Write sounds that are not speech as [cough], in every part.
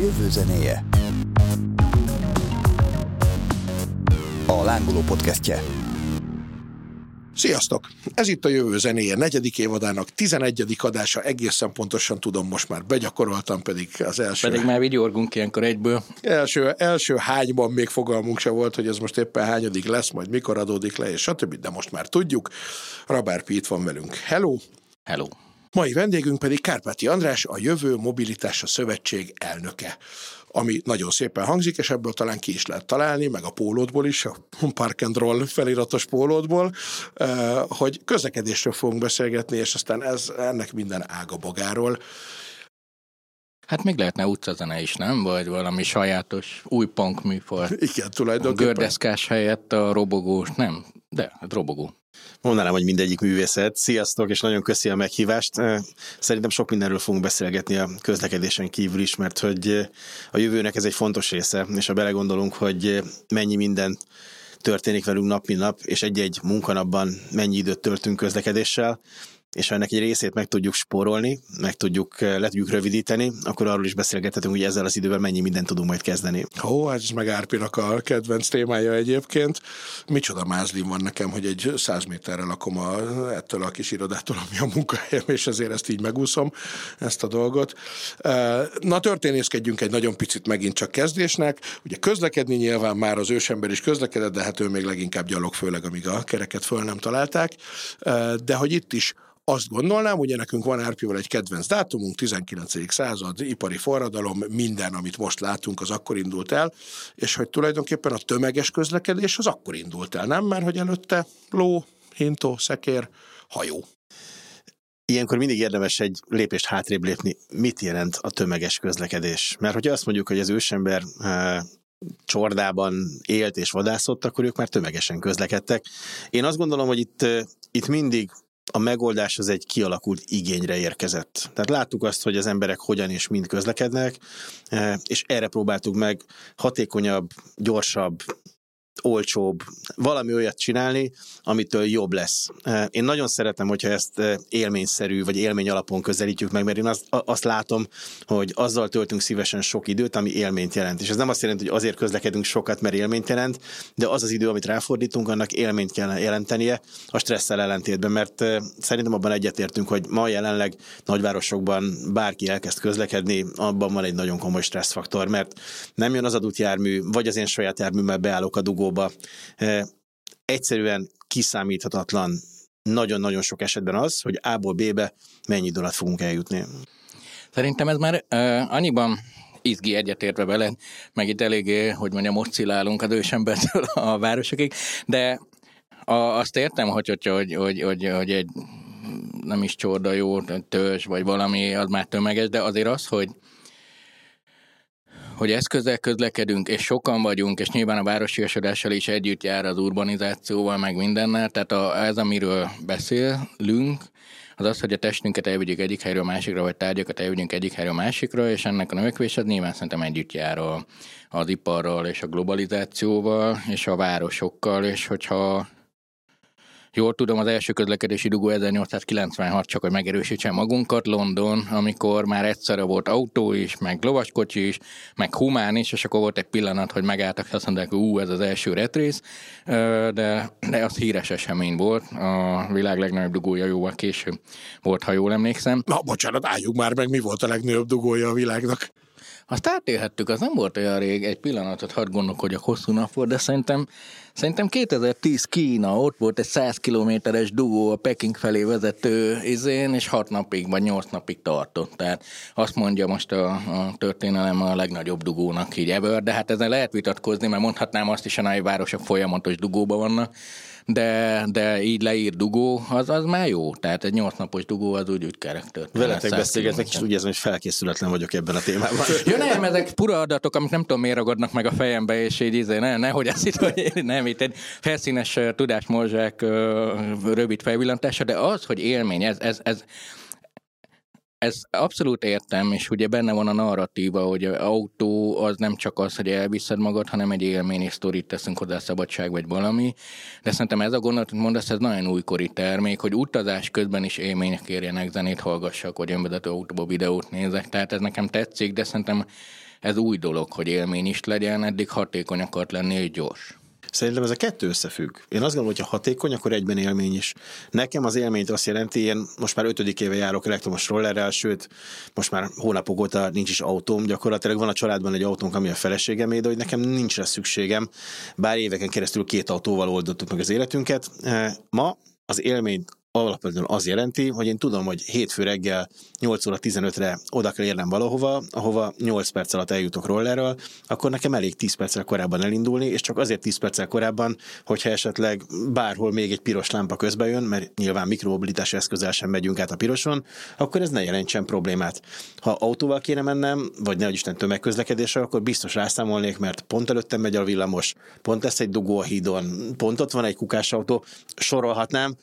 jövő zenéje. A Lángoló podcastje. Sziasztok! Ez itt a Jövő Zenéje negyedik évadának 11. adása, egészen pontosan tudom, most már begyakoroltam, pedig az első... Pedig már vigyorgunk ilyenkor egyből. Első, első hányban még fogalmunk se volt, hogy ez most éppen hányadik lesz, majd mikor adódik le, és stb., de most már tudjuk. Rabár itt van velünk. Hello! Hello! Mai vendégünk pedig Kárpáti András, a Jövő Mobilitása Szövetség elnöke ami nagyon szépen hangzik, és ebből talán ki is lehet találni, meg a pólódból is, a Park and Roll feliratos pólódból, eh, hogy közlekedésről fogunk beszélgetni, és aztán ez, ennek minden ágabogáról. Hát még lehetne utcazene is, nem? Vagy valami sajátos új punk műfaj. Igen, tulajdonképpen. A gördeszkás helyett a robogós, nem, de hát robogó. Mondanám, hogy mindegyik művészet. Sziasztok, és nagyon köszi a meghívást. Szerintem sok mindenről fogunk beszélgetni a közlekedésen kívül is, mert hogy a jövőnek ez egy fontos része, és ha belegondolunk, hogy mennyi minden történik velünk nap, mint nap, és egy-egy munkanapban mennyi időt töltünk közlekedéssel, és ha ennek egy részét meg tudjuk spórolni, meg tudjuk, le tudjuk rövidíteni, akkor arról is beszélgethetünk, hogy ezzel az idővel mennyi mindent tudunk majd kezdeni. Ó, ez meg Árpinak a kedvenc témája egyébként. Micsoda mázlim van nekem, hogy egy száz méterre lakom a, ettől a kis irodától, ami a munkahelyem, és ezért ezt így megúszom, ezt a dolgot. Na, történészkedjünk egy nagyon picit megint csak kezdésnek. Ugye közlekedni nyilván már az ősember is közlekedett, de hát ő még leginkább gyalog, főleg amíg a kereket föl nem találták. De hogy itt is azt gondolnám, ugye nekünk van Árpival egy kedvenc dátumunk, 19. század, ipari forradalom, minden, amit most látunk, az akkor indult el, és hogy tulajdonképpen a tömeges közlekedés az akkor indult el, nem? Mert hogy előtte ló, hintó, szekér, hajó. Ilyenkor mindig érdemes egy lépést hátrébb lépni. Mit jelent a tömeges közlekedés? Mert hogyha azt mondjuk, hogy az ősember e, csordában élt és vadászott, akkor ők már tömegesen közlekedtek. Én azt gondolom, hogy itt, eh, itt mindig a megoldás az egy kialakult igényre érkezett. Tehát láttuk azt, hogy az emberek hogyan és mind közlekednek, eh, és erre próbáltuk meg hatékonyabb, gyorsabb, olcsóbb, valami olyat csinálni, amitől jobb lesz. Én nagyon szeretem, hogyha ezt élményszerű, vagy élmény alapon közelítjük meg, mert én azt, azt látom, hogy azzal töltünk szívesen sok időt, ami élményt jelent. És ez nem azt jelenti, hogy azért közlekedünk sokat, mert élményt jelent, de az az idő, amit ráfordítunk, annak élményt kell jelentenie a stresszel ellentétben, mert szerintem abban egyetértünk, hogy ma jelenleg nagyvárosokban bárki elkezd közlekedni, abban van egy nagyon komoly stresszfaktor, mert nem jön az adott jármű, vagy az én saját járműmmel beállok a dugó szóba. Egyszerűen kiszámíthatatlan nagyon-nagyon sok esetben az, hogy A-ból B-be mennyi idő fogunk eljutni. Szerintem ez már uh, annyiban izgi egyetértve vele, meg itt eléggé, hogy mondjam, oszcillálunk az ősembertől [laughs] a városokig, de a, azt értem, hogy, hogy, hogy, hogy, hogy, hogy egy nem is csorda jó törzs, vagy valami, az már tömeges, de azért az, hogy hogy eszközzel közlekedünk, és sokan vagyunk, és nyilván a városiasodással is együtt jár az urbanizációval, meg mindennel, tehát a, ez, amiről beszélünk, az az, hogy a testünket elvigyük egyik helyről másikra, vagy tárgyakat elvigyünk egyik helyről másikra, és ennek a növekvés az nyilván szerintem együtt jár a, az iparral és a globalizációval, és a városokkal, és hogyha Jól tudom, az első közlekedési dugó 1896, csak hogy megerősítsem magunkat, London, amikor már egyszerre volt autó is, meg lovaskocsi is, meg humán is, és akkor volt egy pillanat, hogy megálltak, és azt mondták, ú, ez az első retrész, de, de az híres esemény volt, a világ legnagyobb dugója jóval később volt, ha jól emlékszem. Na, bocsánat, álljuk már meg, mi volt a legnagyobb dugója a világnak? Azt átélhettük, az nem volt olyan rég, egy pillanatot hadd gondolkodjak, hosszú nap volt, de szerintem, szerintem 2010 Kína, ott volt egy 100 kilométeres dugó a Peking felé vezető izén, és 6 napig vagy 8 napig tartott. Tehát azt mondja most a, a történelem a legnagyobb dugónak így ever, de hát ezen lehet vitatkozni, mert mondhatnám azt is, a nagy városok folyamatos dugóban vannak, de, de így leír dugó, az, az már jó. Tehát egy nyolc napos dugó az úgy, úgy történni. Veletek beszélgetnek, és úgy érzem, hogy felkészületlen vagyok ebben a témában. [laughs] Jó, nem, ezek pura adatok, amik nem tudom miért ragadnak meg a fejembe, és így izé, ne, nehogy ezt itt, hogy nem, itt egy felszínes tudásmorzsák rövid felvillantása, de az, hogy élmény, ez, ez, ez ez abszolút értem, és ugye benne van a narratíva, hogy az autó az nem csak az, hogy elviszed magad, hanem egy élmény és sztorit teszünk hozzá, szabadság vagy valami. De szerintem ez a gondolat, hogy mondasz, ez nagyon újkori termék, hogy utazás közben is élmények érjenek, zenét hallgassak, vagy önvezető autóba videót nézek. Tehát ez nekem tetszik, de szerintem ez új dolog, hogy élmény is legyen, eddig hatékony akart lenni és gyors. Szerintem ez a kettő összefügg. Én azt gondolom, hogy ha hatékony, akkor egyben élmény is. Nekem az élményt azt jelenti, én most már ötödik éve járok elektromos rollerrel, sőt, most már hónapok óta nincs is autóm, gyakorlatilag van a családban egy autónk, ami a feleségemé, de hogy nekem nincs rá szükségem, bár éveken keresztül két autóval oldottuk meg az életünket. Eh, ma az élményt alapvetően az jelenti, hogy én tudom, hogy hétfő reggel 8 óra 15-re oda kell érnem valahova, ahova 8 perc alatt eljutok rollerről, akkor nekem elég 10 perccel korábban elindulni, és csak azért 10 perccel korábban, hogyha esetleg bárhol még egy piros lámpa közbe jön, mert nyilván mikromobilitási eszközzel sem megyünk át a piroson, akkor ez ne jelentsen problémát. Ha autóval kéne mennem, vagy ne Isten tömegközlekedésre, akkor biztos rászámolnék, mert pont előttem megy a villamos, pont lesz egy dugó a hídon, pont ott van egy kukásautó, sorolhatnám,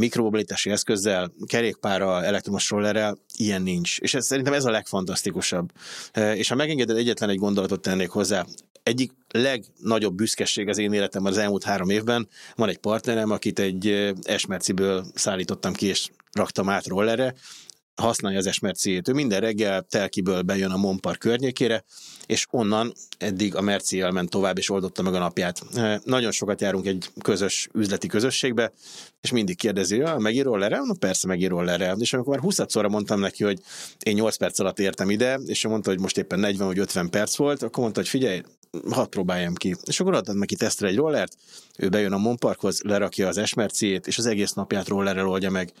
mikromobilitási eszközzel, kerékpárral, elektromos rollerrel, ilyen nincs. És ez, szerintem ez a legfantasztikusabb. E, és ha megengeded, egyetlen egy gondolatot tennék hozzá. Egyik legnagyobb büszkeség az én életemben az elmúlt három évben, van egy partnerem, akit egy Esmerciből szállítottam ki, és raktam át rollerre, használja az esmerciét. Ő minden reggel telkiből bejön a Monpar környékére, és onnan eddig a merci ment tovább, és oldotta meg a napját. Nagyon sokat járunk egy közös üzleti közösségbe, és mindig kérdezi, ja, megír rollerre? No, persze megír rollerre. És amikor már 20 szóra mondtam neki, hogy én 8 perc alatt értem ide, és ő mondta, hogy most éppen 40 vagy 50 perc volt, akkor mondta, hogy figyelj, hadd próbáljam ki. És akkor adtad neki tesztre egy rollert, ő bejön a Monparkhoz, lerakja az esmerciét, és az egész napját rollerrel oldja meg.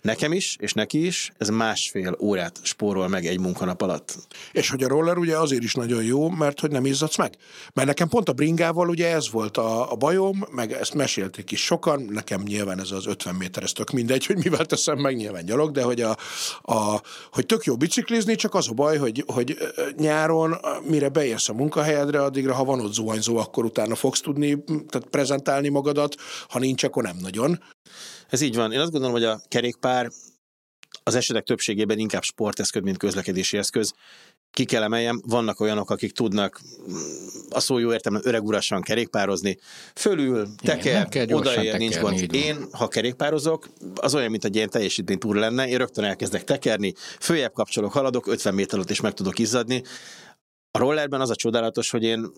Nekem is, és neki is, ez másfél órát spórol meg egy munkanap alatt. És hogy a roller ugye azért is nagyon jó, mert hogy nem izzadsz meg. Mert nekem pont a bringával ugye ez volt a, a bajom, meg ezt mesélték is sokan, nekem nyilván ez az 50 méter, ez tök mindegy, hogy mivel teszem meg, nyilván gyalog, de hogy, a, a, hogy tök jó biciklizni, csak az a baj, hogy, hogy nyáron, mire beérsz a munkahelyedre, addigra, ha van ott zuhanyzó, akkor utána fogsz tudni tehát prezentálni magadat, ha nincs, akkor nem nagyon. Ez így van. Én azt gondolom, hogy a kerékpár az esetek többségében inkább sporteszköz, mint közlekedési eszköz. Ki kell emeljem, vannak olyanok, akik tudnak mm, a szó jó értem, öreg urasan kerékpározni, fölül, teker, odaér, nincs gond. Én, ha kerékpározok, az olyan, mint egy ilyen teljesítménytúr lenne, én rögtön elkezdek tekerni, följebb kapcsolok, haladok, 50 méter alatt is meg tudok izzadni. A rollerben az a csodálatos, hogy én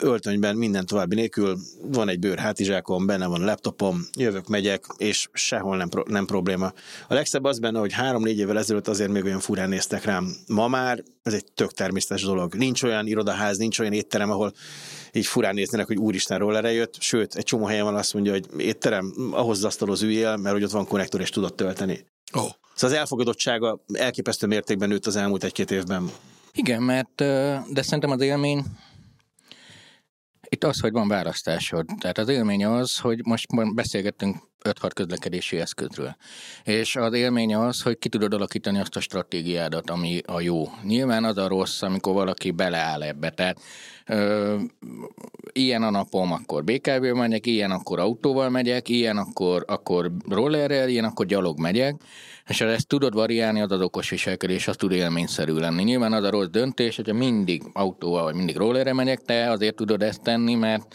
öltönyben minden további nélkül van egy bőr hátizsákom, benne van a laptopom, jövök, megyek, és sehol nem, pro- nem probléma. A legszebb az benne, hogy három-négy évvel ezelőtt azért még olyan furán néztek rám. Ma már ez egy tök természetes dolog. Nincs olyan irodaház, nincs olyan étterem, ahol így furán néznek, hogy úristen rollerre jött, sőt, egy csomó helyen van azt mondja, hogy étterem, ahhoz asztalhoz üljél, mert hogy ott van konnektor, és tudod tölteni. Oh. Szóval az elfogadottsága elképesztő mértékben nőtt az elmúlt egy-két évben. Igen, mert de szerintem az élmény itt az, hogy van választásod. Tehát az élmény az, hogy most beszélgettünk 5-6 közlekedési eszközről. És az élmény az, hogy ki tudod alakítani azt a stratégiádat, ami a jó. Nyilván az a rossz, amikor valaki beleáll ebbe. Tehát ö, ilyen a napom, akkor BKV-vel megyek, ilyen akkor autóval megyek, ilyen akkor, akkor rollerrel, ilyen akkor gyalog megyek, és ha ezt tudod variálni, az az okos viselkedés, az tud élményszerű lenni. Nyilván az a rossz döntés, hogyha mindig autóval vagy mindig rollerre megyek, te azért tudod ezt tenni, mert,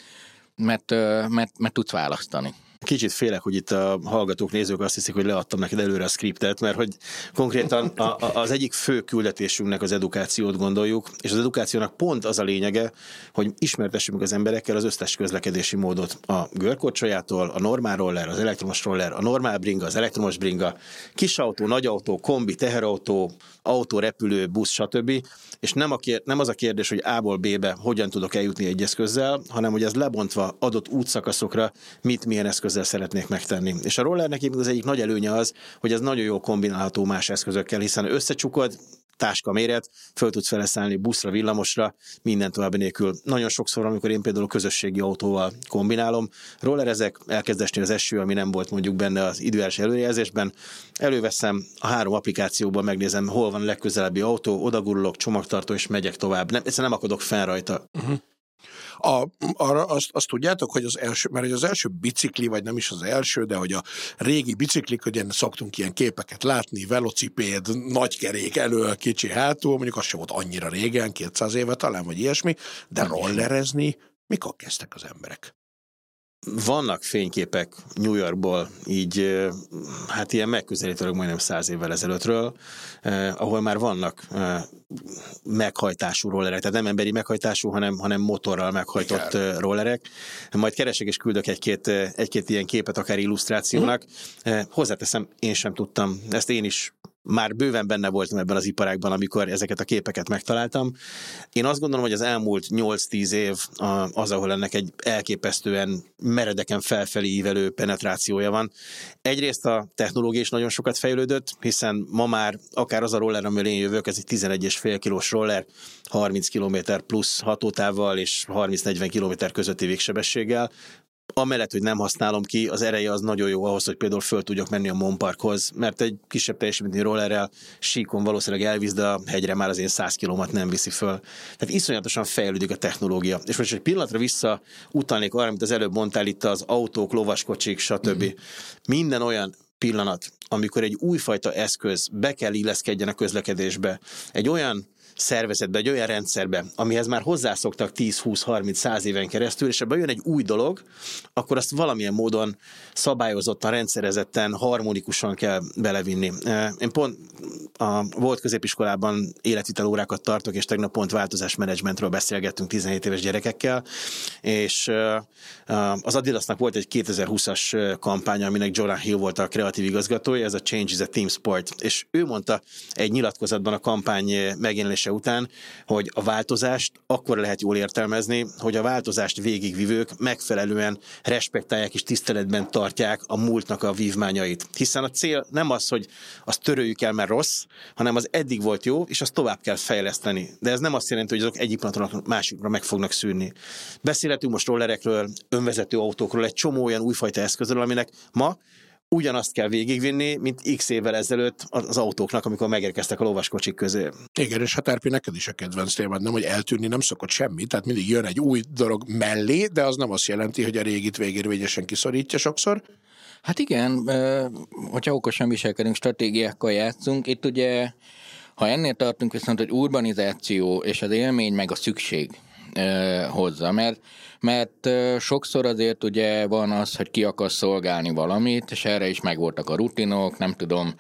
mert, mert, mert, mert tudsz választani. Kicsit félek, hogy itt a hallgatók, nézők azt hiszik, hogy leadtam neked előre a skriptet, mert hogy konkrétan a, a, az egyik fő küldetésünknek az edukációt gondoljuk, és az edukációnak pont az a lényege, hogy ismertessük az emberekkel az összes közlekedési módot. A görkorcsolyától, a normál roller, az elektromos roller, a normál bringa, az elektromos bringa, kisautó, nagyautó, kombi, teherautó, autó, repülő, busz, stb. És nem, a kér, nem az a kérdés, hogy A-ból B-be hogyan tudok eljutni egy eszközzel, hanem hogy ez lebontva adott útszakaszokra mit, milyen eszközzel szeretnék megtenni. És a rollernek az egyik nagy előnye az, hogy ez nagyon jól kombinálható más eszközökkel, hiszen összecsukod, táska méret, föl tudsz feleszállni buszra, villamosra, minden további nélkül. Nagyon sokszor, amikor én például közösségi autóval kombinálom, rollerezek, elkezd esni az eső, ami nem volt mondjuk benne az időjárási előrejelzésben, előveszem a három applikációban, megnézem, hol van a legközelebbi autó, odagurulok, csomagtartó, és megyek tovább. Nem, egyszerűen nem akadok fel rajta. Uh-huh. A, arra azt, azt tudjátok, hogy az első, mert az első bicikli, vagy nem is az első, de hogy a régi biciklik, hogy ilyen szoktunk ilyen képeket látni, velocipéd, nagykerék elő, kicsi hátul, mondjuk az sem volt annyira régen, 200 éve talán, vagy ilyesmi, de rollerezni mikor kezdtek az emberek? Vannak fényképek New Yorkból, így hát ilyen megközelítőleg majdnem száz évvel ezelőttről, eh, ahol már vannak eh, meghajtású rollerek, tehát nem emberi meghajtású, hanem, hanem motorral meghajtott Igen. rollerek. Majd keresek és küldök egy-két, egy-két ilyen képet, akár illusztrációnak. Mm. Hozzáteszem, én sem tudtam, ezt én is már bőven benne voltam ebben az iparágban, amikor ezeket a képeket megtaláltam. Én azt gondolom, hogy az elmúlt 8-10 év az, ahol ennek egy elképesztően meredeken felfelé ívelő penetrációja van. Egyrészt a technológia is nagyon sokat fejlődött, hiszen ma már akár az a roller, amivel én jövök, ez egy 11,5 kilós roller, 30 km plusz hatótávval és 30-40 km közötti végsebességgel, amellett, hogy nem használom ki, az ereje az nagyon jó ahhoz, hogy például föl tudjak menni a Monparkhoz, mert egy kisebb teljesítményű rollerrel síkon valószínűleg elvisz, de a hegyre már az én 100 kilomat nem viszi föl. Tehát iszonyatosan fejlődik a technológia. És most egy pillanatra vissza utalnék arra, amit az előbb mondtál itt az autók, lovaskocsik, stb. Mm-hmm. Minden olyan pillanat, amikor egy újfajta eszköz be kell illeszkedjen a közlekedésbe, egy olyan szervezetbe, egy olyan rendszerbe, amihez már hozzászoktak 10-20-30-100 éven keresztül, és ebben jön egy új dolog, akkor azt valamilyen módon szabályozottan, rendszerezetten, harmonikusan kell belevinni. Én pont a volt középiskolában életvitel órákat tartok, és tegnap pont változásmenedzsmentről beszélgettünk 17 éves gyerekekkel, és az Adidasnak volt egy 2020-as kampánya, aminek Jordan Hill volt a kreatív igazgatója, ez a Change is a Team Sport, és ő mondta egy nyilatkozatban a kampány megjelenése döntése után, hogy a változást akkor lehet jól értelmezni, hogy a változást végigvivők megfelelően respektálják és tiszteletben tartják a múltnak a vívmányait. Hiszen a cél nem az, hogy azt töröljük el, mert rossz, hanem az eddig volt jó, és azt tovább kell fejleszteni. De ez nem azt jelenti, hogy azok egyik pillanatról másikra meg fognak szűrni. Beszélhetünk most rollerekről, önvezető autókról, egy csomó olyan újfajta eszközről, aminek ma ugyanazt kell végigvinni, mint x évvel ezelőtt az autóknak, amikor megérkeztek a lovaskocsik közé. Igen, és hát Erpi, neked is a kedvenc témád, nem, hogy eltűnni nem szokott semmi, tehát mindig jön egy új dolog mellé, de az nem azt jelenti, hogy a régit végérvényesen kiszorítja sokszor. Hát igen, hogyha okosan viselkedünk, stratégiákkal játszunk, itt ugye, ha ennél tartunk viszont, hogy urbanizáció és az élmény meg a szükség hozza, mert mert sokszor azért ugye van az, hogy ki akar szolgálni valamit, és erre is megvoltak a rutinok, nem tudom,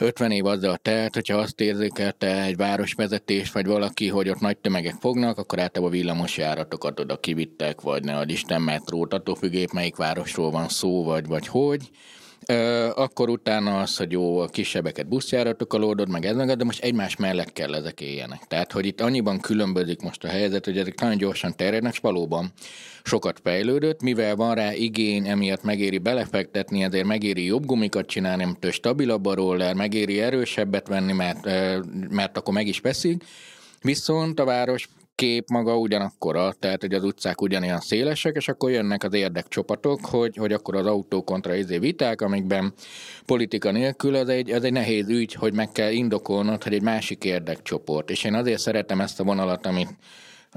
50 év azzal telt, hogyha azt érzékelte egy városvezetés, vagy valaki, hogy ott nagy tömegek fognak, akkor általában villamos járatokat oda kivittek, vagy ne Isten metrót, attól függ melyik városról van szó, vagy, vagy hogy akkor utána az, hogy jó, a kisebbeket buszjáratokkal oldod, meg ez meg, de most egymás mellett kell ezek éljenek. Tehát, hogy itt annyiban különbözik most a helyzet, hogy ezek nagyon gyorsan terjednek, és valóban sokat fejlődött, mivel van rá igény, emiatt megéri belefektetni, ezért megéri jobb gumikat csinálni, mert stabilabb a roller, megéri erősebbet venni, mert, mert akkor meg is veszik, Viszont a város kép maga ugyanakkora, tehát hogy az utcák ugyanilyen szélesek, és akkor jönnek az érdekcsopatok, hogy, hogy akkor az autó kontra izé viták, amikben politika nélkül az egy, az egy nehéz ügy, hogy meg kell indokolnod, hogy egy másik érdekcsoport. És én azért szeretem ezt a vonalat, amit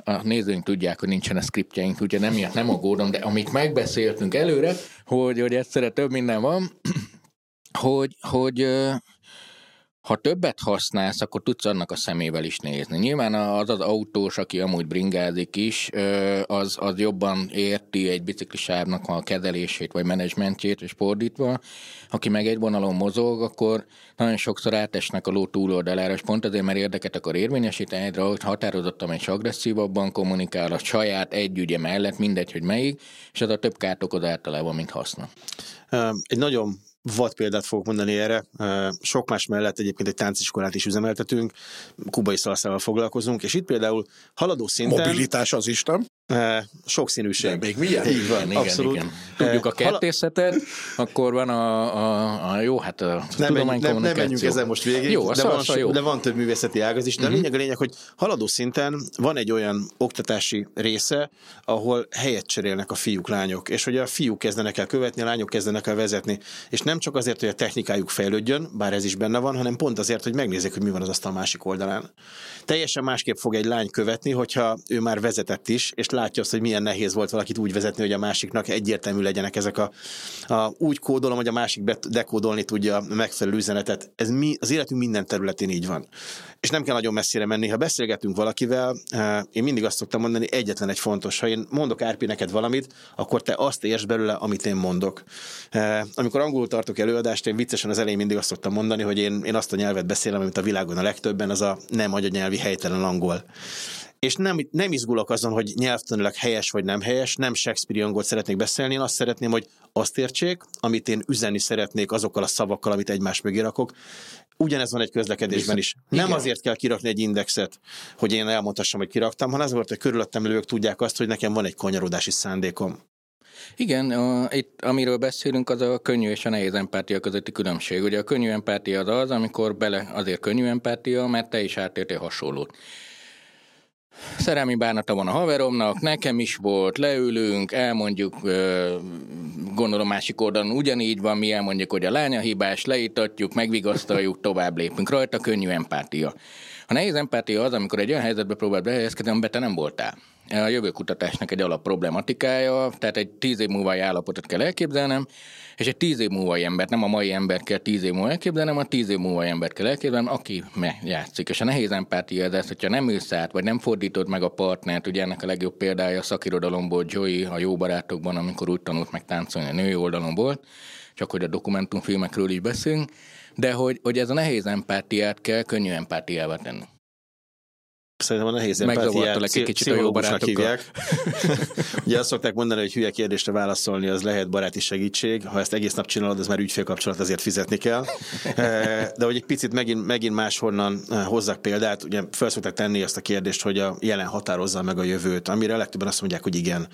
a nézőink tudják, hogy nincsen a skriptjeink, úgyhogy nem miatt nem aggódom, de amit megbeszéltünk előre, hogy, hogy egyszerre több minden van, [clears throat] hogy, hogy ha többet használsz, akkor tudsz annak a szemével is nézni. Nyilván az az autós, aki amúgy bringázik is, az, az jobban érti egy biciklisávnak a kezelését vagy menedzsmentjét, és fordítva. Aki meg egy vonalon mozog, akkor nagyon sokszor átesnek a ló túloldalára, és pont azért, mert érdeket akar érvényesíteni, hogy határozottan és agresszívabban kommunikál a saját egy ügye mellett, mindegy, hogy melyik, és az a több kárt okoz általában, mint haszna. Egy nagyon vad példát fogok mondani erre. Sok más mellett egyébként egy tánciskolát is üzemeltetünk, kubai szalszával foglalkozunk, és itt például haladó szinten... Mobilitás az Isten. Sokszínűség. De még milyen? Így van, igen, abszolút. Igen. Tudjuk a kertészetet, akkor van a, a, a jó, hát a nem, menj, nem, nem menjünk ezzel most végig, jó, de, van, jó. de van több művészeti ágaz is, de uh-huh. a lényeg a lényeg, hogy haladó szinten van egy olyan oktatási része, ahol helyet cserélnek a fiúk, lányok, és hogy a fiúk kezdenek el követni, a lányok kezdenek el vezetni, és nem csak azért, hogy a technikájuk fejlődjön, bár ez is benne van, hanem pont azért, hogy megnézzék, hogy mi van az asztal másik oldalán. Teljesen másképp fog egy lány követni, hogyha ő már vezetett is, és látja azt, hogy milyen nehéz volt valakit úgy vezetni, hogy a másiknak egyértelmű legyenek ezek a, a úgy kódolom, hogy a másik dekódolni tudja a megfelelő üzenetet. Ez mi, az életünk minden területén így van. És nem kell nagyon messzire menni. Ha beszélgetünk valakivel, eh, én mindig azt szoktam mondani, egyetlen egy fontos. Ha én mondok Árpi neked valamit, akkor te azt érts belőle, amit én mondok. Eh, amikor angolul tartok előadást, én viccesen az elején mindig azt szoktam mondani, hogy én, én azt a nyelvet beszélem, amit a világon a legtöbben, az a nem anyanyelvi helytelen angol és nem, nem izgulok azon, hogy nyelvtanilag helyes vagy nem helyes, nem Shakespeare angolt szeretnék beszélni, én azt szeretném, hogy azt értsék, amit én üzenni szeretnék azokkal a szavakkal, amit egymás mögé rakok. Ugyanez van egy közlekedésben is. Nem Igen. azért kell kirakni egy indexet, hogy én elmondhassam, hogy kiraktam, hanem azért, hogy körülöttem lők tudják azt, hogy nekem van egy kanyarodási szándékom. Igen, a, itt amiről beszélünk, az a könnyű és a nehéz empátia közötti különbség. Ugye a könnyű empátia az az, amikor bele, azért könnyű empátia, mert te is átértél hasonlót. Szerelmi bánata van a haveromnak, nekem is volt, leülünk, elmondjuk, gondolom másik oldalon ugyanígy van, mi elmondjuk, hogy a lánya hibás, leítatjuk, megvigasztaljuk, tovább lépünk rajta, könnyű empátia. A nehéz empátia az, amikor egy olyan helyzetbe próbált behelyezkedni, amiben te nem voltál. A jövőkutatásnak egy alap problematikája, tehát egy tíz év múlva állapotot kell elképzelnem, és egy tíz év múlva embert, nem a mai ember kell tíz év múlva elképzelnem, a tíz év múlva embert kell elképzelnem, aki me játszik. És a nehéz empátia ez, hogyha nem ülsz át, vagy nem fordítod meg a partnert, ugye ennek a legjobb példája a szakirodalomból Joey a jó barátokban, amikor úgy tanult meg táncolni a női oldalon volt, csak hogy a dokumentumfilmekről is beszélünk, de hogy, hogy ez a nehéz empátiát kell könnyű empátiával tenni. Szerintem a nehéz empátiát egy kicsit a jó barátokkal. [laughs] Ugye azt szokták mondani, hogy hülye kérdésre válaszolni, az lehet baráti segítség. Ha ezt egész nap csinálod, az már ügyfélkapcsolat, azért fizetni kell. Eh, de hogy egy picit megint, megint máshonnan eh, hozzak példát, ugye fel szokták tenni azt a kérdést, hogy a jelen határozza meg a jövőt, amire legtöbben azt mondják, hogy igen.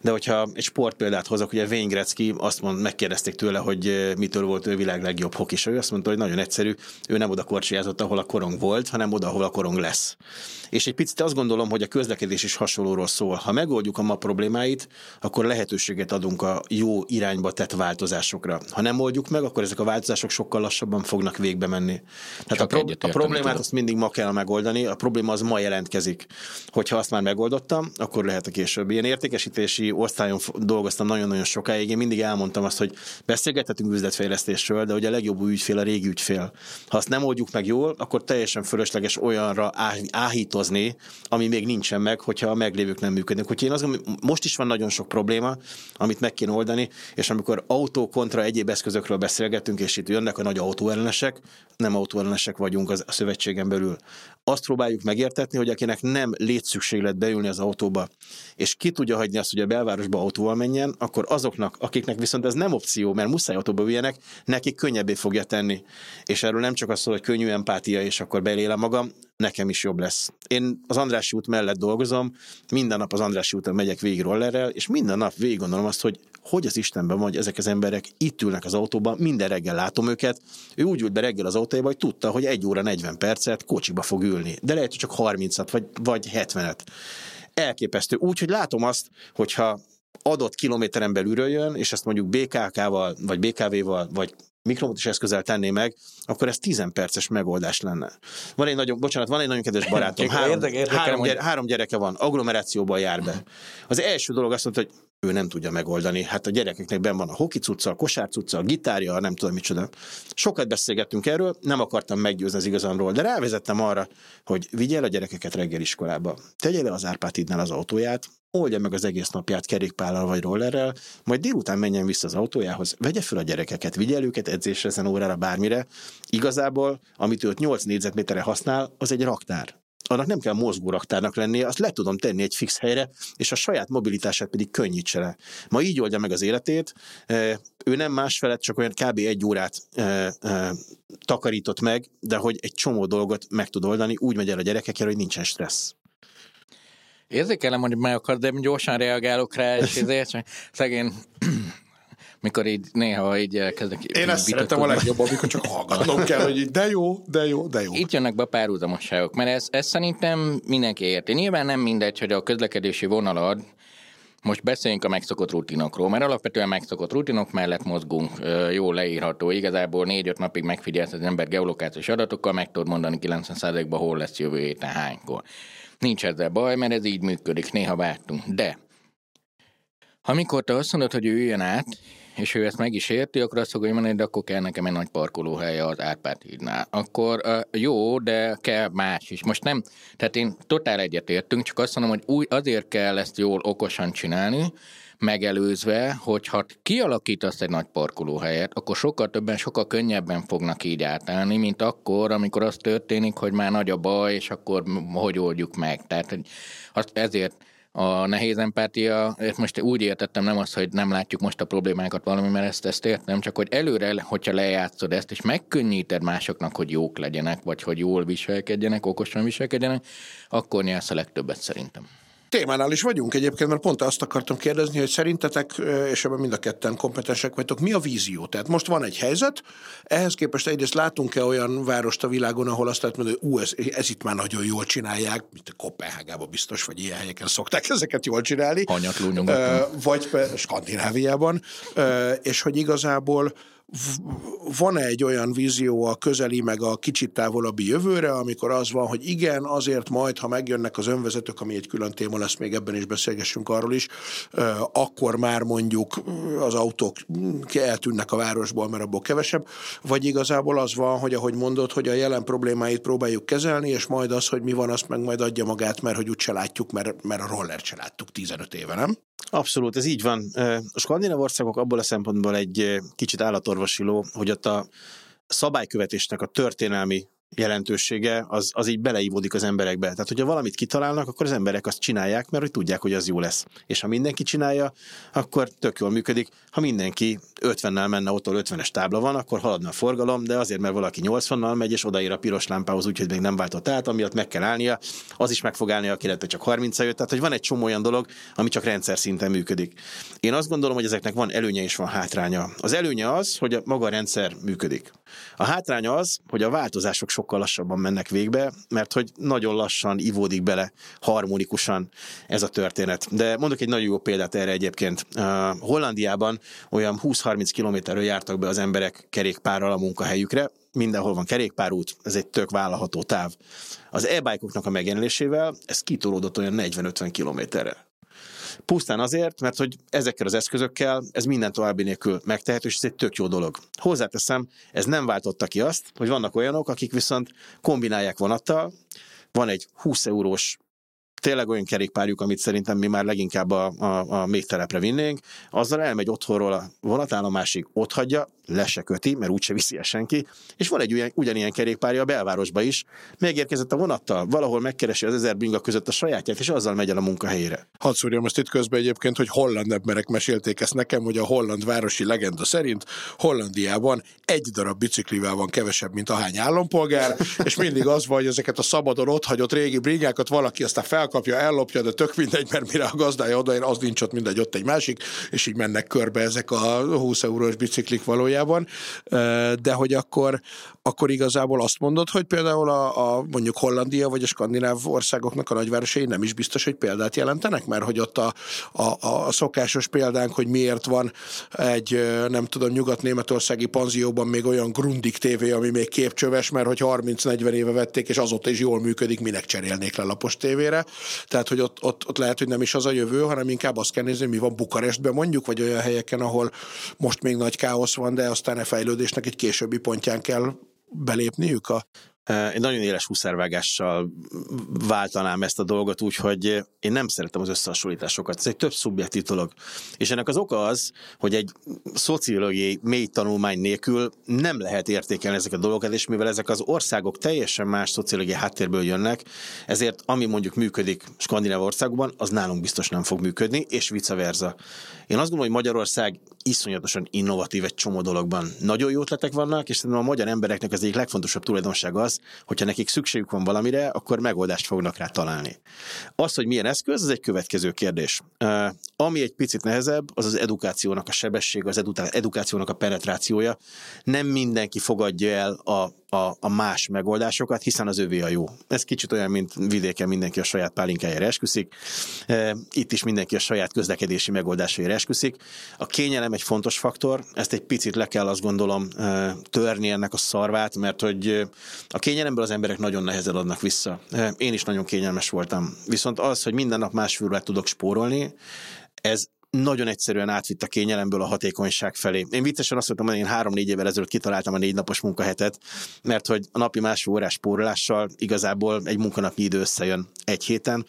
De hogyha egy sportpéldát hozok, ugye Wayne Gretzky azt mond, megkérdezték tőle, hogy eh, mitől volt ő világ legjobb hokis. Ő azt mondta, hogy nagyon egyszerű, ő nem oda korcsolyázott, ahol a korong volt, hanem oda, ahol a korong lesz. És egy picit azt gondolom, hogy a közlekedés is hasonlóról szól. Ha megoldjuk a ma problémáit, akkor lehetőséget adunk a jó irányba tett változásokra. Ha nem oldjuk meg, akkor ezek a változások sokkal lassabban fognak végbe menni. Tehát a, pro- a problémát azt mindig ma kell megoldani, a probléma az ma jelentkezik. Hogyha azt már megoldottam, akkor lehet a később. Ilyen értékesítési osztályon dolgoztam nagyon-nagyon sokáig. Én mindig elmondtam azt, hogy beszélgethetünk üzletfejlesztésről, de hogy a legjobb ügyfél a régi ügyfél. Ha azt nem oldjuk meg jól, akkor teljesen fölösleges olyanra áhítozni hozni, ami még nincsen meg, hogyha a meglévők nem működnek. Úgyhogy én azt gondolom, most is van nagyon sok probléma, amit meg kéne oldani, és amikor autó kontra egyéb eszközökről beszélgetünk, és itt jönnek a nagy autóellenesek, nem autóellenesek vagyunk az, a szövetségen belül. Azt próbáljuk megértetni, hogy akinek nem létszükséglet beülni az autóba, és ki tudja hagyni azt, hogy a belvárosba autóval menjen, akkor azoknak, akiknek viszont ez nem opció, mert muszáj autóba üljenek, nekik könnyebbé fogja tenni. És erről nem csak az szól, hogy könnyű empátia, és akkor belélem magam, nekem is jobb lesz. Én az Andrássy út mellett dolgozom, minden nap az Andrássy úton megyek végig rollerrel, és minden nap végig gondolom azt, hogy hogy az Istenben vagy ezek az emberek itt ülnek az autóban, minden reggel látom őket. Ő úgy ült be reggel az autójába, hogy tudta, hogy egy óra 40 percet kocsiba fog ülni. De lehet, hogy csak 30-at vagy, vagy 70-et. Elképesztő. Úgy, hogy látom azt, hogyha adott kilométeren belülről jön, és ezt mondjuk BKK-val, vagy BKV-val, vagy mikromotos eszközzel tenné meg, akkor ez 10 perces megoldás lenne. Van egy nagyon, bocsánat, van egy nagyon kedves barátom, három, [laughs] érdek, érdekel, három, hogy... gyere, három gyereke van, agglomerációban jár be. Az első dolog azt mondta, hogy ő nem tudja megoldani. Hát a gyerekeknek ben van a hoki cucca, a kosár cucca, a gitárja, nem tudom micsoda. Sokat beszélgettünk erről, nem akartam meggyőzni az igazamról, de rávezettem arra, hogy vigyél a gyerekeket reggel iskolába. Tegye le az Árpátidnál az autóját, oldja meg az egész napját kerékpállal vagy rollerrel, majd délután menjen vissza az autójához, vegye fel a gyerekeket, vigye őket edzésre, ezen órára, bármire. Igazából, amit őt 8 négyzetméterre használ, az egy raktár annak nem kell mozgóraktárnak lennie, azt le tudom tenni egy fix helyre, és a saját mobilitását pedig könnyítse le. Ma így oldja meg az életét, ő nem más felett csak olyan kb. egy órát takarított meg, de hogy egy csomó dolgot meg tud oldani, úgy megy el a gyerekekkel, hogy nincsen stressz. Érzékelem, hogy meg akar, de gyorsan reagálok rá, és [laughs] ezért szegény mikor így néha így elkezdek. Én ezt szeretem a legjobb, amikor csak hallgatom kell, hogy de jó, de jó, de jó. Itt jönnek be a párhuzamosságok, mert ez, ez szerintem mindenki érti. Nyilván nem mindegy, hogy a közlekedési vonalad, most beszéljünk a megszokott rutinokról, mert alapvetően megszokott rutinok mellett mozgunk, jól leírható. Igazából négy-öt napig megfigyelsz az ember geolokációs adatokkal, meg tudod mondani 90%-ban hol lesz jövő héten hánykor. Nincs ezzel baj, mert ez így működik, néha vártunk. De amikor te azt mondod, hogy ő jön át, és ő ezt meg is érti, akkor azt fogja mondani, de akkor kell nekem egy nagy parkolóhely az Árpád hídnál. Akkor jó, de kell más is. Most nem, tehát én totál egyetértünk, csak azt mondom, hogy új, azért kell ezt jól okosan csinálni, megelőzve, hogy ha kialakítasz egy nagy parkolóhelyet, akkor sokkal többen, sokkal könnyebben fognak így átállni, mint akkor, amikor az történik, hogy már nagy a baj, és akkor hogy oldjuk meg. Tehát hogy azt ezért a nehéz empátia, most úgy értettem nem az, hogy nem látjuk most a problémákat valami, mert ezt, ezt értem, csak hogy előre, hogyha lejátszod ezt, és megkönnyíted másoknak, hogy jók legyenek, vagy hogy jól viselkedjenek, okosan viselkedjenek, akkor nyersz a legtöbbet szerintem. Témánál is vagyunk egyébként, mert pont azt akartam kérdezni, hogy szerintetek, és ebben mind a ketten kompetensek vagytok, mi a vízió? Tehát most van egy helyzet, ehhez képest egyrészt látunk-e olyan várost a világon, ahol azt lehet mondani, hogy ú, ez, ez itt már nagyon jól csinálják, mint a Kopenhágában biztos, vagy ilyen helyeken szokták [laughs] ezeket jól csinálni. Hanyatló Vagy Skandináviában, és hogy igazából van -e egy olyan vízió a közeli, meg a kicsit távolabbi jövőre, amikor az van, hogy igen, azért majd, ha megjönnek az önvezetők, ami egy külön téma lesz, még ebben is beszélgessünk arról is, akkor már mondjuk az autók eltűnnek a városból, mert abból kevesebb, vagy igazából az van, hogy ahogy mondod, hogy a jelen problémáit próbáljuk kezelni, és majd az, hogy mi van, azt meg majd adja magát, mert hogy úgyse látjuk, mert, mert a rollert se láttuk 15 éve, nem? Abszolút, ez így van. A skandináv országok abból a szempontból egy kicsit állatorvosiló, hogy ott a szabálykövetésnek a történelmi jelentősége, az, az így beleívódik az emberekbe. Tehát, hogyha valamit kitalálnak, akkor az emberek azt csinálják, mert hogy tudják, hogy az jó lesz. És ha mindenki csinálja, akkor tök jól működik. Ha mindenki 50-nel menne, ott 50-es tábla van, akkor haladna a forgalom, de azért, mert valaki 80-nal megy, és odaír a piros lámpához, úgyhogy még nem váltott át, amiatt meg kell állnia, az is meg fog állni, aki csak 30 jött. Tehát, hogy van egy csomó olyan dolog, ami csak rendszer szinten működik. Én azt gondolom, hogy ezeknek van előnye és van hátránya. Az előnye az, hogy a maga a rendszer működik. A hátránya az, hogy a változások sokkal lassabban mennek végbe, mert hogy nagyon lassan ivódik bele harmonikusan ez a történet. De mondok egy nagyon jó példát erre egyébként. Hollandiában olyan 20-30 kilométerről jártak be az emberek kerékpárral a munkahelyükre, mindenhol van kerékpárút, ez egy tök vállalható táv. Az e-bike-oknak a megjelenésével ez kitolódott olyan 40-50 kilométerre. Pusztán azért, mert hogy ezekkel az eszközökkel ez minden további nélkül megtehető, és ez egy tök jó dolog. Hozzáteszem, ez nem váltotta ki azt, hogy vannak olyanok, akik viszont kombinálják vonattal, van egy 20 eurós tényleg olyan kerékpárjuk, amit szerintem mi már leginkább a, a, a még vinnénk, azzal elmegy otthonról a vonatállomásig, ott hagyja, le se köti, mert úgyse viszi el senki, és van egy ugyan, ugyanilyen kerékpárja a belvárosba is, megérkezett a vonattal, valahol megkeresi az ezer bringa között a sajátját, és azzal megy el a munkahelyére. Hadd szúrjam ezt itt közben egyébként, hogy holland emberek mesélték ezt nekem, hogy a holland városi legenda szerint Hollandiában egy darab biciklivel van kevesebb, mint ahány állampolgár, [laughs] és mindig az van, hogy ezeket a szabadon ott hagyott régi bringákat valaki aztán felkapja, ellopja, de tök mindegy, mert mire a gazdája odaér, az nincs ott mindegy, ott egy másik, és így mennek körbe ezek a 20 eurós biciklik valójában valójában, de hogy akkor, akkor igazából azt mondod, hogy például a, a mondjuk Hollandia vagy a skandináv országoknak a nagyvárosai nem is biztos, hogy példát jelentenek, mert hogy ott a, a, a szokásos példánk, hogy miért van egy, nem tudom, nyugat-németországi panzióban még olyan Grundig tévé, ami még képcsöves, mert hogy 30-40 éve vették, és azóta is jól működik, minek cserélnék le lapos tévére. Tehát, hogy ott, ott, ott lehet, hogy nem is az a jövő, hanem inkább azt kell nézni, mi van Bukarestben mondjuk, vagy olyan helyeken, ahol most még nagy káosz van, de aztán a fejlődésnek egy későbbi pontján kell belépniük a egy nagyon éles húszervágással váltanám ezt a dolgot úgy, hogy én nem szeretem az összehasonlításokat. Ez egy több szubjektív dolog. És ennek az oka az, hogy egy szociológiai mély tanulmány nélkül nem lehet értékelni ezeket a dolgokat, és mivel ezek az országok teljesen más szociológiai háttérből jönnek, ezért ami mondjuk működik skandináv országokban, az nálunk biztos nem fog működni, és vice versa. Én azt gondolom, hogy Magyarország iszonyatosan innovatív egy csomó dologban. Nagyon jó ötletek vannak, és szerintem a magyar embereknek az egyik legfontosabb tulajdonsága az, hogyha nekik szükségük van valamire, akkor megoldást fognak rá találni. Az, hogy milyen eszköz, az egy következő kérdés. Uh, ami egy picit nehezebb, az az edukációnak a sebesség, az edukációnak a penetrációja. Nem mindenki fogadja el a a, a más megoldásokat, hiszen az övé a jó. Ez kicsit olyan, mint vidéken mindenki a saját pálinkájára esküszik, e, itt is mindenki a saját közlekedési megoldásaira esküszik. A kényelem egy fontos faktor, ezt egy picit le kell azt gondolom e, törni ennek a szarvát, mert hogy a kényelemből az emberek nagyon nehezen adnak vissza. E, én is nagyon kényelmes voltam. Viszont az, hogy minden nap más tudok spórolni, ez nagyon egyszerűen átvitt a kényelemből a hatékonyság felé. Én viccesen azt mondtam, hogy én három-négy évvel ezelőtt kitaláltam a négy napos munkahetet, mert hogy a napi másfél órás spórolással igazából egy munkanapi idő összejön egy héten.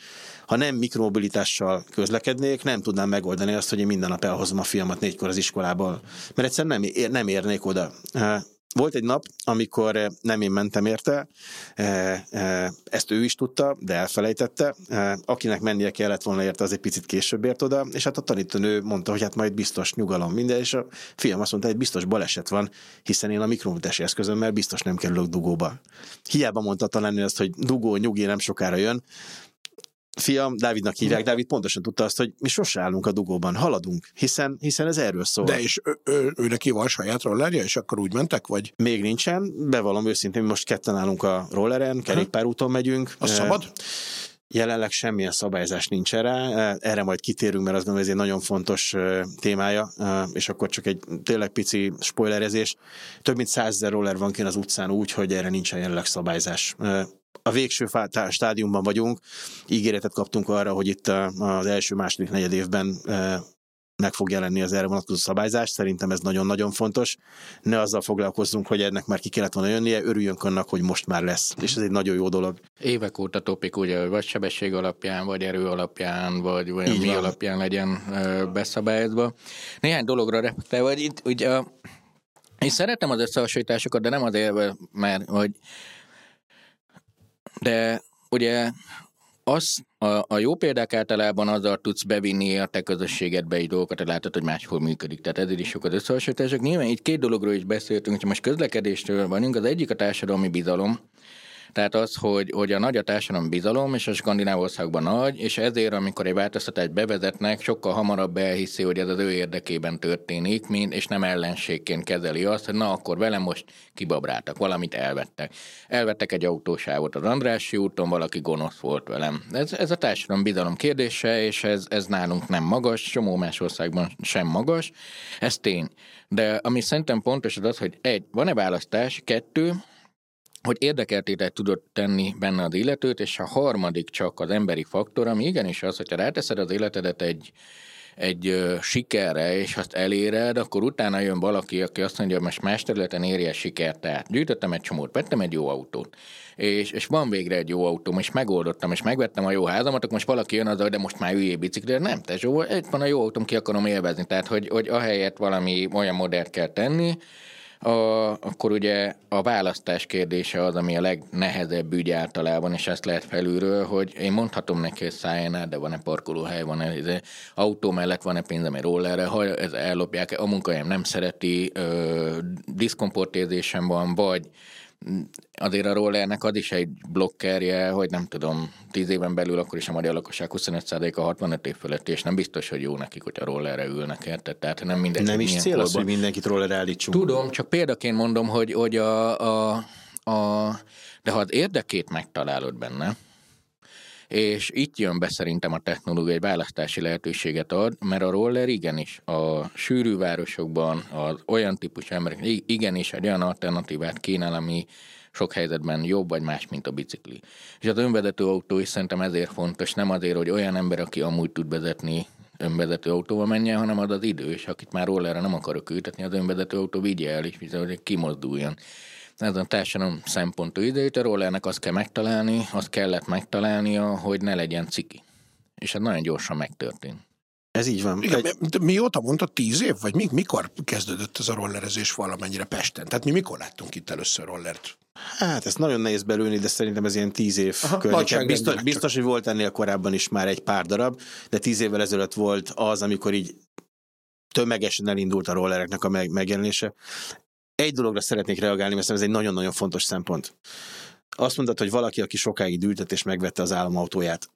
Ha nem mikromobilitással közlekednék, nem tudnám megoldani azt, hogy én minden nap elhozom a fiamat négykor az iskolából, mert egyszerűen nem, ér, nem érnék oda. Volt egy nap, amikor eh, nem én mentem érte, eh, eh, ezt ő is tudta, de elfelejtette. Akinek mennie kellett volna érte, az egy picit később ért oda, és hát a tanítónő mondta, hogy hát majd biztos nyugalom minden, és a fiam azt mondta, hogy biztos baleset van, hiszen én a mikromutási eszközömmel biztos nem kerülök dugóba. Hiába mondta talán azt, hogy dugó, nyugi nem sokára jön, fiam, Dávidnak hívják, Dávid pontosan tudta azt, hogy mi sose állunk a dugóban, haladunk, hiszen, hiszen ez erről szól. De és ő, ő, ő neki van saját rollerje, és akkor úgy mentek, vagy? Még nincsen, bevallom őszintén, mi most ketten állunk a rolleren, kerékpárúton megyünk. Az szabad? Jelenleg semmilyen szabályzás nincs erre, erre majd kitérünk, mert azt gondolom, ez egy nagyon fontos témája, és akkor csak egy tényleg pici spoilerezés. Több mint százezer roller van kint az utcán úgy, hogy erre nincsen jelenleg szabályzás a végső stádiumban vagyunk. Ígéretet kaptunk arra, hogy itt az első-második negyed évben meg fog jelenni az erre vonatkozó szabályzás. Szerintem ez nagyon-nagyon fontos. Ne azzal foglalkozzunk, hogy ennek már ki kellett volna jönnie, örüljünk annak, hogy most már lesz. És ez egy nagyon jó dolog. Évek óta topik, ugye, vagy sebesség alapján, vagy erő alapján, vagy vagy mi van. alapján legyen beszabályozva. Néhány dologra reflektálva, hogy itt ugye én szeretem az összehasonlításokat, de nem azért, mert hogy de ugye az, a, a jó példák általában azzal tudsz bevinni a te közösségedbe egy dolgokat, hogy látod, hogy máshol működik. Tehát ezért is sokat összehasonlítások. Nyilván itt két dologról is beszéltünk, hogy most közlekedéstől vagyunk. Az egyik a társadalmi bizalom, tehát az, hogy, hogy a nagy a társadalom bizalom, és a skandináv országban nagy, és ezért, amikor egy változtatást bevezetnek, sokkal hamarabb elhiszi, hogy ez az ő érdekében történik, mint, és nem ellenségként kezeli azt, hogy na akkor velem most kibabráltak, valamit elvettek. Elvettek egy autósávot az Andrássy úton, valaki gonosz volt velem. Ez, ez a társadalom bizalom kérdése, és ez, ez nálunk nem magas, csomó más országban sem magas, ez tény. De ami szerintem pontos az az, hogy egy, van-e választás, kettő, hogy érdekeltétet tudod tenni benne az illetőt, és a harmadik csak az emberi faktor, ami igenis az, hogyha ráteszed az életedet egy, egy ö, sikerre, és azt eléred, akkor utána jön valaki, aki azt mondja, hogy most más területen érje a sikert. Tehát gyűjtöttem egy csomót, vettem egy jó autót, és, és van végre egy jó autóm, és megoldottam, és megvettem a jó házamat, akkor most valaki jön azzal, de most már üljé biciklire. Nem, te Zsó, egy van a jó autóm, ki akarom élvezni. Tehát, hogy, hogy ahelyett valami olyan modellt kell tenni, a, akkor ugye a választás kérdése az, ami a legnehezebb ügy általában, és ezt lehet felülről, hogy én mondhatom neki, hogy szálljon de van-e parkolóhely, van-e ez, autó mellett van-e pénzem egy rollerre, ha ez ellopják, a munkahelyem nem szereti, diszkomportézésem van, vagy azért a rollernek az is egy blokkerje, hogy nem tudom, tíz éven belül akkor is a magyar lakosság 25%-a 65 év fölött, és nem biztos, hogy jó nekik, hogy a rollerre ülnek, érted? Tehát nem mindegy. Nem is cél az, hogy mindenkit rollerre állítsunk. Tudom, csak példaként mondom, hogy, hogy a, a, a, de ha az érdekét megtalálod benne, és itt jön be szerintem a technológia, egy választási lehetőséget ad, mert a roller igenis a sűrű városokban az olyan típusú emberek igenis egy olyan alternatívát kínál, ami sok helyzetben jobb vagy más, mint a bicikli. És az önvezető autó is szerintem ezért fontos, nem azért, hogy olyan ember, aki amúgy tud vezetni, önvezető autóval menjen, hanem az az idő, és akit már rollerre nem akarok ültetni, az önvezető autó vigye el, és hogy kimozduljon ez a társadalom szempontú időt, a rollernek azt kell megtalálni, azt kellett megtalálnia, hogy ne legyen ciki. És ez nagyon gyorsan megtörtént. Ez így van. Igen, Egy... Mióta mondta, tíz év? Vagy mi, mikor kezdődött ez a rollerezés valamennyire Pesten? Tehát mi mikor láttunk itt először rollert? Hát ezt nagyon nehéz belőni, de szerintem ez ilyen tíz év környéken. Biztos, biztos, hogy volt ennél korábban is már egy pár darab, de tíz évvel ezelőtt volt az, amikor így tömegesen elindult a rollereknek a megjelenése. Egy dologra szeretnék reagálni, mert ez egy nagyon-nagyon fontos szempont. Azt mondtad, hogy valaki, aki sokáig dűltett és megvette az államautóját,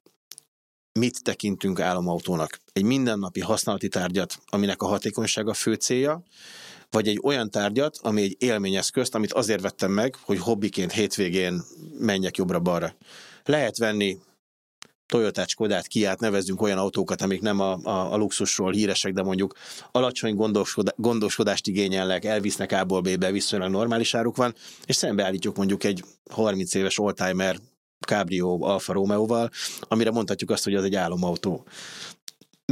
mit tekintünk államautónak? Egy mindennapi használati tárgyat, aminek a hatékonysága fő célja, vagy egy olyan tárgyat, ami egy élményeszközt, amit azért vettem meg, hogy hobbiként hétvégén menjek jobbra-balra. Lehet venni Toyotát, Skodát, Kiát, nevezzünk olyan autókat, amik nem a, a, a luxusról híresek, de mondjuk alacsony gondoskodást igényelnek, elvisznek A-ból B-be, viszonylag normális áruk van, és szembeállítjuk mondjuk egy 30 éves oldtimer Cabrio Alfa Romeo-val, amire mondhatjuk azt, hogy az egy álomautó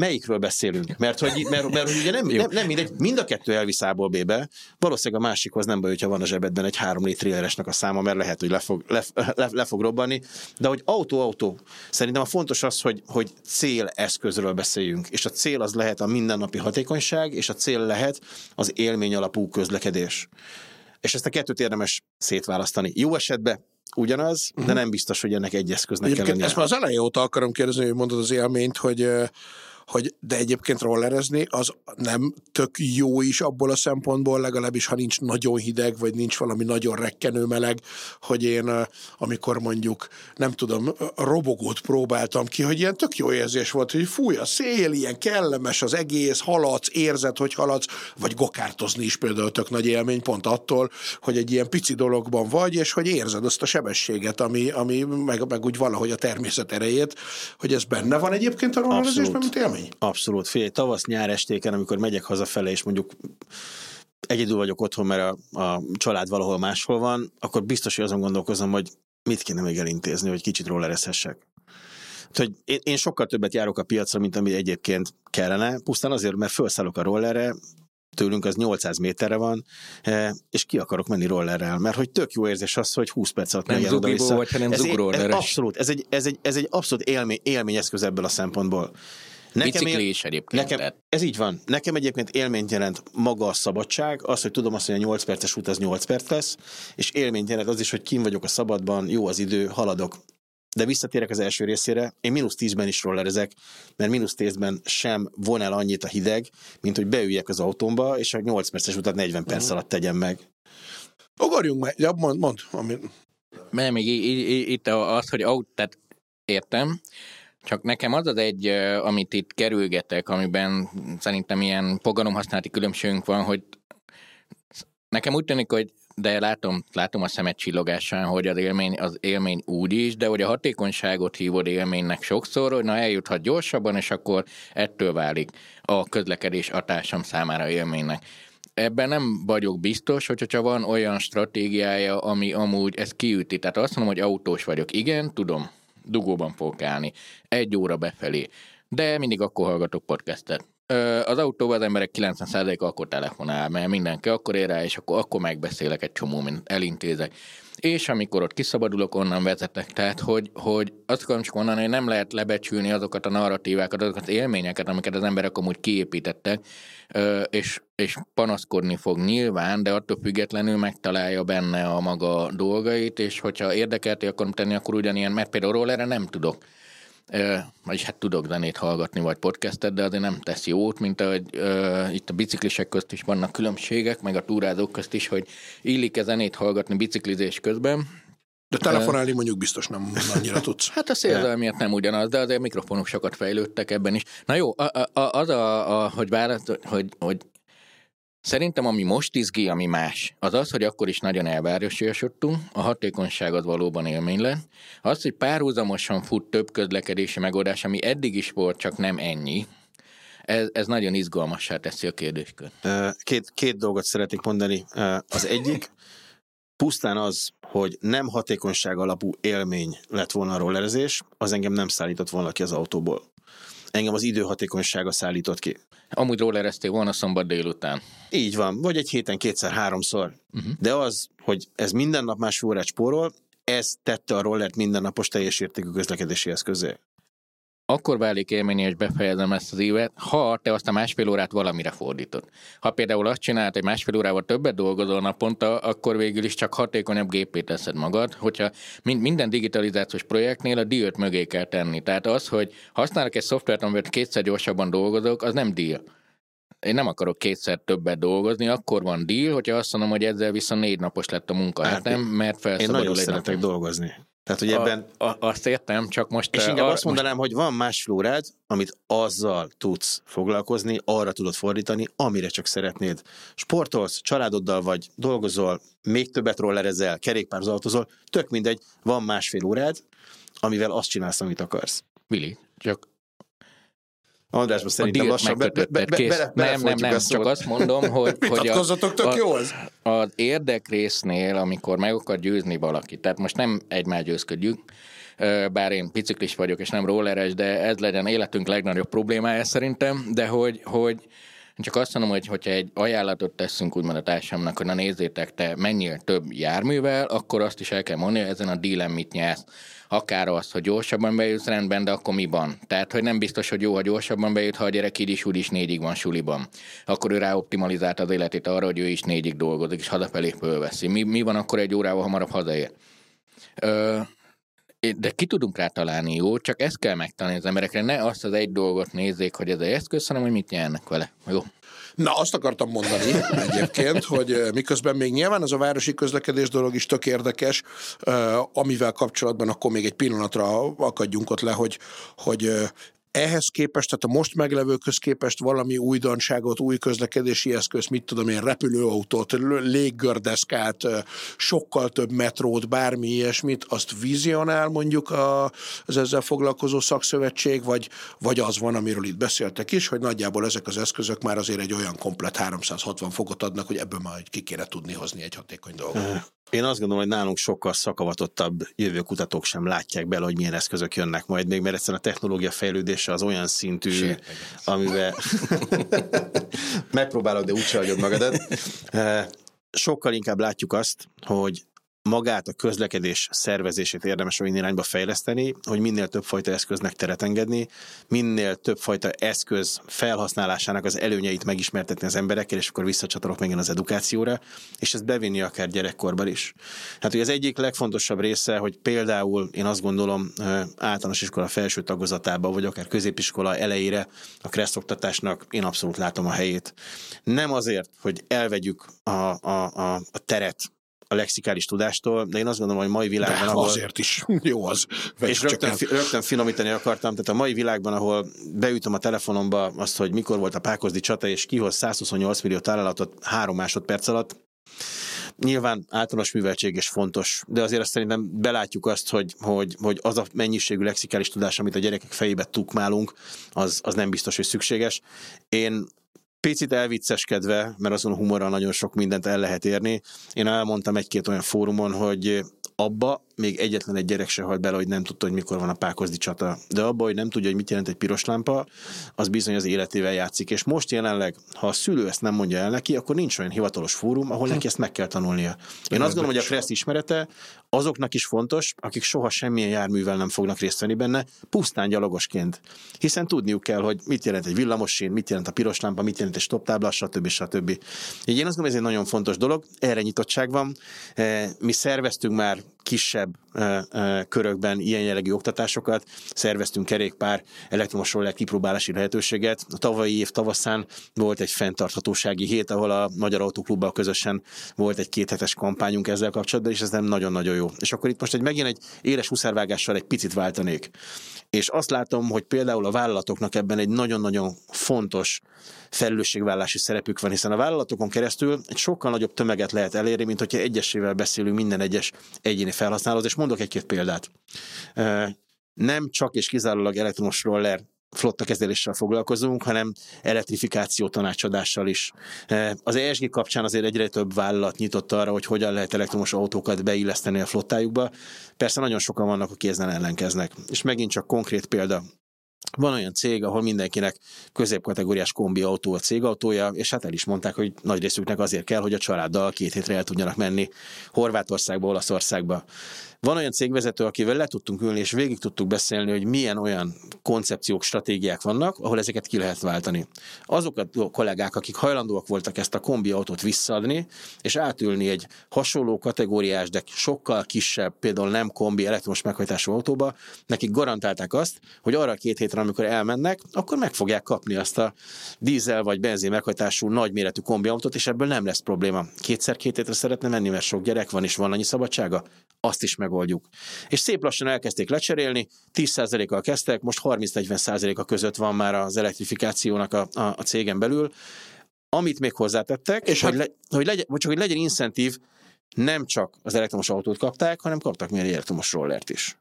melyikről beszélünk? Mert hogy, mert, mert hogy ugye nem, nem, nem mindegy, mind a kettő elvisz A-ból B-be, valószínűleg a másikhoz nem baj, hogyha van a zsebedben egy 3 trilleresnek a száma, mert lehet, hogy le fog, le, le, le fog robbanni, de hogy autó-autó, szerintem a fontos az, hogy, hogy céleszközről beszéljünk, és a cél az lehet a mindennapi hatékonyság, és a cél lehet az élmény alapú közlekedés. És ezt a kettőt érdemes szétválasztani. Jó esetben ugyanaz, de mhm. nem biztos, hogy ennek egy eszköznek Egyébként kell lennie. Ezt már az elején óta akarom kérdezni, hogy mondod az élményt, hogy hogy de egyébként rollerezni az nem tök jó is abból a szempontból, legalábbis ha nincs nagyon hideg, vagy nincs valami nagyon rekkenő meleg, hogy én amikor mondjuk, nem tudom, robogót próbáltam ki, hogy ilyen tök jó érzés volt, hogy fúj a szél, ilyen kellemes az egész, haladsz, érzed, hogy haladsz, vagy gokártozni is például tök nagy élmény, pont attól, hogy egy ilyen pici dologban vagy, és hogy érzed azt a sebességet, ami, ami meg, meg úgy valahogy a természet erejét, hogy ez benne van egyébként a rollerezésben, mint élmény élmény? Abszolút. Figyelj, tavasz-nyár estéken, amikor megyek hazafele, és mondjuk egyedül vagyok otthon, mert a, a család valahol máshol van, akkor biztos, hogy azon gondolkozom, hogy mit kéne még elintézni, hogy kicsit rollerezhessek. Hogy én, én sokkal többet járok a piacra, mint ami egyébként kellene, pusztán azért, mert felszállok a rollerre, tőlünk az 800 méterre van, eh, és ki akarok menni rollerrel, mert hogy tök jó érzés az, hogy 20 perc alatt nem zugibó vagy, hanem ez, ez abszolút, ez egy, ez egy, ez egy abszolút élmény, élményeszköz ebből a szempontból. Nekem Bicikli is egyébként. Nekem, tehát. ez így van. Nekem egyébként élményt jelent maga a szabadság, az, hogy tudom azt, hogy a 8 perces út az 8 perc lesz, és élményt jelent az is, hogy kim vagyok a szabadban, jó az idő, haladok. De visszatérek az első részére, én mínusz 10-ben is rollerezek, mert mínusz 10-ben sem von el annyit a hideg, mint hogy beüljek az autómba, és a 8 perces utat 40 perc uh-huh. alatt tegyem meg. Ugorjunk meg, ja, mond, mond. Ami... Mert még itt az, hogy aut, tehát értem, csak nekem az az egy, amit itt kerülgetek, amiben szerintem ilyen fogalomhasználati különbségünk van, hogy nekem úgy tűnik, hogy de látom, látom a szemet csillogásán, hogy az élmény, az élmény úgy is, de hogy a hatékonyságot hívod élménynek sokszor, hogy na eljuthat gyorsabban, és akkor ettől válik a közlekedés a társam számára élménynek. Ebben nem vagyok biztos, hogyha csak van olyan stratégiája, ami amúgy ezt kiüti. Tehát azt mondom, hogy autós vagyok. Igen, tudom, dugóban fogok állni. Egy óra befelé. De mindig akkor hallgatok podcastet. Az autóban az emberek 90%-a akkor telefonál, mert mindenki akkor ér rá, és akkor, akkor megbeszélek egy csomó, mint elintézek. És amikor ott kiszabadulok, onnan vezetek. Tehát, hogy, hogy azt akarom csak mondani, hogy nem lehet lebecsülni azokat a narratívákat, azokat az élményeket, amiket az emberek amúgy kiépítettek, és, és panaszkodni fog nyilván, de attól függetlenül megtalálja benne a maga dolgait, és hogyha érdekelti akarom tenni, akkor ugyanilyen, mert például erre nem tudok. Vagyis hát tudok zenét hallgatni, vagy podcastet, de azért nem tesz jót, mint ahogy uh, itt a biciklisek közt is vannak különbségek, meg a túrázók közt is, hogy illik-e zenét hallgatni biciklizés közben, de telefonálni mondjuk biztos nem annyira tudsz. [laughs] Hát a szélzel miatt nem ugyanaz, de azért mikrofonok sokat fejlődtek ebben is. Na jó, a, a, az a, a hogy, választ, hogy, hogy Szerintem ami most izgi, ami más, az az, hogy akkor is nagyon elvárosítottunk, a hatékonyság az valóban élmény lett. Az, hogy párhuzamosan fut több közlekedési megoldás, ami eddig is volt, csak nem ennyi, ez, ez nagyon izgalmassá teszi a kérdéskört. Két, két dolgot szeretnék mondani. Az egyik, pusztán az, hogy nem hatékonyság alapú élmény lett volna a rollerezés, az engem nem szállított volna ki az autóból. Engem az időhatékonysága szállított ki. Amúgy rollereztél volna szombat délután. Így van, vagy egy héten kétszer-háromszor. Uh-huh. De az, hogy ez minden nap más órát spórol, ez tette a rollert mindennapos teljes értékű közlekedési eszközé akkor válik élmény, és befejezem ezt az évet, ha te azt a másfél órát valamire fordítod. Ha például azt csinálod, hogy másfél órával többet dolgozol naponta, akkor végül is csak hatékonyabb gépé teszed magad, hogyha minden digitalizációs projektnél a díjat mögé kell tenni. Tehát az, hogy használok egy szoftvert, amivel kétszer gyorsabban dolgozok, az nem díj. Én nem akarok kétszer többet dolgozni, akkor van deal, hogyha azt mondom, hogy ezzel viszont négy napos lett a munkahetem, hát, mert felszabadul Én nagyon szeretek napon. dolgozni. Tehát, hogy ebben... A, a, azt értem, csak most... És inkább azt mondanám, most... hogy van más flórád, amit azzal tudsz foglalkozni, arra tudod fordítani, amire csak szeretnéd. Sportolsz, családoddal vagy, dolgozol, még többet rollerezel, kerékpározatozol, tök mindegy, van másfél órád, amivel azt csinálsz, amit akarsz. Vili, csak Andrásban szerintem lassan be, be, be, be, Nem, nem, nem, csak azt mondom, hogy, [laughs] hogy a, tök jó az. érdekrésznél, amikor meg akar győzni valaki, tehát most nem egymás győzködjük, bár én biciklis vagyok, és nem rolleres, de ez legyen életünk legnagyobb problémája szerintem, de hogy, hogy csak azt mondom, hogy hogyha egy ajánlatot teszünk úgymond a társamnak, hogy na nézzétek, te mennyire több járművel, akkor azt is el kell mondani, hogy ezen a dílen mit nyersz akár az, hogy gyorsabban bejutsz rendben, de akkor mi van? Tehát, hogy nem biztos, hogy jó, ha gyorsabban bejut, ha a gyerek így is úgy is négyig van suliban. Akkor ő ráoptimalizálta az életét arra, hogy ő is négyig dolgozik, és hazafelé fölveszi. Mi, mi van akkor egy órával hamarabb hazaér? Ö, de ki tudunk rá találni jó, csak ezt kell megtanulni az emberekre, ne azt az egy dolgot nézzék, hogy ez egy eszköz, hanem hogy mit nyernek vele. Jó. Na, azt akartam mondani egyébként, hogy miközben még nyilván ez a városi közlekedés dolog is tök érdekes, amivel kapcsolatban akkor még egy pillanatra akadjunk ott le, hogy, hogy ehhez képest, tehát a most meglevőkhöz képest valami újdonságot, új közlekedési eszköz, mit tudom én, repülőautót, léggördeszkát, sokkal több metrót, bármi ilyesmit, azt vizionál mondjuk a, az ezzel foglalkozó szakszövetség, vagy, vagy az van, amiről itt beszéltek is, hogy nagyjából ezek az eszközök már azért egy olyan komplet 360 fokot adnak, hogy ebből már ki kéne tudni hozni egy hatékony dolgot. Én azt gondolom, hogy nálunk sokkal szakavatottabb jövőkutatók sem látják bele, hogy milyen eszközök jönnek majd még, mert egyszerűen a technológia fejlődése az olyan szintű, Sérteget. amivel [laughs] megpróbálod, de úgyse hagyod magadat. [laughs] Eh, sokkal inkább látjuk azt, hogy magát a közlekedés szervezését érdemes olyan irányba fejleszteni, hogy minél több fajta eszköznek teret engedni, minél több fajta eszköz felhasználásának az előnyeit megismertetni az emberekkel, és akkor visszacsatolok megint az edukációra, és ezt bevinni akár gyerekkorban is. Hát ugye az egyik legfontosabb része, hogy például én azt gondolom általános iskola felső tagozatába, vagy akár középiskola elejére a kresszoktatásnak én abszolút látom a helyét. Nem azért, hogy elvegyük a, a, a, a teret a lexikális tudástól, de én azt gondolom, hogy a mai világban, de, ahol... azért is [laughs] jó az. És rögtön, fi, rögtön finomítani akartam, tehát a mai világban, ahol beütöm a telefonomba azt, hogy mikor volt a Pákozdi csata, és kihoz 128 millió találatot három másodperc alatt, Nyilván általános műveltség is fontos, de azért azt szerintem belátjuk azt, hogy, hogy, hogy az a mennyiségű lexikális tudás, amit a gyerekek fejébe tukmálunk, az, az nem biztos, hogy szükséges. Én picit elvicceskedve, mert azon humorral nagyon sok mindent el lehet érni. Én elmondtam egy-két olyan fórumon, hogy abba még egyetlen egy gyerek se halt bele, hogy nem tudta, hogy mikor van a pákozdi csata. De abba, hogy nem tudja, hogy mit jelent egy piros lámpa, az bizony az életével játszik. És most jelenleg, ha a szülő ezt nem mondja el neki, akkor nincs olyan hivatalos fórum, ahol neki ezt meg kell tanulnia. Én azt gondolom, hogy a Kressz ismerete azoknak is fontos, akik soha semmilyen járművel nem fognak részt venni benne, pusztán gyalogosként. Hiszen tudniuk kell, hogy mit jelent egy villamosín, mit jelent a piros lámpa, mit jelent egy stop tábla, stb. stb. Így én azt gondolom, ez egy nagyon fontos dolog, erre nyitottság van. Eh, mi szerveztünk már kisebb körökben ilyen jellegű oktatásokat, szerveztünk kerékpár elektromos roller kipróbálási lehetőséget. A tavalyi év tavaszán volt egy fenntarthatósági hét, ahol a Magyar Autóklubbal közösen volt egy kéthetes kampányunk ezzel kapcsolatban, és ez nem nagyon-nagyon jó. És akkor itt most egy megint egy éles huszárvágással egy picit váltanék. És azt látom, hogy például a vállalatoknak ebben egy nagyon-nagyon fontos felelősségvállási szerepük van, hiszen a vállalatokon keresztül egy sokkal nagyobb tömeget lehet elérni, mint hogyha egyesével beszélünk minden egyes egyéni felhasználóhoz, és mondok egy-két példát. Nem csak és kizárólag elektromos roller flotta kezeléssel foglalkozunk, hanem elektrifikáció tanácsadással is. Az ESG kapcsán azért egyre több vállalat nyitott arra, hogy hogyan lehet elektromos autókat beilleszteni a flottájukba. Persze nagyon sokan vannak, akik ezen ellenkeznek. És megint csak konkrét példa, van olyan cég, ahol mindenkinek középkategóriás kombi autó a cégautója, és hát el is mondták, hogy nagy részüknek azért kell, hogy a családdal két hétre el tudjanak menni Horvátországba, Olaszországba. Van olyan cégvezető, akivel le tudtunk ülni, és végig tudtuk beszélni, hogy milyen olyan koncepciók, stratégiák vannak, ahol ezeket ki lehet váltani. Azok a kollégák, akik hajlandóak voltak ezt a kombi autót visszaadni, és átülni egy hasonló kategóriás, de sokkal kisebb, például nem kombi elektromos meghajtású autóba, nekik garantálták azt, hogy arra a két hétre, amikor elmennek, akkor meg fogják kapni azt a dízel vagy benzin meghajtású nagyméretű kombi autót, és ebből nem lesz probléma. Kétszer két hétre szeretne menni, mert sok gyerek van, és van annyi szabadsága, azt is meg megoldjuk. És szép lassan elkezdték lecserélni, 10%-kal kezdtek, most 30-40%-a között van már az elektrifikációnak a, a, a cégen belül. Amit még hozzátettek, és hogy, hát... le, hogy, legyen, csak hogy legyen incentív, nem csak az elektromos autót kapták, hanem kaptak még egy elektromos rollert is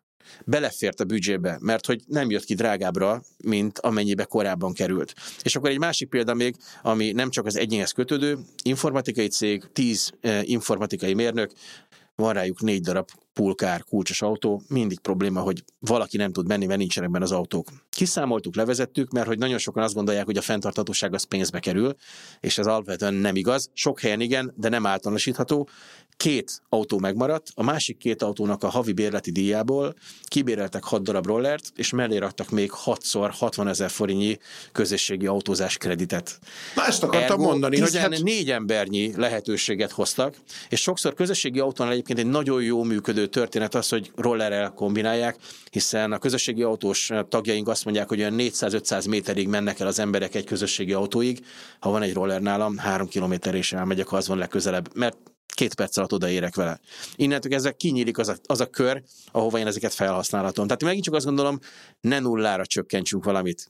belefért a büdzsébe, mert hogy nem jött ki drágábbra, mint amennyibe korábban került. És akkor egy másik példa még, ami nem csak az egyénhez kötődő, informatikai cég, tíz eh, informatikai mérnök, van rájuk négy darab pulkár, kulcsos autó, mindig probléma, hogy valaki nem tud menni, mert nincsenek benne az autók. Kiszámoltuk, levezettük, mert hogy nagyon sokan azt gondolják, hogy a fenntarthatóság az pénzbe kerül, és ez alapvetően nem igaz. Sok helyen igen, de nem általánosítható két autó megmaradt, a másik két autónak a havi bérleti díjából kibéreltek 6 darab rollert, és mellé raktak még 6-szor 60 ezer forintnyi közösségi autózás kreditet. Na ezt akartam Ergo mondani, hogy hát... négy embernyi lehetőséget hoztak, és sokszor közösségi autónál egyébként egy nagyon jó működő történet az, hogy rollerrel kombinálják, hiszen a közösségi autós tagjaink azt mondják, hogy olyan 400-500 méterig mennek el az emberek egy közösségi autóig, ha van egy roller nálam, három kilométer és elmegyek, ha az van legközelebb, mert két perc alatt odaérek vele. Innentől ezek kinyílik az a, az a kör, ahova én ezeket felhasználhatom. Tehát megint csak azt gondolom, ne nullára csökkentsünk valamit.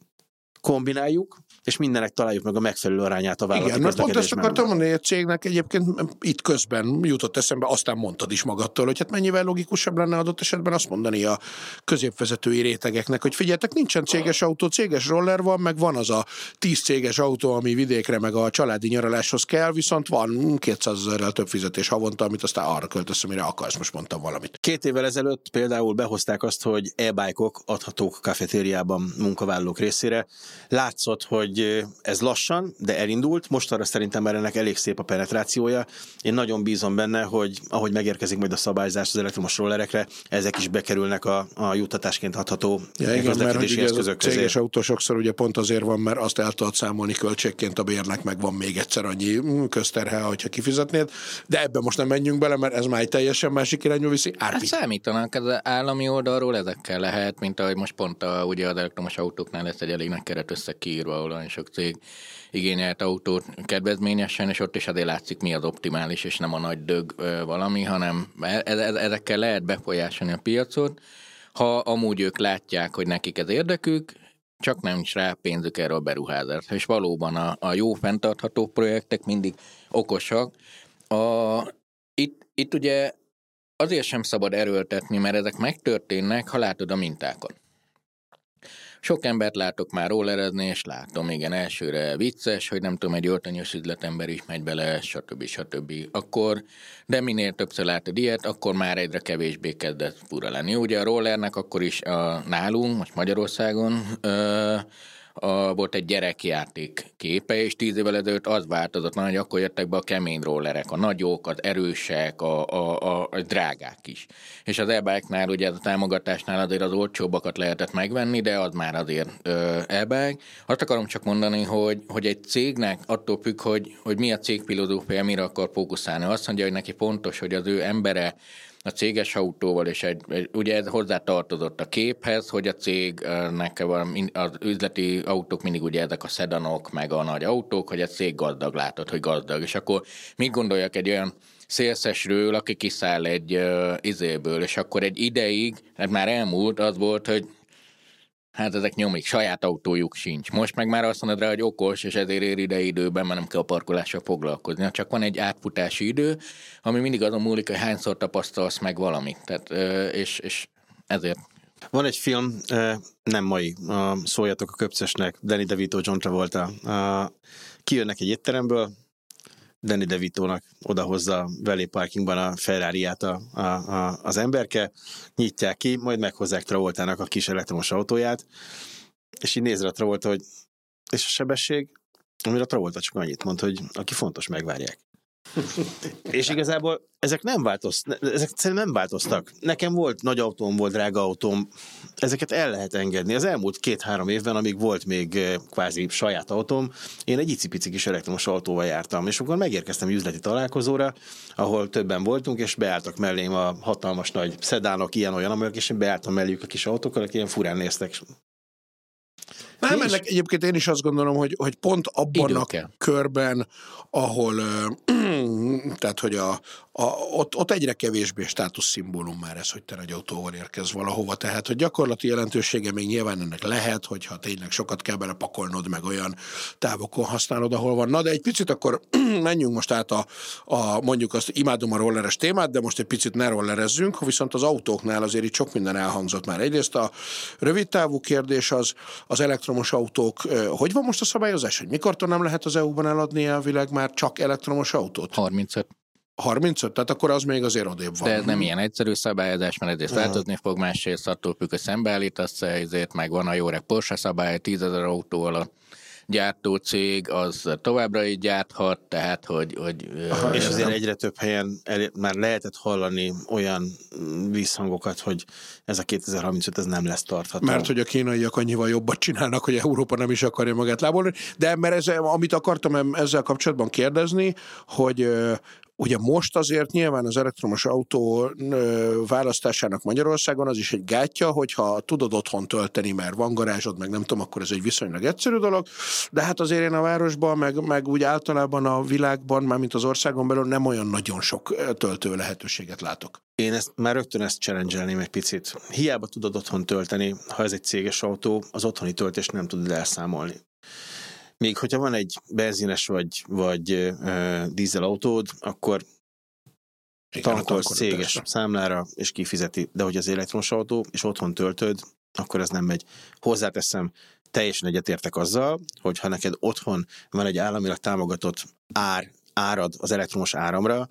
Kombináljuk, és mindennek találjuk meg a megfelelő arányát a vállalati Igen, mert pont ezt akartam mondani, hogy a cégnek egyébként itt közben jutott eszembe, aztán mondtad is magadtól, hogy hát mennyivel logikusabb lenne adott esetben azt mondani a középvezetői rétegeknek, hogy figyeljetek, nincsen céges autó, céges roller van, meg van az a tíz céges autó, ami vidékre, meg a családi nyaraláshoz kell, viszont van 200 ezerrel több fizetés havonta, amit aztán arra költesz, amire akarsz, most mondtam valamit. Két évvel ezelőtt például behozták azt, hogy e-bike-ok adhatók kafetériában munkavállalók részére. Látszott, hogy hogy ez lassan, de elindult, mostanra szerintem már ennek elég szép a penetrációja. Én nagyon bízom benne, hogy ahogy megérkezik majd a szabályzás az elektromos rollerekre, ezek is bekerülnek a, a juttatásként adható ja, igen, mert hogy eszközök közé. céges autó sokszor ugye pont azért van, mert azt el tudod számolni költségként a bérnek, meg van még egyszer annyi közterhe, hogyha kifizetnéd, de ebben most nem menjünk bele, mert ez már egy teljesen másik irányú viszi. Hát számítanak, az állami oldalról ezekkel lehet, mint ahogy most pont a, ugye az elektromos autóknál lesz egy elég nagy keret összekiírva, ahol nagyon sok cég igényelt autót kedvezményesen, és ott is azért látszik, mi az optimális, és nem a nagy dög valami, hanem e, e, e, ezekkel lehet befolyásolni a piacot, ha amúgy ők látják, hogy nekik ez érdekük, csak nem is rá pénzük erre a beruházásra. És valóban a, a jó fenntartható projektek mindig okosak. A, itt, itt ugye azért sem szabad erőltetni, mert ezek megtörténnek, ha látod a mintákat. Sok embert látok már rollerezni, és látom, igen, elsőre vicces, hogy nem tudom, egy öltönyös üzletember is megy bele, stb. stb. Akkor, de minél többször látod ilyet, akkor már egyre kevésbé kezdett fura lenni. Ugye a rollernek akkor is a, nálunk, most Magyarországon, ö, a, volt egy gyerekjáték képe, és tíz évvel ezelőtt az változott, hogy akkor jöttek be a kemény rollerek, a nagyok, az erősek, a, a, a, a drágák is. És az e ugye a támogatásnál azért az olcsóbbakat lehetett megvenni, de az már azért e Azt akarom csak mondani, hogy, hogy egy cégnek attól függ, hogy, hogy mi a cég filozófia, mire akar fókuszálni. Azt mondja, hogy neki fontos, hogy az ő embere a céges autóval, és egy, ugye ez hozzá a képhez, hogy a cégnek az üzleti autók mindig ugye ezek a szedanok, meg a nagy autók, hogy a cég gazdag látod, hogy gazdag. És akkor mit gondoljak egy olyan szélszesről, aki kiszáll egy uh, izéből, és akkor egy ideig, ez már elmúlt, az volt, hogy Hát ezek nyomik, saját autójuk sincs. Most meg már azt mondod rá, hogy okos, és ezért ér ide időben, mert nem kell a parkolással foglalkozni. Csak van egy átfutási idő, ami mindig azon múlik, hogy hányszor tapasztalsz meg valamit. Tehát, és, és ezért van egy film, nem mai, szóljatok a köpcesnek, Danny DeVito, John Travolta. Kijönnek egy étteremből, Danny DeVito-nak odahozza velé parkingban a ferrari a, a, a, az emberke, nyitják ki, majd meghozzák Travoltának a kis elektromos autóját, és így nézve a Travolta, hogy és a sebesség, amire a Travolta csak annyit mond, hogy aki fontos, megvárják. És igazából ezek nem változtak, ezek nem változtak. Nekem volt nagy autóm, volt drága autóm, ezeket el lehet engedni. Az elmúlt két-három évben, amíg volt még eh, kvázi saját autóm, én egy icipici kis elektromos autóval jártam, és akkor megérkeztem üzleti találkozóra, ahol többen voltunk, és beálltak mellém a hatalmas nagy szedánok, ilyen-olyan, amelyek, és én beálltam melléjük a kis autókkal, akik ilyen furán néztek. Nem, ennek egyébként én is azt gondolom, hogy, hogy pont abban Idő a kell. körben, ahol [clears throat] tehát hogy a, a, ott, ott egyre kevésbé státuszszimbólum már ez, hogy te nagy autóval érkez valahova, tehát hogy gyakorlati jelentősége még nyilván ennek lehet, hogyha tényleg sokat kell belepakolnod, meg olyan távokon használod, ahol van. Na, de egy picit akkor [clears throat] menjünk most át a, a mondjuk azt imádom a rolleres témát, de most egy picit ne rollerezzünk, viszont az autóknál azért itt sok minden elhangzott már. Egyrészt a rövid távú kérdés az, az elektromos autók, hogy van most a szabályozás, hogy mikortól nem lehet az EU-ban eladni elvileg már csak elektromos autót? 35. 35? Tehát akkor az még azért odébb van. De ez nem ilyen egyszerű szabályozás, mert egyrészt változni fog, másrészt attól függ, hogy szembeállítasz ezért meg van a jó reg Porsche szabály, 10 ezer autó alatt gyártó cég, az továbbra is gyárthat, tehát hogy... hogy Aha, és azért egyre több helyen el, már lehetett hallani olyan visszhangokat, hogy ez a 2035 ez nem lesz tartható. Mert hogy a kínaiak annyival jobbat csinálnak, hogy Európa nem is akarja magát lábolni. De mert ez, amit akartam ezzel kapcsolatban kérdezni, hogy Ugye most azért nyilván az elektromos autó választásának Magyarországon az is egy gátja, hogyha tudod otthon tölteni, mert van garázsod, meg nem tudom, akkor ez egy viszonylag egyszerű dolog, de hát azért én a városban, meg, meg úgy általában a világban, mármint az országon belül nem olyan nagyon sok töltő lehetőséget látok. Én ezt, már rögtön ezt challenge egy picit. Hiába tudod otthon tölteni, ha ez egy céges autó, az otthoni töltést nem tudod elszámolni. Még hogyha van egy benzines vagy, vagy uh, dízel autód, akkor tankolsz céges persze. számlára, és kifizeti. De hogy az elektromos autó, és otthon töltöd, akkor ez nem megy. Hozzáteszem, teljesen egyetértek azzal, hogy ha neked otthon van egy államilag támogatott ár, árad az elektromos áramra,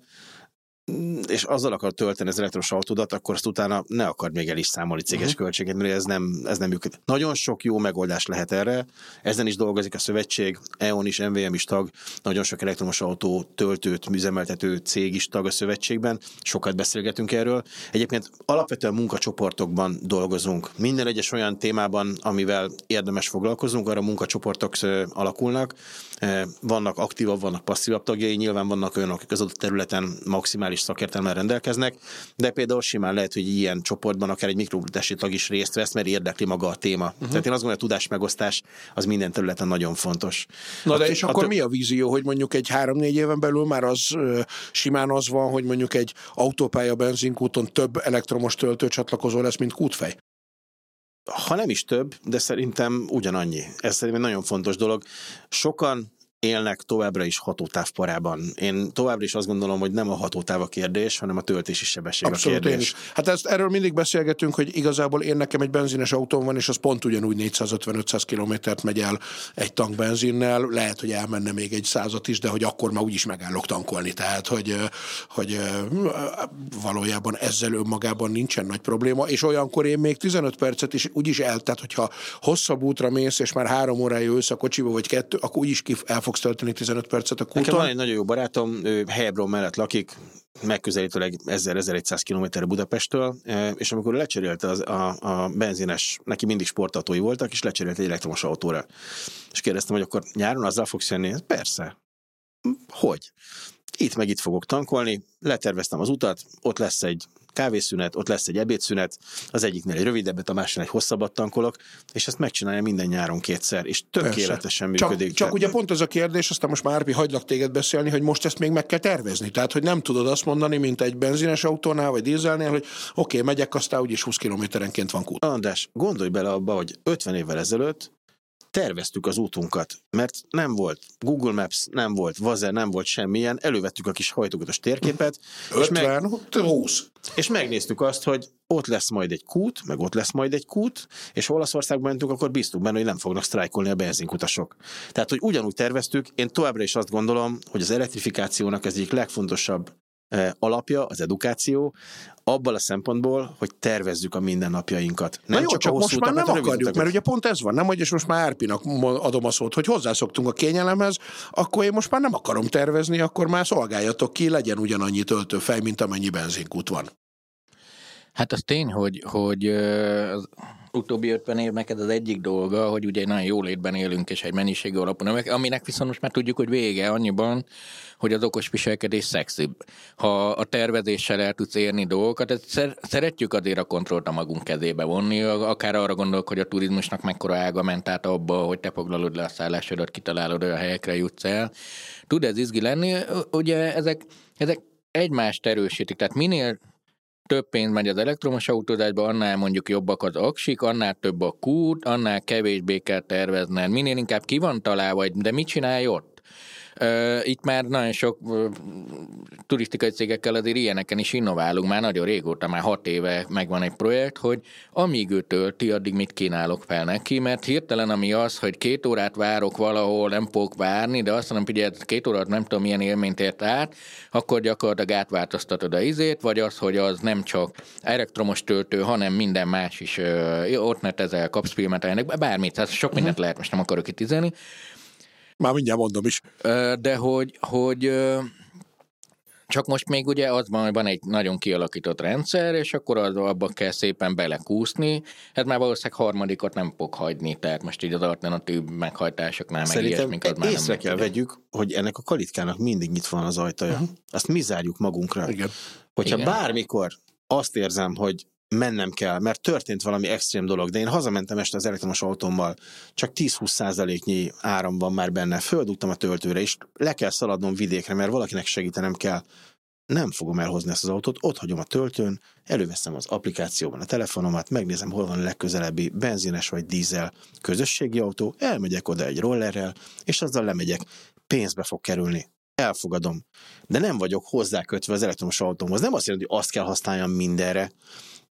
és azzal akar tölteni az elektromos autódat, akkor azt utána ne akar még el is számolni céges uh-huh. költséget, mert ez nem, ez nem működik. Nagyon sok jó megoldás lehet erre, ezen is dolgozik a szövetség, EON is, MVM is tag, nagyon sok elektromos autó töltőt műzemeltető cég is tag a szövetségben, sokat beszélgetünk erről. Egyébként alapvetően munkacsoportokban dolgozunk. Minden egyes olyan témában, amivel érdemes foglalkozunk, arra munkacsoportok alakulnak. Vannak aktívabb, vannak passzívabb tagjai, nyilván vannak olyanok, akik az adott területen maximális minimális szakértelemmel rendelkeznek, de például simán lehet, hogy ilyen csoportban akár egy mikrobutási tag is részt vesz, mert érdekli maga a téma. Uh-huh. Tehát én azt gondolom, hogy a tudás megosztás az minden területen nagyon fontos. Na a, de és a, akkor a, mi a vízió, hogy mondjuk egy három-négy éven belül már az simán az van, hogy mondjuk egy autópálya benzinkúton több elektromos töltőcsatlakozó lesz, mint kútfej? Ha nem is több, de szerintem ugyanannyi. Ez szerintem egy nagyon fontos dolog. Sokan élnek továbbra is hatótávparában. Én továbbra is azt gondolom, hogy nem a hatótáv a kérdés, hanem a töltési sebesség Abszolút, a kérdés. Én is. Hát ezt, erről mindig beszélgetünk, hogy igazából én nekem egy benzines autóm van, és az pont ugyanúgy 450-500 kilométert megy el egy tank benzinnel, lehet, hogy elmenne még egy százat is, de hogy akkor már úgyis megállok tankolni. Tehát, hogy, hogy valójában ezzel önmagában nincsen nagy probléma, és olyankor én még 15 percet is úgyis el, tehát hogyha hosszabb útra mész, és már három órája jössz a kocsiba, vagy kettő, akkor úgyis ki el fogsz tölteni 15 percet a kúton. Nekem van egy nagyon jó barátom, ő Helyebron mellett lakik, megközelítőleg 1000-1100 km Budapesttől, és amikor lecserélte az, a, a benzines, neki mindig sportautói voltak, és lecserélte egy elektromos autóra. És kérdeztem, hogy akkor nyáron azzal fogsz jönni? Persze. Hogy? Itt meg itt fogok tankolni, leterveztem az utat, ott lesz egy kávészünet, ott lesz egy ebédszünet, az egyiknél egy rövidebbet, a másiknél egy hosszabbat tankolok, és ezt megcsinálja minden nyáron kétszer, és tökéletesen Persze. működik. Csak, csak ugye pont az a kérdés, aztán most már Árpi, hagylak téged beszélni, hogy most ezt még meg kell tervezni. Tehát, hogy nem tudod azt mondani, mint egy benzines autónál, vagy dízelnél, hogy oké, okay, megyek, aztán úgyis 20 kilométerenként van kút. András, gondolj bele abba, hogy 50 évvel ezelőtt terveztük az útunkat, mert nem volt Google Maps, nem volt Vazer, nem volt semmilyen, elővettük a kis hajtógatos térképet. 50, és meg, 20. És megnéztük azt, hogy ott lesz majd egy kút, meg ott lesz majd egy kút, és ha Olaszországban mentünk, akkor bíztuk benne, hogy nem fognak sztrájkolni a benzinkutasok. Tehát, hogy ugyanúgy terveztük, én továbbra is azt gondolom, hogy az elektrifikációnak ez egyik legfontosabb alapja, az edukáció, abban a szempontból, hogy tervezzük a mindennapjainkat. Nem Na jó, csak, csak most már nem akarjuk, mert ugye pont ez van, nem, hogy és most már Árpinak adom a szót, hogy hozzászoktunk a kényelemhez, akkor én most már nem akarom tervezni, akkor már szolgáljatok ki, legyen ugyanannyi töltőfej, mint amennyi benzinkút van. Hát az tény, hogy, hogy az utóbbi 50 év neked az egyik dolga, hogy ugye nagyon jó létben élünk, és egy mennyiségű alapú növek, aminek viszont most már tudjuk, hogy vége annyiban, hogy az okos viselkedés szexibb. Ha a tervezéssel el tudsz érni dolgokat, ezt szeretjük azért a kontrollt a magunk kezébe vonni, akár arra gondolok, hogy a turizmusnak mekkora ága ment át abba, hogy te foglalod le a szállásodat, kitalálod, olyan helyekre jutsz el. Tud ez izgi lenni? Ugye ezek, ezek egymást erősítik, tehát minél több pénz megy az elektromos autózásba, annál mondjuk jobbak az aksik, annál több a kút, annál kevésbé kell tervezned. Minél inkább ki van találva, de mit csinálj ott? Itt már nagyon sok turisztikai cégekkel azért ilyeneken is innoválunk, már nagyon régóta, már hat éve megvan egy projekt, hogy amíg ő tölti, addig mit kínálok fel neki, mert hirtelen ami az, hogy két órát várok valahol, nem fogok várni, de azt mondom, hogy két órát nem tudom milyen élményt ért át, akkor gyakorlatilag átváltoztatod a izét, vagy az, hogy az nem csak elektromos töltő, hanem minden más is, ott netezel, kapsz filmet, bármit, tehát sok mindent uh-huh. lehet, most nem akarok itt izelni, már mindjárt mondom is. De hogy, hogy csak most még ugye az van, hogy van egy nagyon kialakított rendszer, és akkor az, abba kell szépen belekúszni. Hát már valószínűleg harmadikot nem fog hagyni, tehát most így az alternatív meghajtásoknál meg ilyesmik az már észre nem kell vegyük, hogy ennek a kalitkának mindig nyitva van az ajtaja. Uh-huh. Azt mi zárjuk magunkra. Igen. Hogyha Igen. bármikor azt érzem, hogy mennem kell, mert történt valami extrém dolog, de én hazamentem este az elektromos autómmal, csak 10-20 százaléknyi áram van már benne, földugtam a töltőre, és le kell szaladnom vidékre, mert valakinek segítenem kell. Nem fogom elhozni ezt az autót, ott hagyom a töltőn, előveszem az applikációban a telefonomat, megnézem, hol van a legközelebbi benzines vagy dízel közösségi autó, elmegyek oda egy rollerrel, és azzal lemegyek. Pénzbe fog kerülni, elfogadom. De nem vagyok hozzákötve az elektromos autómhoz. Nem azt jelenti, hogy azt kell használjam mindenre,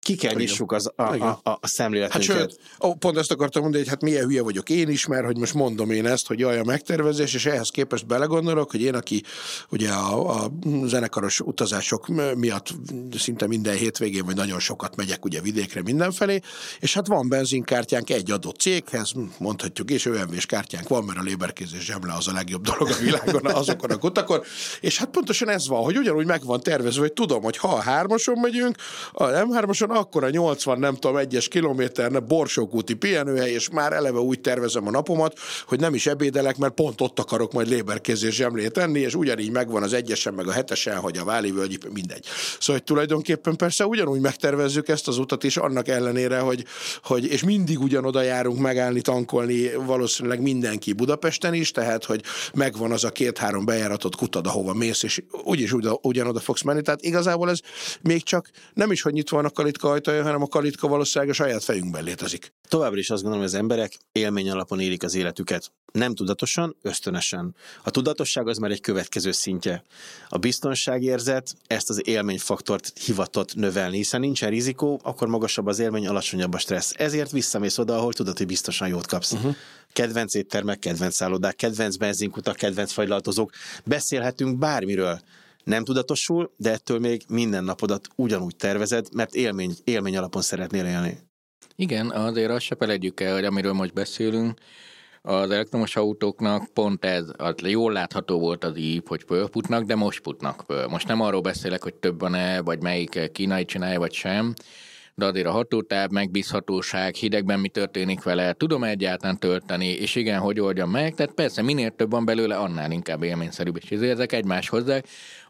ki kell nyissuk az, a, a, a, a szemléletünket. Hát sőt, ó, pont ezt akartam mondani, hogy hát milyen hülye vagyok én is, mert hogy most mondom én ezt, hogy jaj, a megtervezés, és ehhez képest belegondolok, hogy én, aki ugye a, a zenekaros utazások miatt szinte minden hétvégén, vagy nagyon sokat megyek ugye vidékre mindenfelé, és hát van benzinkártyánk egy adott céghez, mondhatjuk, és OMV-s kártyánk van, mert a léberkézés zsemle az a legjobb dolog a világon [laughs] azokon a kutakon, és hát pontosan ez van, hogy ugyanúgy meg van tervezve, hogy tudom, hogy ha a hármason megyünk, a M3-ason akkor a 80, nem tudom, egyes kilométerne Borsókúti pihenőhely, és már eleve úgy tervezem a napomat, hogy nem is ebédelek, mert pont ott akarok majd léberkézés zsemlét enni, és ugyanígy megvan az egyesen, meg a hetesen, hogy a Váli völgyi, mindegy. Szóval hogy tulajdonképpen persze ugyanúgy megtervezzük ezt az utat is, annak ellenére, hogy, hogy és mindig ugyanoda járunk megállni, tankolni valószínűleg mindenki Budapesten is, tehát hogy megvan az a két-három bejáratott kutad, ahova mész, és úgyis ugyanoda fogsz menni. Tehát igazából ez még csak nem is, hogy nyitva van a kalitka ajtaja, hanem a kalitka valószínűleg a saját fejünkben létezik. Továbbra is azt gondolom, hogy az emberek élmény alapon élik az életüket. Nem tudatosan, ösztönösen. A tudatosság az már egy következő szintje. A biztonságérzet ezt az élményfaktort hivatott növelni, hiszen nincsen rizikó, akkor magasabb az élmény, alacsonyabb a stressz. Ezért visszamész oda, ahol tudod, hogy biztosan jót kapsz. Uh-huh. Kedvenc éttermek, kedvenc szállodák, kedvenc benzinkutak, kedvenc fagylaltozók. Beszélhetünk bármiről nem tudatosul, de ettől még minden napodat ugyanúgy tervezed, mert élmény, élmény alapon szeretnél élni. Igen, azért azt se felejtjük el, hogy amiről most beszélünk, az elektromos autóknak pont ez, az jól látható volt az ív, hogy fölputnak, de most putnak föl. Most nem arról beszélek, hogy több van-e, vagy melyik kínai csinálja, vagy sem, de azért a hatótáv, megbízhatóság, hidegben mi történik vele, tudom egyáltalán tölteni, és igen, hogy oldjam meg, tehát persze minél több van belőle, annál inkább élményszerűbb, és ezek egymás hozzá.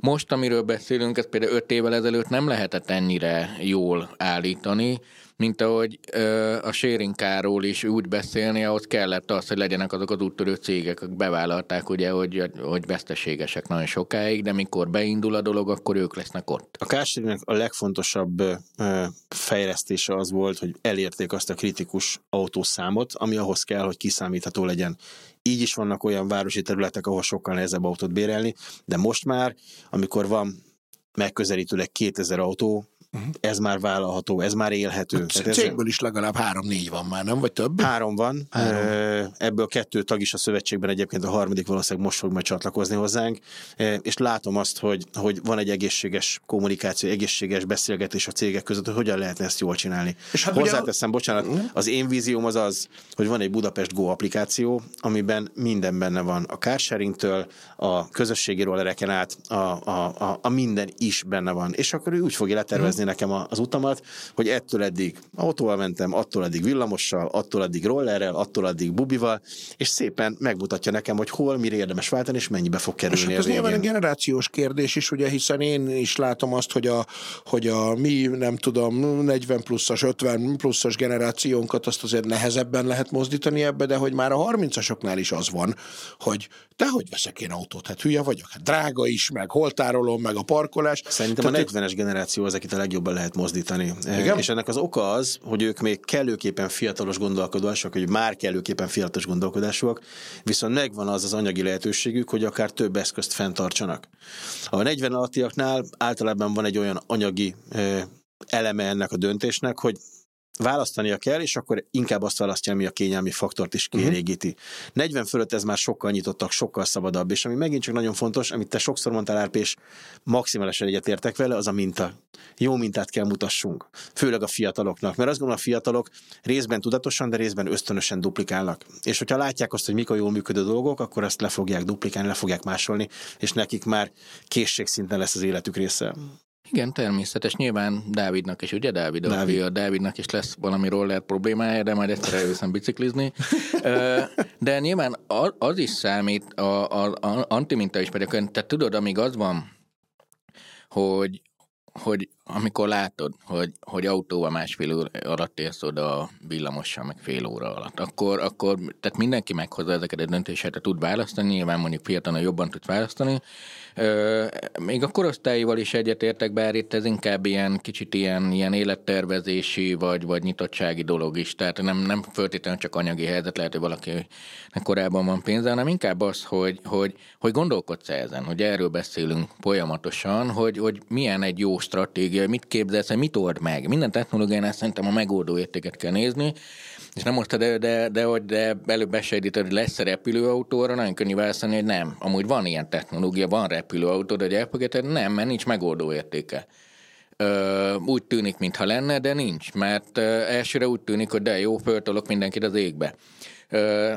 Most, amiről beszélünk, ez például öt évvel ezelőtt nem lehetett ennyire jól állítani, mint ahogy ö, a sérinkáról is úgy beszélni, ahhoz kellett az, hogy legyenek azok az úttörő cégek, akik bevállalták, ugye, hogy, hogy veszteségesek nagyon sokáig, de mikor beindul a dolog, akkor ők lesznek ott. A kárségnek a legfontosabb ö, fejlesztése az volt, hogy elérték azt a kritikus autószámot, ami ahhoz kell, hogy kiszámítható legyen. Így is vannak olyan városi területek, ahol sokkal nehezebb autót bérelni, de most már, amikor van megközelítőleg 2000 autó, Uh-huh. Ez már vállalható, ez már élhető. Hát, Tehát cégből is legalább három-négy van már, nem? Vagy több? Három van. Három. Ebből kettő tag is a szövetségben, egyébként a harmadik valószínűleg most fog majd csatlakozni hozzánk. És látom azt, hogy, hogy van egy egészséges kommunikáció, egészséges beszélgetés a cégek között, hogy hogyan lehetne ezt jól csinálni. És hát Hozzáteszem, ugye... bocsánat, uh-huh. az én vízióm az az, hogy van egy Budapest Go applikáció, amiben minden benne van. A carsharingtől, a közösségi rollereken át, a, a, a, a minden is benne van. És akkor ő úgy fogja letervezni tervezni nekem az utamat, hogy ettől eddig autóval mentem, attól eddig villamossal, attól eddig rollerrel, attól eddig bubival, és szépen megmutatja nekem, hogy hol, mire érdemes váltani, és mennyibe fog kerülni. És hát ez nyilván egy generációs kérdés is, ugye, hiszen én is látom azt, hogy a, hogy a mi, nem tudom, 40 pluszos, 50 pluszos generációnkat azt azért nehezebben lehet mozdítani ebbe, de hogy már a 30-asoknál is az van, hogy te hogy veszek én autót? Hát hülye vagyok. Hát drága is, meg holtárolom, meg a parkolás. Szerintem Tehát a 40-es generáció az, akit a legjobban lehet mozdítani. Igen? És ennek az oka az, hogy ők még kellőképpen fiatalos gondolkodások, hogy már kellőképpen fiatalos gondolkodásúak, viszont megvan az az anyagi lehetőségük, hogy akár több eszközt fenntartsanak. A 40 alattiaknál általában van egy olyan anyagi eleme ennek a döntésnek, hogy választania kell, és akkor inkább azt választja, ami a kényelmi faktort is mhm. kielégíti. Uh-huh. 40 fölött ez már sokkal nyitottak, sokkal szabadabb, és ami megint csak nagyon fontos, amit te sokszor mondtál, Árp, és maximálisan egyetértek vele, az a minta. Jó mintát kell mutassunk, főleg a fiataloknak, mert azt gondolom a fiatalok részben tudatosan, de részben ösztönösen duplikálnak. És hogyha látják azt, hogy mik a jól működő dolgok, akkor azt le fogják duplikálni, le fogják másolni, és nekik már készségszinten lesz az életük része. Igen, természetes. Nyilván Dávidnak is, ugye Dávid? Dávid. A Dávidnak is lesz valami roller problémája, de majd egyszer először biciklizni. [laughs] De nyilván az is számít, a, a, a antiminta is pedig, tehát tudod, amíg az van, hogy, hogy amikor látod, hogy, hogy autóval másfél óra alatt érsz oda villamossal, meg fél óra alatt, akkor, akkor tehát mindenki meghozza ezeket a döntéseket, tud választani, nyilván mondjuk fiatalon jobban tud választani, még a korosztályival is egyetértek, bár itt ez inkább ilyen kicsit ilyen, ilyen élettervezési vagy, vagy nyitottsági dolog is. Tehát nem, nem föltétlenül csak anyagi helyzet, lehet, hogy valaki korábban van pénze, hanem inkább az, hogy, hogy, hogy gondolkodsz ezen, hogy erről beszélünk folyamatosan, hogy, hogy milyen egy jó stratégia, mit képzelsz, mit old meg. Minden technológiánál szerintem a megoldó értéket kell nézni, és nem most, de, de, de, hogy de előbb besejtített, hogy lesz repülőautóra, nagyon könnyű válaszolni, hogy nem. Amúgy van ilyen technológia, van repülőautó, de elfogadhatod, nem, mert nincs megoldó értéke. Ö, úgy tűnik, mintha lenne, de nincs, mert elsőre úgy tűnik, hogy de jó, föltolok mindenkit az égbe.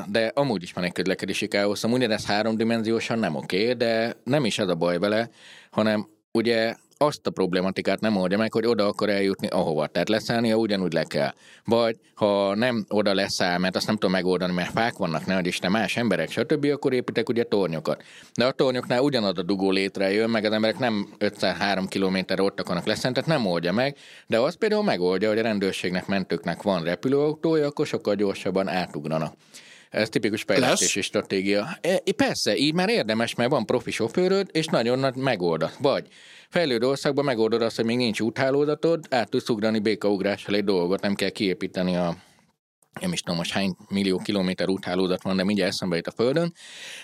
De amúgy is van egy közlekedési káosz, amúgy ez háromdimenziósan nem oké, de nem is ez a baj vele, hanem ugye azt a problematikát nem oldja meg, hogy oda akar eljutni ahova. Tehát leszállnia ugyanúgy le kell. Vagy ha nem oda leszáll, mert azt nem tudom megoldani, mert fák vannak, nehogy Isten más emberek, stb., akkor építek ugye tornyokat. De a tornyoknál ugyanaz a dugó létrejön, meg az emberek nem 503 km ott akarnak leszállni, tehát nem oldja meg, de az például megoldja, hogy a rendőrségnek, mentőknek van repülőautója, akkor sokkal gyorsabban átugranak. Ez tipikus fejlesztési Lesz? stratégia. E, persze, így már érdemes, mert van profi sofőröd, és nagyon nagy megoldat. Vagy fejlődő országban megoldod azt, hogy még nincs úthálózatod, át tudsz ugrani békaugrással egy dolgot, nem kell kiépíteni a nem is tudom most hány millió kilométer úthálózat van, de mindjárt eszembe jut a Földön,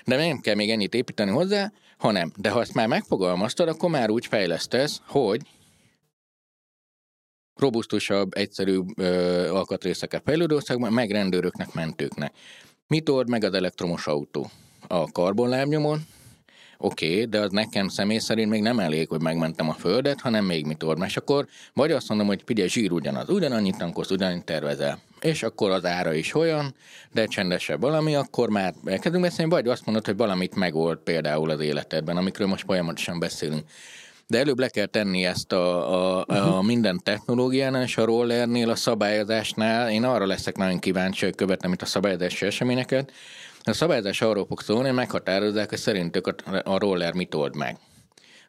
de nem kell még ennyit építeni hozzá, hanem, de ha ezt már megfogalmaztad, akkor már úgy fejlesztesz, hogy robusztusabb, egyszerűbb ö, alkatrészeket fejlődő országban, meg rendőröknek, mentőknek. Mit old meg az elektromos autó? A karbonlábnyomon, Oké, okay, de az nekem személy szerint még nem elég, hogy megmentem a földet, hanem még mit old. És akkor vagy azt mondom, hogy figyelj, zsír ugyanaz, ugyanannyit tankolsz, ugyanannyit tervezel. És akkor az ára is olyan, de csendesebb valami, akkor már elkezdünk beszélni, vagy azt mondod, hogy valamit megold például az életedben, amikről most folyamatosan beszélünk. De előbb le kell tenni ezt a, a, a uh-huh. minden technológiánál és a rollernél, a szabályozásnál. Én arra leszek nagyon kíváncsi, hogy követem itt a szabályozási eseményeket, a szabályozás szólni, hogy meghatározzák, hogy szerintük a, roller mit old meg.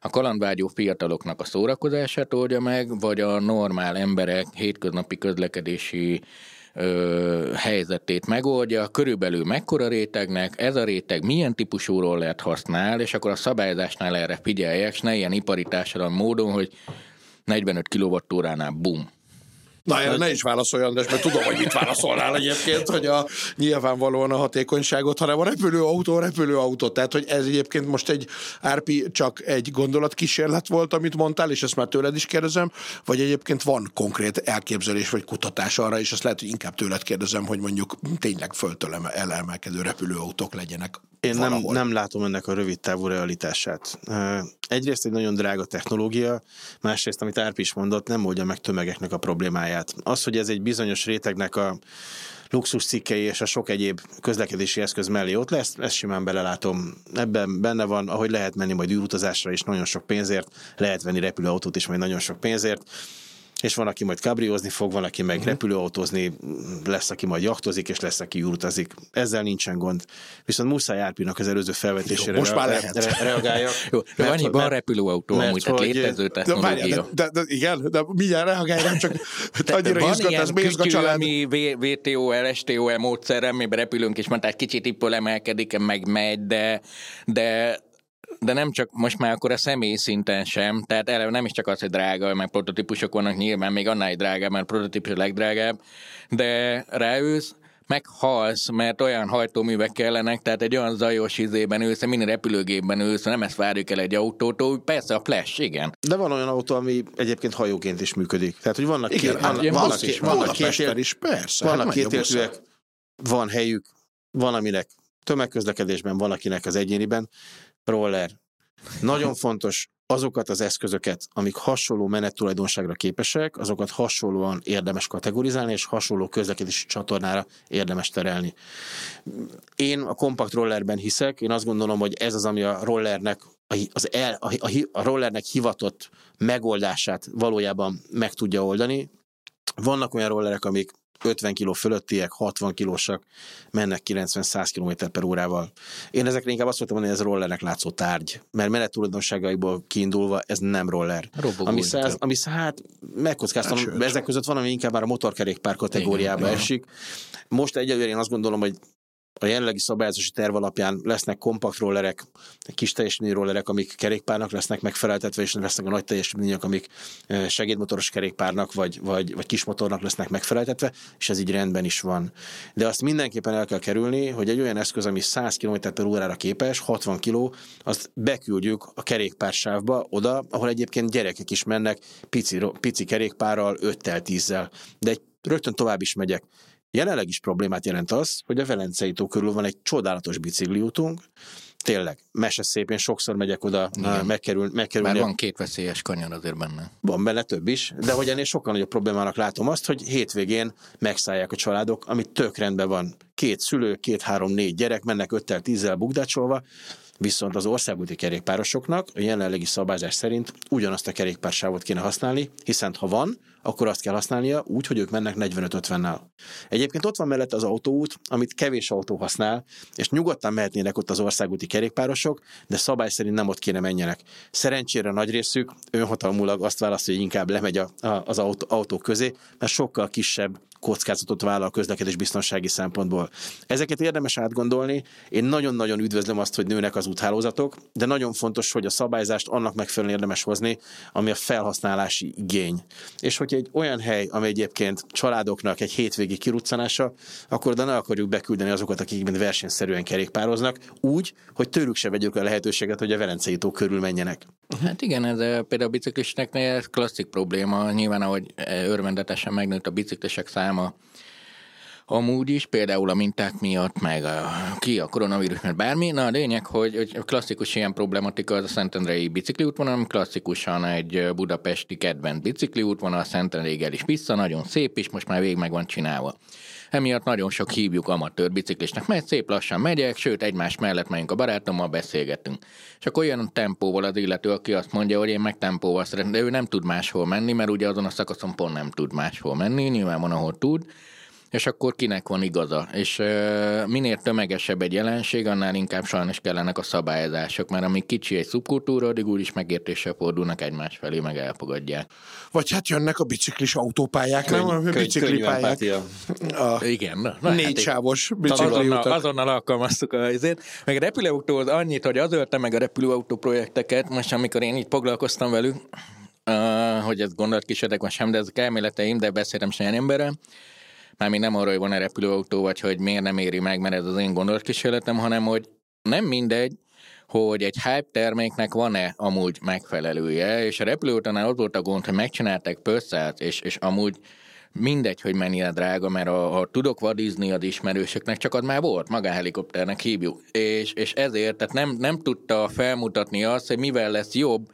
A kalandvágyó fiataloknak a szórakozását oldja meg, vagy a normál emberek hétköznapi közlekedési ö, helyzetét megoldja, körülbelül mekkora rétegnek, ez a réteg milyen típusú rollert használ, és akkor a szabályozásnál erre figyeljek, és ne ilyen ipari módon, hogy 45 kWh-nál bum, Na, erre ne is válaszolj, András, mert tudom, hogy mit válaszolnál egyébként, hogy a, nyilvánvalóan a hatékonyságot, hanem a repülőautó, a repülőautó. Tehát, hogy ez egyébként most egy Árpi csak egy gondolatkísérlet volt, amit mondtál, és ezt már tőled is kérdezem, vagy egyébként van konkrét elképzelés vagy kutatás arra, és ezt lehet, hogy inkább tőled kérdezem, hogy mondjuk tényleg föltől elemelkedő repülőautók legyenek én nem, nem látom ennek a rövid távú realitását. Egyrészt egy nagyon drága technológia, másrészt, amit Árpi is mondott, nem oldja meg tömegeknek a problémáját. Az, hogy ez egy bizonyos rétegnek a luxus cikkei és a sok egyéb közlekedési eszköz mellé ott lesz, ezt simán belelátom. Ebben benne van, ahogy lehet menni majd űrutazásra is nagyon sok pénzért, lehet venni repülőautót is majd nagyon sok pénzért és van, aki majd kabriózni fog, van, aki meg uh-huh. repülőautózni, lesz, aki majd jachtozik, és lesz, aki utazik. Ezzel nincsen gond. Viszont muszáj Árpinak az előző felvetésére Jó, most már lehet. Re- reagáljak. Jó, de annyiban repülőautó amúgy, tehát létező technológia. De, de, de, igen, de mindjárt reagáljam, csak annyira izgat, ez Mézga család. ami VTO, LSTO módszerrel, amiben repülünk, és mondták, kicsit ippől emelkedik, meg megy, de, de de nem csak most már akkor a személy szinten sem, tehát eleve nem is csak az, hogy drága, meg prototípusok vannak nyilván, még annál drágább, mert a prototípus a legdrágább, de ráülsz, meghalsz, mert olyan hajtóművek kellenek, tehát egy olyan zajos izében ülsz, minden repülőgépben ülsz, nem ezt várjuk el egy autótól, persze a flash, igen. De van olyan autó, ami egyébként hajóként is működik. Tehát, hogy vannak Igen, két, hát vannak, vannak, is két, van, vannak, két, is, persze. vannak hát megy a busz. kétértűek, van helyük, van aminek tömegközlekedésben, van akinek az egyéniben. Roller. Nagyon fontos, azokat az eszközöket, amik hasonló menettulajdonságra képesek, azokat hasonlóan érdemes kategorizálni, és hasonló közlekedési csatornára érdemes terelni. Én a kompakt rollerben hiszek, én azt gondolom, hogy ez az, ami a rollernek az el, a, a, a rollernek hivatott megoldását valójában meg tudja oldani. Vannak olyan rollerek, amik 50 kg fölöttiek, 60 kilósak, mennek 90-100 km per órával. Én ezekre inkább azt mondtam, hogy ez rollernek látszó tárgy, mert menet tulajdonságaiból kiindulva ez nem roller. Robogó ami, száz, ami száz, hát megkockáztam, Hát ezek között van, ami inkább már a motorkerékpár kategóriába Igen, esik. Most egyelőre én azt gondolom, hogy a jelenlegi szabályozási terv alapján lesznek kompakt rollerek, kis teljesítményű rollerek, amik kerékpárnak lesznek megfeleltetve, és lesznek a nagy teljesítmények, amik eh, segédmotoros kerékpárnak vagy, vagy, vagy kismotornak lesznek megfeleltetve, és ez így rendben is van. De azt mindenképpen el kell kerülni, hogy egy olyan eszköz, ami 100 km per órára képes, 60 kg, azt beküldjük a kerékpársávba oda, ahol egyébként gyerekek is mennek pici, pici kerékpárral, 5-tel, 10-zel. De egy, rögtön tovább is megyek. Jelenleg is problémát jelent az, hogy a Velencei tó körül van egy csodálatos bicikliútunk, tényleg, mese szép, én sokszor megyek oda, Igen. megkerül, megkerülni. Már van két veszélyes kanyar azért benne. Van benne több is, de hogy ennél sokkal nagyobb problémának látom azt, hogy hétvégén megszállják a családok, ami tök rendben van. Két szülő, két, három, négy gyerek mennek öttel, tízzel bugdácsolva, viszont az országúti kerékpárosoknak a jelenlegi szabályzás szerint ugyanazt a kerékpársávot kéne használni, hiszen ha van, akkor azt kell használnia úgy, hogy ők mennek 45-50-nel. Egyébként ott van mellett az autóút, amit kevés autó használ, és nyugodtan mehetnének ott az országúti kerékpárosok, de szabály szerint nem ott kéne menjenek. Szerencsére nagy részük önhatalmulag azt választja, hogy inkább lemegy a, a, az autó, autó közé, mert sokkal kisebb kockázatot vállal közlekedés biztonsági szempontból. Ezeket érdemes átgondolni. Én nagyon-nagyon üdvözlöm azt, hogy nőnek az úthálózatok, de nagyon fontos, hogy a szabályzást annak megfelelően érdemes hozni, ami a felhasználási igény. És hogyha egy olyan hely, ami egyébként családoknak egy hétvégi kiruccanása, akkor oda ne akarjuk beküldeni azokat, akik mind versenyszerűen kerékpároznak, úgy, hogy tőlük se vegyük a lehetőséget, hogy a Velencei tó körül menjenek. Hát igen, ez például a biciklisteknél klasszik probléma. Nyilván, ahogy örvendetesen megnőtt a biciklisek száma, Alabama. Amúgy is, például a minták miatt, meg a, ki a koronavírus, mert bármi. Na a lényeg, hogy, hogy klasszikus ilyen problematika az a Szentendrei bicikliútvonal, ami klasszikusan egy budapesti kedvenc bicikliútvonal, a Szentendrégel is vissza, nagyon szép is, most már végig meg van csinálva. Emiatt nagyon sok hívjuk amatőr biciklisnek, mert szép lassan megyek, sőt egymás mellett megyünk a barátommal, beszélgetünk. És akkor olyan tempóval az illető, aki azt mondja, hogy én meg tempóval szeretném, de ő nem tud máshol menni, mert ugye azon a szakaszon pont nem tud máshol menni, nyilván van, ahol tud, és akkor kinek van igaza. És minél tömegesebb egy jelenség, annál inkább sajnos kellenek a szabályozások, mert amíg kicsi egy szubkultúra, addig úgyis megértéssel fordulnak egymás felé, meg elfogadják. Vagy hát jönnek a biciklis autópályák, nem? A könny- könnyű biciklipályák. A Igen, na, na négy hát sávos Azonnal, bicikliutak. azonnal alkalmaztuk a izét. Meg a repülőautóhoz annyit, hogy az ölte meg a repülőautó projekteket, most amikor én így foglalkoztam velük, uh, hogy ez gondolatkísérletek van sem, de ezek elméleteim, de beszéltem sem emberrel. Mármint nem arról, hogy van-e repülőautó, vagy hogy miért nem éri meg, mert ez az én gondolatkísérletem, hanem hogy nem mindegy, hogy egy hype terméknek van-e amúgy megfelelője, és a repülőautónál ott volt a gond, hogy megcsinálták pösszát, és, és amúgy mindegy, hogy mennyire drága, mert ha, ha tudok vadizni az ismerősöknek, csak az már volt, magáhelikopternek hívjuk. És, és ezért, tehát nem, nem tudta felmutatni azt, hogy mivel lesz jobb,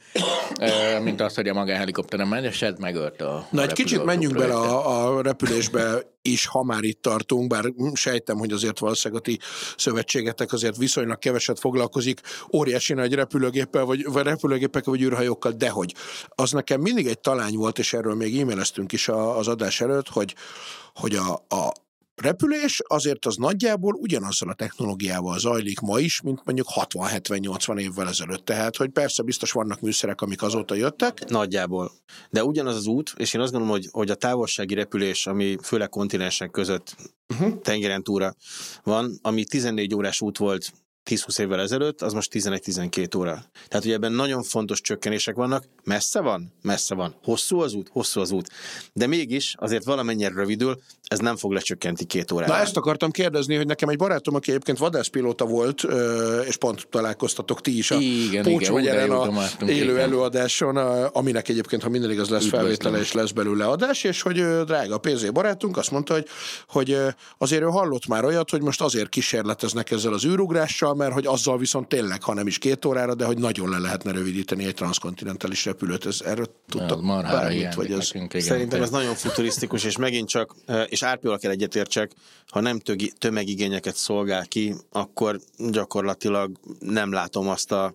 mint az, hogy a magáhelikopteren megy, és ez megölte a Na a egy kicsit menjünk bele a, a repülésbe is, ha már itt tartunk, bár sejtem, hogy azért valószínűleg a ti szövetségetek azért viszonylag keveset foglalkozik óriási nagy repülőgéppel, vagy, vagy repülőgépekkel, vagy űrhajókkal, de hogy az nekem mindig egy talány volt, és erről még e-maileztünk is az adás előtt, hogy, hogy a, a, repülés azért az nagyjából ugyanazzal a technológiával zajlik ma is, mint mondjuk 60-70-80 évvel ezelőtt. Tehát, hogy persze biztos vannak műszerek, amik azóta jöttek. Nagyjából. De ugyanaz az út, és én azt gondolom, hogy, hogy a távolsági repülés, ami főleg kontinensek között uh-huh. tengeren túra van, ami 14 órás út volt 10-20 évvel ezelőtt, az most 11-12 óra. Tehát, hogy ebben nagyon fontos csökkenések vannak. Messze van? Messze van. Hosszú az út? Hosszú az út. De mégis azért valamennyire rövidül, ez nem fog lecsökkenti két órára. Na ezt akartam kérdezni, hogy nekem egy barátom, aki egyébként vadászpilóta volt, és pont találkoztatok ti is a igen, Pócs igen, a élő igen. előadáson, aminek egyébként, ha mindig az lesz Üdvözlöm. felvétele, és lesz belőle adás, és hogy drága PZ barátunk azt mondta, hogy, hogy azért ő hallott már olyat, hogy most azért kísérleteznek ezzel az űrugrással, mert hogy azzal viszont tényleg, ha nem is két órára, de hogy nagyon le lehetne rövidíteni egy transzkontinentális repülőt. Ez erről tudtak bármit, vagy ez... Nekünk, Szerintem ez nagyon futurisztikus, és megint csak, és Árpival kell egyetértsek, ha nem tögi, tömegigényeket szolgál ki, akkor gyakorlatilag nem látom azt a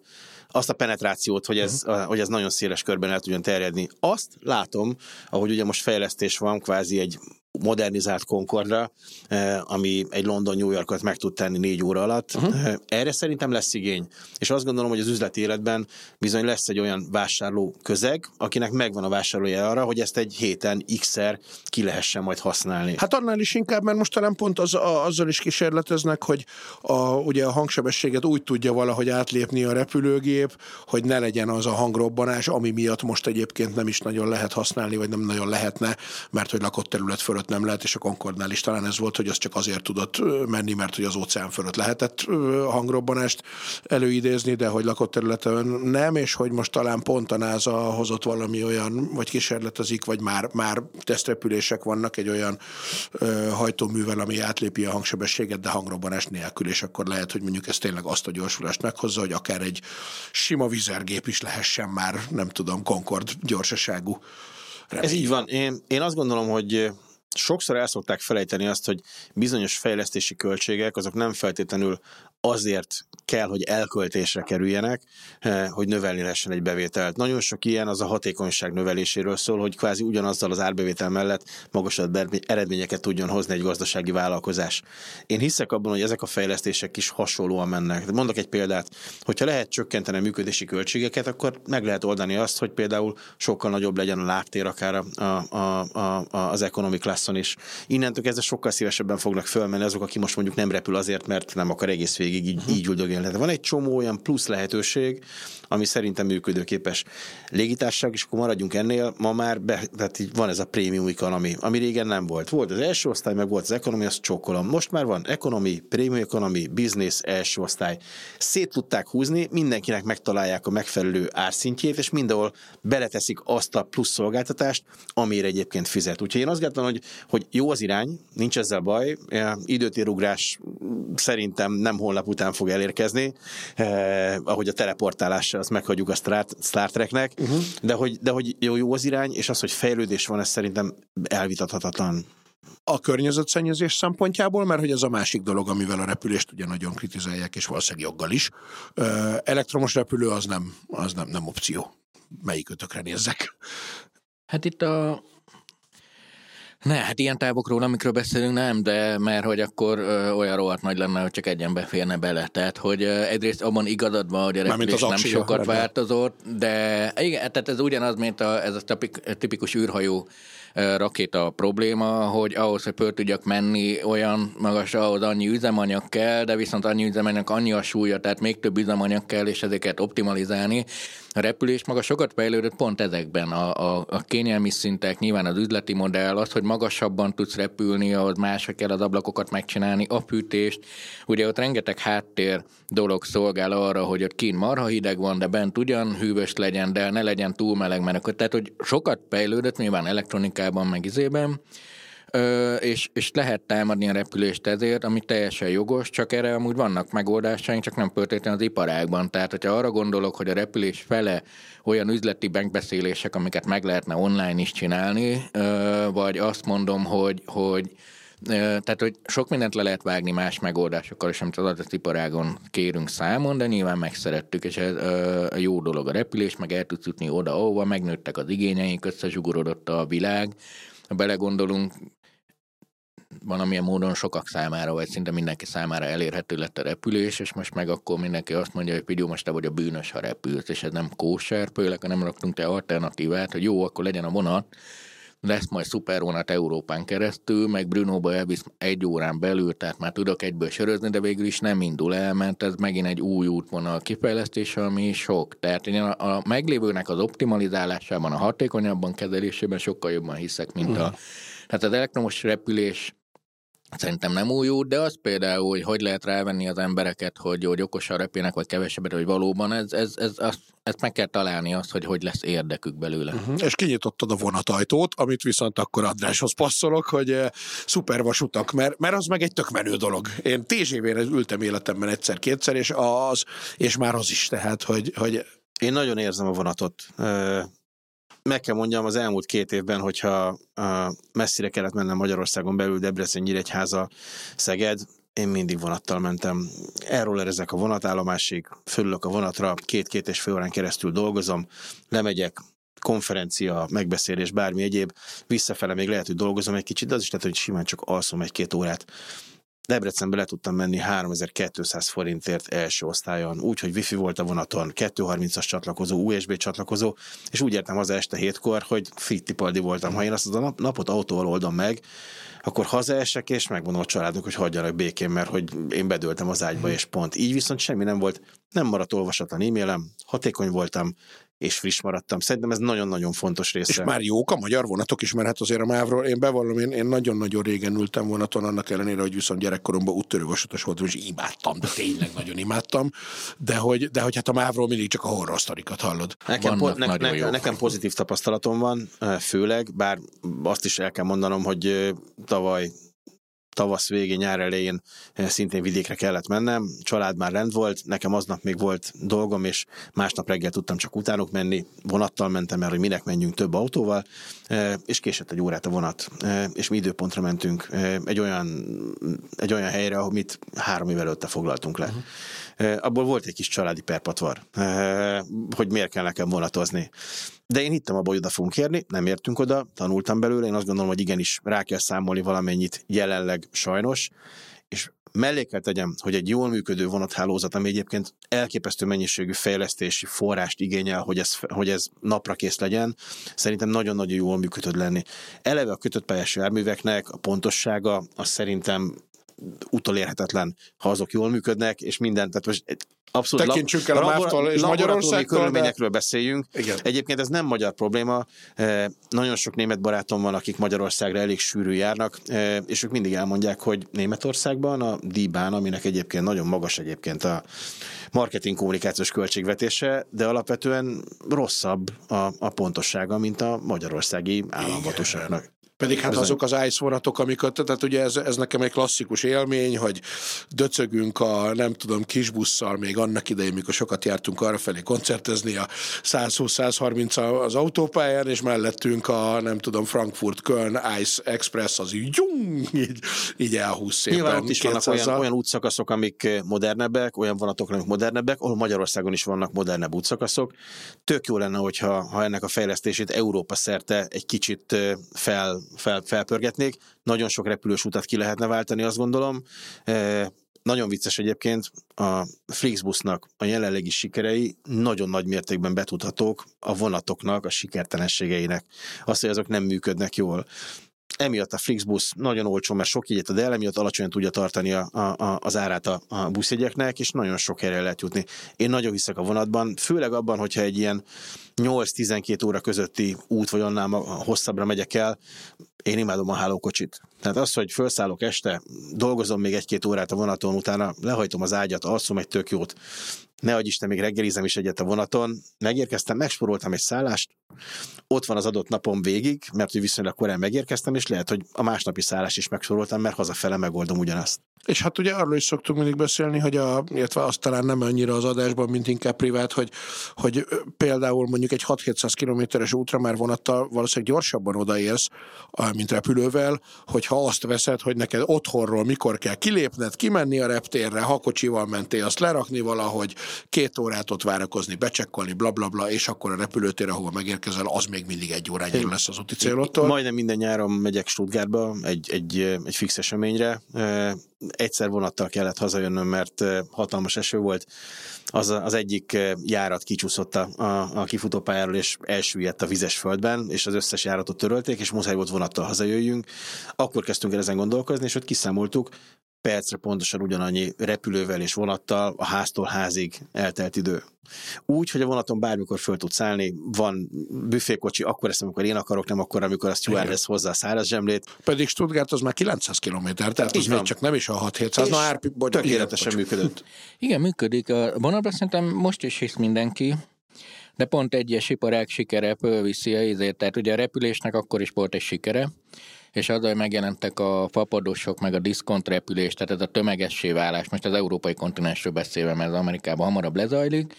azt a penetrációt, hogy ez, uh-huh. hogy ez nagyon széles körben el tudjon terjedni. Azt látom, ahogy ugye most fejlesztés van, kvázi egy modernizált Concordra, eh, ami egy London-New Yorkot meg tud tenni négy óra alatt. Uh-huh. Erre szerintem lesz igény. És azt gondolom, hogy az üzleti életben bizony lesz egy olyan vásárló közeg, akinek megvan a vásárlója arra, hogy ezt egy héten x-szer ki lehessen majd használni. Hát annál is inkább, mert most talán pont az, a, azzal is kísérleteznek, hogy a, ugye a hangsebességet úgy tudja valahogy átlépni a repülőgép, hogy ne legyen az a hangrobbanás, ami miatt most egyébként nem is nagyon lehet használni, vagy nem nagyon lehetne, mert hogy lakott terület fölött fölött nem lehet, és a Concordnál is talán ez volt, hogy az csak azért tudott menni, mert hogy az óceán fölött lehetett hangrobbanást előidézni, de hogy lakott területen nem, és hogy most talán pont a NASA hozott valami olyan, vagy kísérletezik, vagy már, már tesztrepülések vannak egy olyan ö, hajtóművel, ami átlépi a hangsebességet, de hangrobbanás nélkül, és akkor lehet, hogy mondjuk ez tényleg azt a gyorsulást meghozza, hogy akár egy sima vizergép is lehessen már, nem tudom, Concord gyorsaságú. Remény. Ez így van. Én, én azt gondolom, hogy sokszor el szokták felejteni azt, hogy bizonyos fejlesztési költségek azok nem feltétlenül azért kell, hogy elköltésre kerüljenek, eh, hogy növelni lehessen egy bevételt. Nagyon sok ilyen az a hatékonyság növeléséről szól, hogy kvázi ugyanazzal az árbevétel mellett magasabb eredményeket tudjon hozni egy gazdasági vállalkozás. Én hiszek abban, hogy ezek a fejlesztések is hasonlóan mennek. Mondok egy példát, hogyha lehet csökkenteni a működési költségeket, akkor meg lehet oldani azt, hogy például sokkal nagyobb legyen a lábtér akár a, a, a, a, az economic classon is. Innentől kezdve sokkal szívesebben fognak fölmenni azok, aki most mondjuk nem repül azért, mert nem akar egész végig így, uh-huh. így üldögélni. Tehát van egy csomó olyan plusz lehetőség, ami szerintem működőképes légitársaság, és akkor maradjunk ennél, ma már be, tehát így van ez a prémium economy, ami régen nem volt. Volt az első osztály, meg volt az economy, azt csokkolom. Most már van economy, prémium economy, business, első osztály. Szét tudták húzni, mindenkinek megtalálják a megfelelő árszintjét, és mindenhol beleteszik azt a plusz szolgáltatást, amire egyébként fizet. Úgyhogy én azt gondolom, hogy, hogy jó az irány, nincs ezzel baj, időtérugrás szerintem nem holnap után fog elérkezni, eh, ahogy a teleportálás, azt meghagyjuk a Star, Star Treknek, uh-huh. de, hogy, de hogy jó, jó az irány, és az, hogy fejlődés van, ez szerintem elvitathatatlan a környezetszennyezés szempontjából, mert hogy ez a másik dolog, amivel a repülést ugye nagyon kritizálják, és valószínűleg joggal is. Elektromos repülő az nem, az nem, nem opció. Melyik ötökre nézzek? Hát itt a, ne, hát ilyen távokról, amikről beszélünk, nem, de mert hogy akkor ö, olyan rohadt nagy lenne, hogy csak egy ember férne bele. Tehát, hogy ö, egyrészt abban igazad van, hogy a repülés nem sokat nem változott, de igen, tehát ez ugyanaz, mint a, ez a tipikus űrhajó rakéta probléma, hogy ahhoz, hogy föl tudjak menni, olyan magas, ahhoz annyi üzemanyag kell, de viszont annyi üzemanyag annyi a súlya, tehát még több üzemanyag kell, és ezeket optimalizálni. A repülés maga sokat fejlődött pont ezekben. A, a, a kényelmi szintek, nyilván az üzleti modell, az, hogy magasabban tudsz repülni, ahhoz másra kell az ablakokat megcsinálni, a fűtést. Ugye ott rengeteg háttér dolog szolgál arra, hogy ott kín marha hideg van, de bent ugyan hűvös legyen, de ne legyen túl meleg, mert tehát, hogy sokat fejlődött, nyilván elektronikában, meg izében, Ö, és, és lehet támadni a repülést ezért, ami teljesen jogos, csak erre amúgy vannak megoldásaink, csak nem feltétlenül az iparágban. Tehát, hogyha arra gondolok, hogy a repülés fele olyan üzleti megbeszélések, amiket meg lehetne online is csinálni, ö, vagy azt mondom, hogy, hogy Tehát, hogy sok mindent le lehet vágni más megoldásokkal, és amit az adatiparágon kérünk számon, de nyilván megszerettük, és ez a jó dolog a repülés, meg el tudsz jutni oda, ahova megnőttek az igényeink, összezsugorodott a világ. Ha belegondolunk, valamilyen módon sokak számára, vagy szinte mindenki számára elérhető lett a repülés, és most meg akkor mindenki azt mondja, hogy Pidió, most te vagy a bűnös, ha repülsz, és ez nem kóser, főleg, ha nem raktunk te alternatívát, hogy jó, akkor legyen a vonat, lesz majd szupervonat Európán keresztül, meg Brunóba elvisz egy órán belül, tehát már tudok egyből sörözni, de végül is nem indul el, mert ez megint egy új útvonal kifejlesztése, ami sok. Tehát én a, a meglévőnek az optimalizálásában, a hatékonyabban kezelésében sokkal jobban hiszek, mint a... Tehát az elektromos repülés Szerintem nem új út, de az például, hogy hogy lehet rávenni az embereket, hogy, hogy okosan repének, vagy kevesebbet, hogy valóban ez, ez, ez, ez, ezt meg kell találni azt, hogy hogy lesz érdekük belőle. Uh-huh. És kinyitottad a vonatajtót, amit viszont akkor Andráshoz passzolok, hogy eh, szupervasutak, mert, mert az meg egy tök menő dolog. Én TGV-re ültem életemben egyszer-kétszer, és az, és már az is, tehát, hogy, hogy én nagyon érzem a vonatot meg kell mondjam, az elmúlt két évben, hogyha messzire kellett mennem Magyarországon belül, Debrecen, Nyíregyháza, Szeged, én mindig vonattal mentem. Erről ezek a vonatállomásig, fölülök a vonatra, két-két és fél órán keresztül dolgozom, lemegyek, konferencia, megbeszélés, bármi egyéb, visszafele még lehet, hogy dolgozom egy kicsit, de az is lehet, hogy simán csak alszom egy-két órát. Debrecenbe le tudtam menni 3200 forintért első osztályon, úgy, hogy wifi volt a vonaton, 230-as csatlakozó, USB csatlakozó, és úgy értem haza este hétkor, hogy fittipaldi voltam. Ha én azt a napot autóval oldom meg, akkor hazaesek, és megmondom a családnak, hogy hagyjanak békén, mert hogy én bedöltem az ágyba, és pont. Így viszont semmi nem volt, nem maradt olvasatlan e-mailem, hatékony voltam, és friss maradtam. Szerintem ez nagyon-nagyon fontos része. És már jók a magyar vonatok is, mert hát azért a mávról, én bevallom, én, én nagyon-nagyon régen ültem vonaton, annak ellenére, hogy viszont gyerekkoromban úttörő vasutas voltam, és imádtam, de tényleg nagyon imádtam, de hogy, de hogy hát a mávról mindig csak a horror sztorikat hallod. Nekem, po- ne, ne, nekem pozitív tapasztalatom van, főleg, bár azt is el kell mondanom, hogy tavaly tavasz végén, nyár elején eh, szintén vidékre kellett mennem, család már rend volt, nekem aznap még volt dolgom, és másnap reggel tudtam csak utánuk menni, vonattal mentem el, hogy minek menjünk több autóval, eh, és késett egy órát a vonat, eh, és mi időpontra mentünk egy olyan, egy olyan helyre, amit három évvel előtte foglaltunk le. Uh-huh. Abból volt egy kis családi perpatvar, hogy miért kell nekem vonatozni. De én hittem abban, hogy oda fogunk érni, nem értünk oda, tanultam belőle, én azt gondolom, hogy igenis rá kell számolni valamennyit jelenleg sajnos, és mellé kell tegyem, hogy egy jól működő vonathálózat, ami egyébként elképesztő mennyiségű fejlesztési forrást igényel, hogy ez, hogy ez napra kész legyen, szerintem nagyon-nagyon jól működött lenni. Eleve a kötött pályás járműveknek a pontossága, az szerintem utolérhetetlen, ha azok jól működnek, és minden, tehát most Abszolút. Tekintsünk el a MÁV-tól és Magyarországtól. körülményekről de... beszéljünk. Igen. Egyébként ez nem magyar probléma. Eh, nagyon sok német barátom van, akik Magyarországra elég sűrű járnak, eh, és ők mindig elmondják, hogy Németországban a díbán, aminek egyébként nagyon magas egyébként a marketing kommunikációs költségvetése, de alapvetően rosszabb a, a pontossága, mint a magyarországi államhatóságnak. Pedig hát azok az ICE vonatok, amiket, tehát ugye ez, ez nekem egy klasszikus élmény, hogy döcögünk a nem tudom kis busszal, még annak idején, mikor sokat jártunk arra felé koncertezni a 120-130 az autópályán, és mellettünk a nem tudom Frankfurt Köln Ice Express az így, jung, így, így elhúz szépen. Nyilván ott is vannak olyan, olyan útszakaszok, amik modernebbek, olyan vonatok, amik modernebbek, ahol Magyarországon is vannak modernebb útszakaszok. Tök jó lenne, hogyha ha ennek a fejlesztését Európa szerte egy kicsit fel fel, felpörgetnék. Nagyon sok repülős utat ki lehetne váltani, azt gondolom. E, nagyon vicces egyébként, a Flixbusnak a jelenlegi sikerei nagyon nagy mértékben betudhatók a vonatoknak a sikertelenségeinek. Azt, hogy azok nem működnek jól emiatt a Flixbus nagyon olcsó, mert sok jegyet ad el, emiatt alacsonyan tudja tartani a, a, az árát a, a buszjegyeknek, és nagyon sok helyre lehet jutni. Én nagyon hiszek a vonatban, főleg abban, hogyha egy ilyen 8-12 óra közötti út, vagy annál hosszabbra megyek el, én imádom a hálókocsit. Tehát az, hogy felszállok este, dolgozom még egy-két órát a vonaton, utána lehajtom az ágyat, alszom egy tök jót, ne adj Isten, még reggelizem is egyet a vonaton. Megérkeztem, megsporoltam egy szállást, ott van az adott napom végig, mert hogy viszonylag korán megérkeztem, és lehet, hogy a másnapi szállás is megsoroltam, mert hazafele megoldom ugyanazt. És hát ugye arról is szoktunk mindig beszélni, hogy a, illetve azt talán nem annyira az adásban, mint inkább privát, hogy, hogy például mondjuk egy 6-700 kilométeres útra már vonattal valószínűleg gyorsabban odaérsz, mint repülővel, hogyha azt veszed, hogy neked otthonról mikor kell kilépned, kimenni a reptérre, ha kocsival mentél, azt lerakni valahogy, két órát ott várakozni, becsekkolni, blablabla, bla, bla, és akkor a repülőtér, ahova megérkezel, az még mindig egy órányira lesz az úti célottól. Majdnem minden nyáron megyek Stuttgartba egy, egy, egy fix eseményre. Egyszer vonattal kellett hazajönnöm, mert hatalmas eső volt. Az, az egyik járat kicsúszott a, a, a kifutópályáról, és elsüllyedt a vizes földben, és az összes járatot törölték, és muszáj volt vonattal hazajöjjünk. Akkor kezdtünk el ezen gondolkozni, és ott kiszámoltuk, percre pontosan ugyanannyi repülővel és vonattal a háztól házig eltelt idő. Úgy, hogy a vonaton bármikor föl tudsz állni, van büfékocsi, akkor ezt, amikor én akarok, nem akkor, amikor a stewardess hozzá a száraz zsemlét. Pedig Stuttgart az már 900 km, tehát az még csak nem is a 6-700, na árpi, tökéletesen működött. Igen, működik. A vonatban szerintem most is hisz mindenki, de pont egyes iparák sikere fölviszi a izét, tehát ugye a repülésnek akkor is volt egy sikere, és azzal, megjelentek a fapadosok, meg a diszkont repülés, tehát ez a tömegessé válás, most az európai kontinensről beszélve, mert az Amerikában hamarabb lezajlik,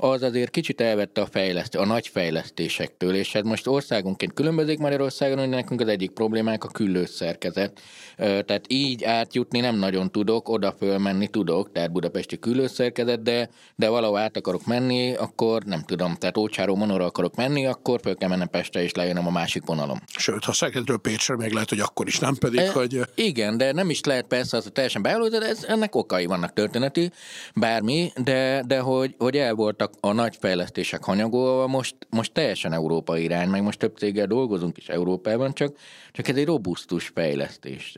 az azért kicsit elvette a, fejleszt, a nagy fejlesztésektől, és ez most országunként különbözik Magyarországon, hogy nekünk az egyik problémák a küllős szerkezet. Tehát így átjutni nem nagyon tudok, oda fölmenni tudok, tehát budapesti küllős szerkezet, de, de valahol át akarok menni, akkor nem tudom, tehát Ócsáró Monora akarok menni, akkor föl kell mennem Pestre, és lejönöm a másik vonalom. Sőt, ha Szegedről Pécsre még lehet, hogy akkor is nem pedig, e, hogy... Igen, de nem is lehet persze az teljesen beálló, de ez, ennek okai vannak történeti, bármi, de, de hogy, hogy el voltak a, a nagy fejlesztések hanyagolva, most, most teljesen Európa irány, meg most több céggel dolgozunk is Európában, csak, csak ez egy robusztus fejlesztés,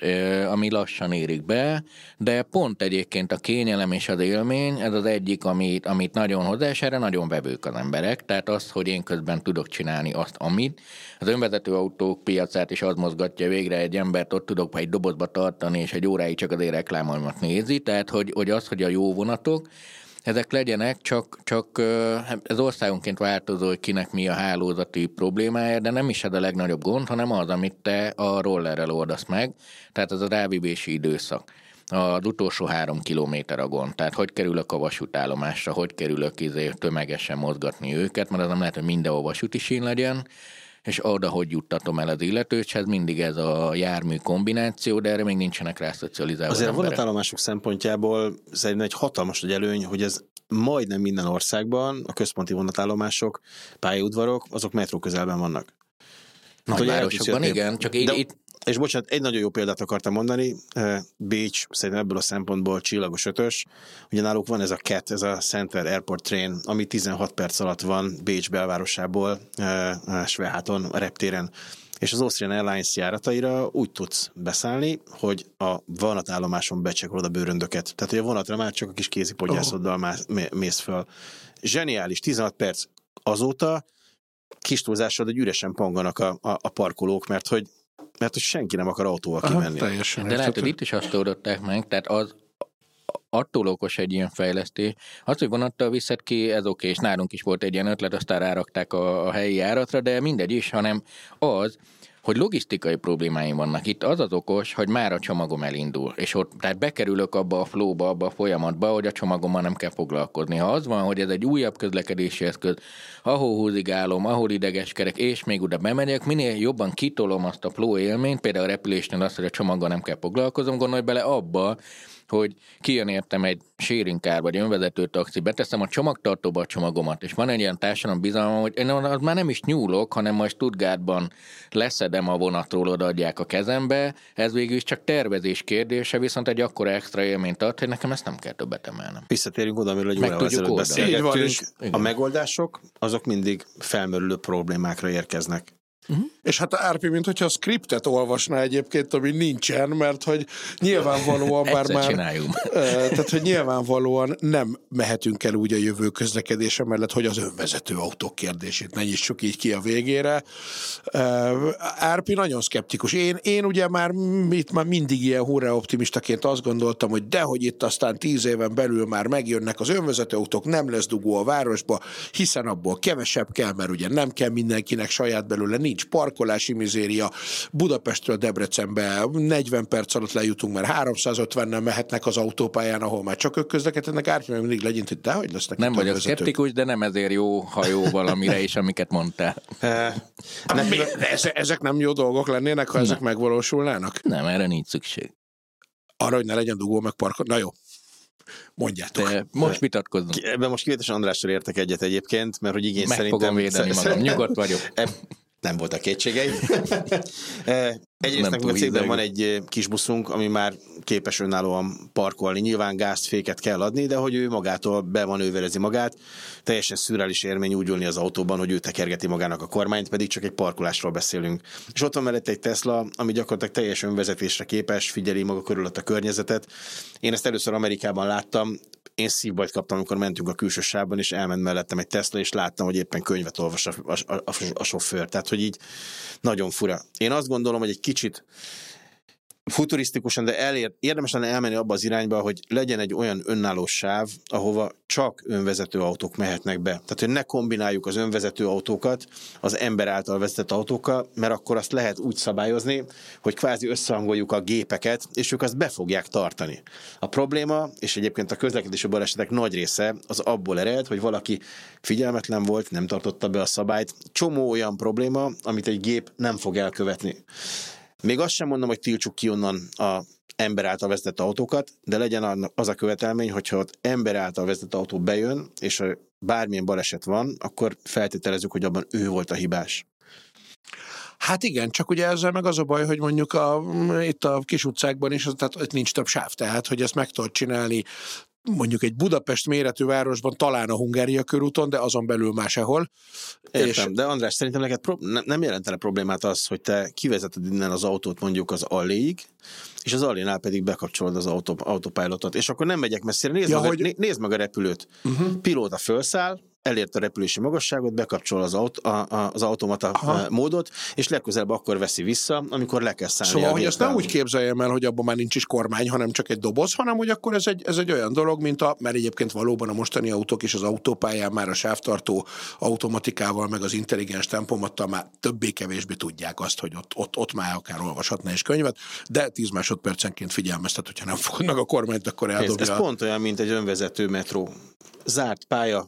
ami lassan érik be, de pont egyébként a kényelem és az élmény, ez az egyik, amit, amit nagyon hozzá, és erre nagyon vevők az emberek, tehát az, hogy én közben tudok csinálni azt, amit. Az önvezető autók piacát is az mozgatja végre egy embert, ott tudok egy dobozba tartani, és egy óráig csak az reklámomat nézi, tehát hogy, hogy az, hogy a jó vonatok, ezek legyenek, csak, csak hát ez országonként változó, hogy kinek mi a hálózati problémája, de nem is ez a legnagyobb gond, hanem az, amit te a rollerrel oldasz meg, tehát ez a rávivési időszak. Az utolsó három kilométer a gond. Tehát hogy kerülök a vasútállomásra, hogy kerülök izé tömegesen mozgatni őket, mert az nem lehet, hogy mindenhol vasúti sín legyen, és oda hogy juttatom el az illetőt, és ez mindig ez a jármű kombináció, de erre még nincsenek rá szocializálva. Azért a vonatállomások szempontjából szerintem egy hatalmas nagy előny, hogy ez majdnem minden országban a központi vonatállomások, pályaudvarok, azok metró közelben vannak. Nagyvárosokban, igen, csak de, itt, és bocsánat, egy nagyon jó példát akartam mondani, Bécs szerintem ebből a szempontból csillagos ötös, ugye náluk van ez a CAT, ez a Center Airport Train, ami 16 perc alatt van Bécs belvárosából, Sveháton, a reptéren és az Austrian Airlines járataira úgy tudsz beszállni, hogy a vonatállomáson becsekolod a bőröndöket. Tehát, hogy a vonatra már csak a kis kézi podgyászoddal oh. mész föl. Zseniális, 16 perc azóta kis túlzással, hogy üresen panganak a, a, a parkolók, mert hogy mert hogy senki nem akar autóval kimenni. Aha, teljesen De lehet, hogy itt is azt oldották meg, tehát az, attól okos egy ilyen fejlesztés. Az, hogy vonattal viszed ki, ez oké, és nálunk is volt egy ilyen ötlet, aztán rárakták a, a helyi járatra, de mindegy is, hanem az, hogy logisztikai problémáim vannak. Itt az az okos, hogy már a csomagom elindul, és ott, tehát bekerülök abba a flóba, abba a folyamatba, hogy a csomagommal nem kell foglalkozni. Ha az van, hogy ez egy újabb közlekedési eszköz, ahol húzigálom, ahol idegeskerek, és még oda bemegyek, minél jobban kitolom azt a flow élményt, például a repülésnél azt, hogy a csomaggal nem kell foglalkozom, gondolj bele abba, hogy kijön értem egy sérinkár vagy önvezető taxi, beteszem a csomagtartóba a csomagomat, és van egy ilyen társadalom bizalma, hogy én az már nem is nyúlok, hanem majd Stuttgartban leszedem a vonatról, odaadják a kezembe, ez végül is csak tervezés kérdése, viszont egy akkora extra élményt ad, hogy nekem ezt nem kell többet emelnem. Visszatérünk oda, amiről egy órával ezelőtt beszélgettünk. A megoldások, azok mindig felmerülő problémákra érkeznek. Uh-huh. És hát Árpi, mint hogyha a skriptet olvasná egyébként, ami nincsen, mert hogy nyilvánvalóan bár már... Csináljunk. tehát, hogy nyilvánvalóan nem mehetünk el úgy a jövő közlekedése mellett, hogy az önvezető autók kérdését ne nyissuk így ki a végére. Árpi nagyon szkeptikus. Én, én ugye már, itt már mindig ilyen hurra optimistaként azt gondoltam, hogy dehogy itt aztán tíz éven belül már megjönnek az önvezető autók, nem lesz dugó a városba, hiszen abból kevesebb kell, mert ugye nem kell mindenkinek saját belőle, nincs park parkolási mizéria, Budapestről Debrecenbe 40 perc alatt lejutunk, mert 350-nel mehetnek az autópályán, ahol már csak ők közlekednek, meg mindig legyint, hogy dehogy lesznek Nem vagyok szkeptikus, de nem ezért jó hajó valamire is, amiket mondtál. [laughs] Eh, eze- ezek nem jó dolgok lennének, ha ezek megvalósulnának? Nem, erre nincs szükség. Arra, hogy ne legyen dugó meg parkol. Na jó, mondjátok. De most vitatkozunk. ki- Ebben most kivétesen Andrással értek egyet egyébként, mert hogy igény Meg szerintem... fogom védeni magam. Nyugodt vagyok. Nem voltak kétségeim. [laughs] Egyrészt nekünk a cégben van egy eh, kis buszunk, ami már képes önállóan parkolni. Nyilván gázt, féket kell adni, de hogy ő magától bemanőverezi magát. Teljesen szürreális élmény úgy ülni az autóban, hogy ő tekergeti magának a kormányt, pedig csak egy parkolásról beszélünk. És ott van mellette egy Tesla, ami gyakorlatilag teljes önvezetésre képes, figyeli maga körül a környezetet. Én ezt először Amerikában láttam, én szívbajt kaptam, amikor mentünk a külső sávban, és elment mellettem egy Tesla, és láttam, hogy éppen könyvet olvas a, a, a, a sofőr. Tehát, hogy így nagyon fura. Én azt gondolom, hogy egy kicsit futurisztikusan, de elér, érdemes lenne elmenni abba az irányba, hogy legyen egy olyan önálló sáv, ahova csak önvezető autók mehetnek be. Tehát, hogy ne kombináljuk az önvezető autókat az ember által vezetett autókkal, mert akkor azt lehet úgy szabályozni, hogy kvázi összehangoljuk a gépeket, és ők azt be fogják tartani. A probléma, és egyébként a közlekedési balesetek nagy része az abból ered, hogy valaki figyelmetlen volt, nem tartotta be a szabályt. Csomó olyan probléma, amit egy gép nem fog elkövetni. Még azt sem mondom, hogy tiltsuk ki onnan a ember által vezetett autókat, de legyen az a követelmény, hogyha ott ember által vezetett autó bejön, és bármilyen baleset van, akkor feltételezzük, hogy abban ő volt a hibás. Hát igen, csak ugye ezzel meg az a baj, hogy mondjuk a, itt a kis utcákban is, tehát itt nincs több sáv, tehát hogy ezt meg tudod csinálni mondjuk egy Budapest méretű városban, talán a Hungária körúton, de azon belül máshol. Értem, és... de András, szerintem neked pro- ne- nem jelentene problémát az, hogy te kivezeted innen az autót mondjuk az alléig, és az allénál pedig bekapcsolod az autó, autopilotot, és akkor nem megyek messzire, nézd, Ja, meg, hogy... nézd meg a repülőt. Uh-huh. Pilóta felszáll, elért a repülési magasságot, bekapcsol az, aut- a, a, az automata Aha. Módot, és legközelebb akkor veszi vissza, amikor le kell szállni Szóval, hogy ezt nem úgy képzeljem el, hogy abban már nincs is kormány, hanem csak egy doboz, hanem hogy akkor ez egy, ez egy olyan dolog, mint a, mert egyébként valóban a mostani autók és az autópályán már a sávtartó automatikával, meg az intelligens tempomattal már többé-kevésbé tudják azt, hogy ott, ott, ott már akár olvashatna is könyvet, de 10 másodpercenként figyelmeztet, hogyha nem fogod meg a kormányt, akkor Ez, eldobja. ez pont olyan, mint egy önvezető metró. Zárt pálya,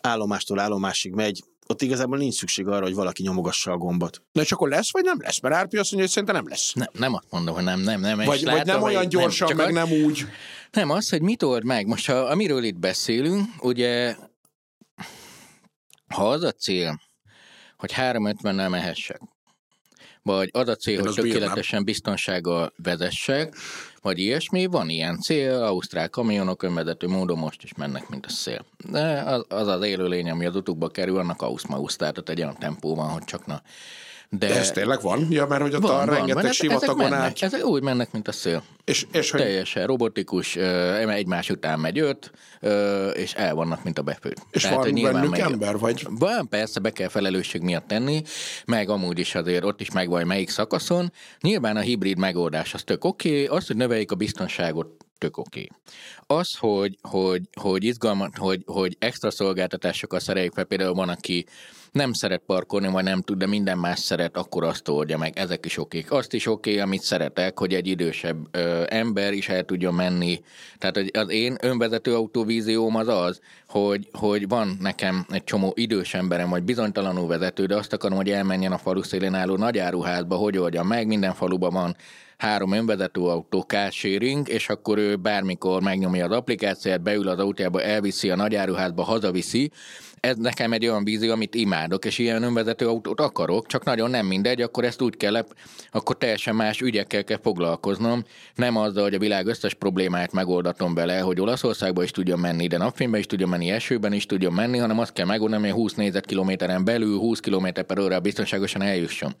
állomástól állomásig megy, ott igazából nincs szükség arra, hogy valaki nyomogassa a gombot. Na és akkor lesz, vagy nem lesz? Mert Árpi azt mondja, hogy szerintem nem lesz. Nem, nem azt mondom, hogy nem, nem, nem. Vagy, vagy látom, nem olyan gyorsan, csak meg nem úgy. Nem, az, hogy mit old meg. Most, ha, amiről itt beszélünk, ugye, ha az a cél, hogy 350-nel mehessek, vagy az a cél, Én hogy azt bírnám. tökéletesen biztonsággal vezessek, vagy ilyesmi, van ilyen cél, ausztrál kamionok önvezető módon most is mennek, mint a szél. De az az, az élőlény, ami az utukba kerül, annak auszmausz, tehát egy olyan tempó van, hogy csak na. De, De ez tényleg van? Ja, mert hogy ott a rengeteg ezek- sivatagon ezek át. Ezek úgy mennek, mint a szél. És, és hogy Teljesen robotikus, egymás után megy öt, és el vannak, mint a befőt. És Tehát, van bennük megy- ember, vagy? Van, persze, be kell felelősség miatt tenni, meg amúgy is azért ott is megvan, melyik szakaszon. Nyilván a hibrid megoldás az tök oké, okay. az, hogy növeljük a biztonságot, tök oké. Okay. Az, hogy, hogy, hogy izgalmat, hogy, hogy extra szolgáltatásokat szereljük fel, például van, aki nem szeret parkolni, vagy nem tud, de minden más szeret, akkor azt oldja meg. Ezek is okék. Azt is oké, amit szeretek, hogy egy idősebb ö, ember is el tudjon menni. Tehát az én önvezető autóvízióm az az, hogy, hogy van nekem egy csomó idős emberem, vagy bizonytalanul vezető, de azt akarom, hogy elmenjen a falu szélén álló nagyáruházba, hogy oldja meg, minden faluban van három önvezető autó carsharing, és akkor ő bármikor megnyomja az applikációt, beül az autójába, elviszi a nagyáruházba, hazaviszi. Ez nekem egy olyan vízió, amit imádok, és ilyen önvezető autót akarok, csak nagyon nem mindegy, akkor ezt úgy kell, akkor teljesen más ügyekkel kell foglalkoznom, nem azzal, hogy a világ összes problémáját megoldatom bele, hogy Olaszországba is tudjon menni, de napfényben is tudjon menni, esőben is tudjon menni, hanem azt kell megoldani, hogy 20 négyzetkilométeren belül 20 km per óra biztonságosan eljusson.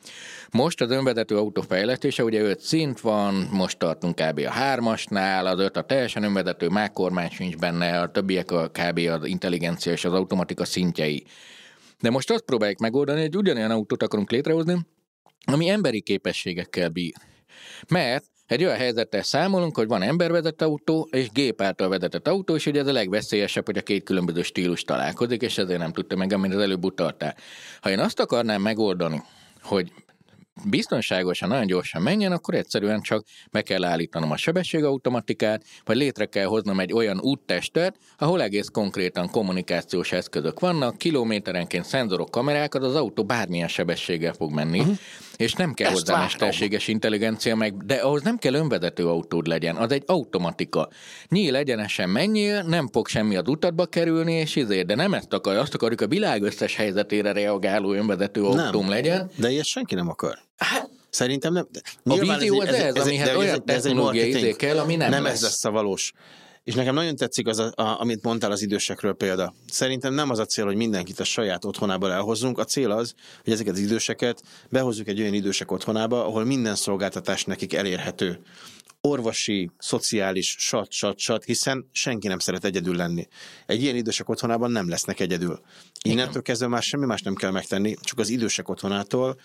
Most az önvezető autó fejlesztése, ugye 5 szint van, most tartunk kb. a hármasnál, az öt a teljesen önvezető, már kormány sincs benne, a többiek a kb. az intelligencia és az automatika szintjei. De most azt próbáljuk megoldani, hogy ugyanolyan autót akarunk létrehozni, ami emberi képességekkel bír. Mert egy olyan helyzettel számolunk, hogy van embervezett autó és gép által vezetett autó, és ugye ez a legveszélyesebb, hogy a két különböző stílus találkozik, és ezért nem tudta meg, amit az előbb utaltál. Ha én azt akarnám megoldani, hogy biztonságosan, nagyon gyorsan menjen, akkor egyszerűen csak be kell állítanom a sebességautomatikát, vagy létre kell hoznom egy olyan úttestet, ahol egész konkrétan kommunikációs eszközök vannak, kilométerenként szenzorok, kamerák, az az autó bármilyen sebességgel fog menni, uh-huh. és nem kell Ezt hozzá mesterséges intelligencia, meg, de ahhoz nem kell önvezető autód legyen, az egy automatika. Nyíl egyenesen menjél, nem fog semmi az utatba kerülni, és izé, de nem ezt akar, azt akarjuk, a világ összes helyzetére reagáló önvezető autóm legyen. De ilyet senki nem akar. Hát, Szerintem nem. de A az ez, amihez de olyan ez- de ez egy technológiai marketing. izé kell, ami nem Nem lesz. ez lesz a valós. És nekem nagyon tetszik az, a, a, amit mondtál az idősekről példa. Szerintem nem az a cél, hogy mindenkit a saját otthonába elhozzunk. A cél az, hogy ezeket az időseket behozzuk egy olyan idősek otthonába, ahol minden szolgáltatás nekik elérhető. Orvosi, szociális, sat, sat, sat, hiszen senki nem szeret egyedül lenni. Egy ilyen idősek otthonában nem lesznek egyedül. Innentől kezdve már semmi más nem kell megtenni, csak az idősek otthonától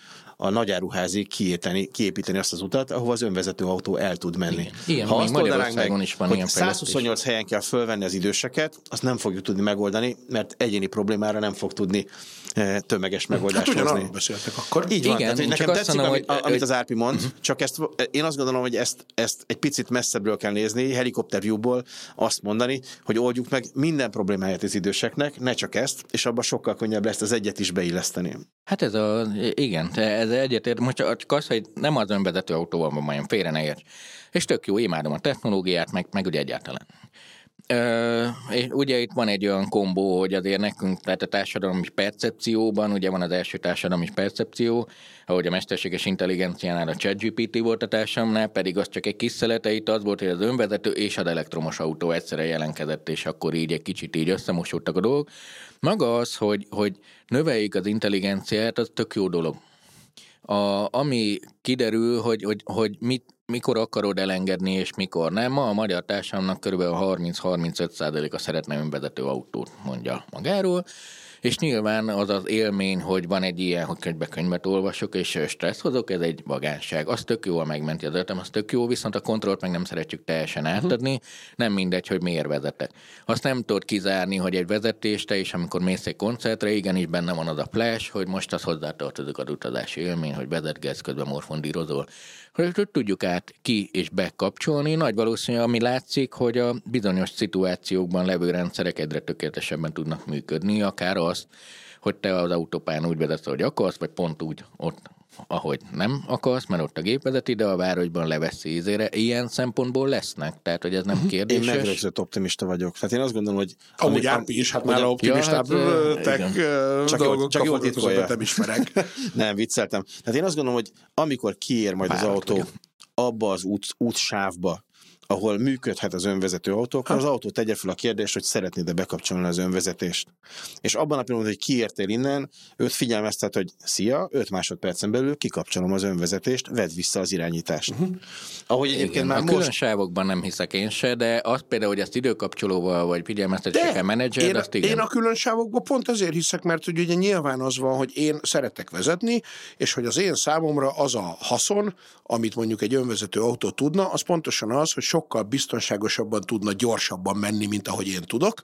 a nagyáruházig kiépíteni, kiépíteni azt az utat, ahova az önvezető autó el tud menni. Igen. Igen, ha azt oldanánk meg, is van hogy ilyen fejlesztés. 128 helyen kell fölvenni az időseket, azt nem fogjuk tudni megoldani, mert egyéni problémára nem fog tudni tömeges Hát megoldást ugyanarról hozni. beszéltek akkor. Így van, Igen, tehát, hogy nekem tetszik, mondom, amit, hogy- amit az Árpi mond, csak ezt, én azt gondolom, hogy ezt, ezt egy picit messzebbről kell nézni, helikopterviewból azt mondani, hogy oldjuk meg minden problémáját az időseknek, ne csak ezt, és abban sokkal könnyebb lesz az egyet is beilleszteni. Hát ez a, igen, ez egyetért, most csak az, hogy nem az önvezető autóval van majd félre ne érts. És tök jó, imádom a technológiát, meg, meg ugye egyáltalán. Ö, és ugye itt van egy olyan kombó, hogy azért nekünk, tehát a társadalmi percepcióban, ugye van az első társadalmi percepció, ahogy a mesterséges intelligenciánál a ChatGPT volt a társadalomnál, pedig az csak egy kis szelete, itt az volt, hogy az önvezető és az elektromos autó egyszerre jelenkezett, és akkor így egy kicsit így összemosódtak a dolgok. Maga az, hogy, hogy növeljük az intelligenciát, az tök jó dolog. A, ami kiderül, hogy, hogy, hogy mit, mikor akarod elengedni, és mikor nem. Ma a magyar társadalomnak kb. 30-35 százaléka szeretne önvezető autót, mondja magáról, és nyilván az az élmény, hogy van egy ilyen, hogy könyvbe könyvet olvasok, és stressz hozok, ez egy vagánság. Az tök jó, ha megmenti az ötem, az tök jó, viszont a kontrollt meg nem szeretjük teljesen átadni, nem mindegy, hogy miért vezetek. Azt nem tudod kizárni, hogy egy vezetés, te is, amikor mész egy koncertre, igenis benne van az a flash, hogy most az hozzátartozik az utazási élmény, hogy vezetgetsz, közben morfondírozol. Hogy tudjuk át ki és bekapcsolni. Nagy valószínű, ami látszik, hogy a bizonyos szituációkban levő rendszerek egyre tökéletesebben tudnak működni, akár azt, hogy te az autópályán úgy vezetsz, hogy akarsz, vagy pont úgy ott, ahogy nem akarsz, mert ott a gép vezeti, de a városban leveszi ízére. Ilyen szempontból lesznek, tehát hogy ez nem Én kérdéses. megrögzött optimista vagyok. Tehát én azt gondolom, hogy... Amúgy ami- Árpi is, hát nála optimistább Ja, hát, ö, Csak dolgokkal csak jól titkolja. nem ismerek. [laughs] Nem, vicceltem. Tehát én azt gondolom, hogy amikor kiér majd az Várok autó abba az út, útsávba, ahol működhet az önvezető autó, akkor az autó tegye fel a kérdést, hogy szeretnéd-e bekapcsolni az önvezetést. És abban a pillanatban, hogy kiértél innen, őt figyelmeztet, hogy szia, 5 másodpercen belül kikapcsolom az önvezetést, vedd vissza az irányítást. Uh-huh. Ahogy egyébként Igen, már a külön most... sávokban nem hiszek én se, de azt például, hogy ezt időkapcsolóval vagy figyelmeztetésekkel menedzseled, én, azt igen. én a különsávokban pont azért hiszek, mert hogy ugye nyilván az van, hogy én szeretek vezetni, és hogy az én számomra az a haszon, amit mondjuk egy önvezető autó tudna, az pontosan az, hogy sokkal biztonságosabban tudna gyorsabban menni, mint ahogy én tudok,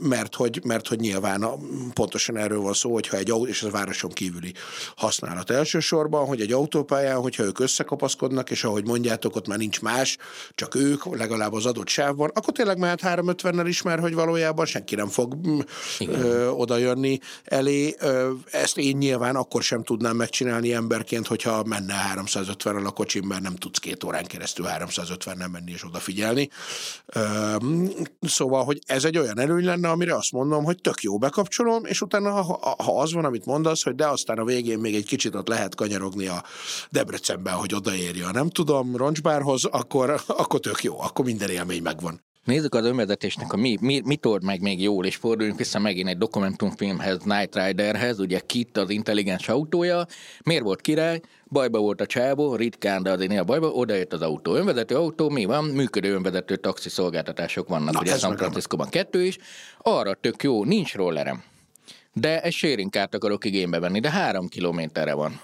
mert hogy, mert hogy nyilván pontosan erről van szó, hogyha egy autó, és ez a városon kívüli használat elsősorban, hogy egy autópályán, hogyha ők összekapaszkodnak, és ahogy mondjátok, ott már nincs más, csak ők, legalább az adott sávban, akkor tényleg mehet 350-nel is, mert hogy valójában senki nem fog mm, ö, oda jönni elé. Ö, ezt én nyilván akkor sem tudnám megcsinálni emberként, hogyha menne 350-rel a kocsim, mert nem tudsz két órán keresztül 350-nel menni és odafigyelni. Szóval, hogy ez egy olyan előny lenne, amire azt mondom, hogy tök jó bekapcsolom, és utána, ha, ha az van, amit mondasz, hogy de aztán a végén még egy kicsit ott lehet kanyarogni a Debrecenben, hogy odaérje nem tudom, roncsbárhoz, akkor, akkor tök jó, akkor minden élmény megvan. Nézzük az önvezetésnek, a mi, mi, mit old meg még jól, és forduljunk vissza megint egy dokumentumfilmhez, Night Riderhez, ugye Kit az intelligens autója. Miért volt király? Bajba volt a csávó, ritkán, de azért néha bajba, odaért az autó. Önvezető autó, mi van? Működő önvezető taxi szolgáltatások vannak, Na, ugye San meg Franciscóban kettő is. Arra tök jó, nincs rollerem. De egy sharing kárt akarok igénybe venni, de három kilométerre van.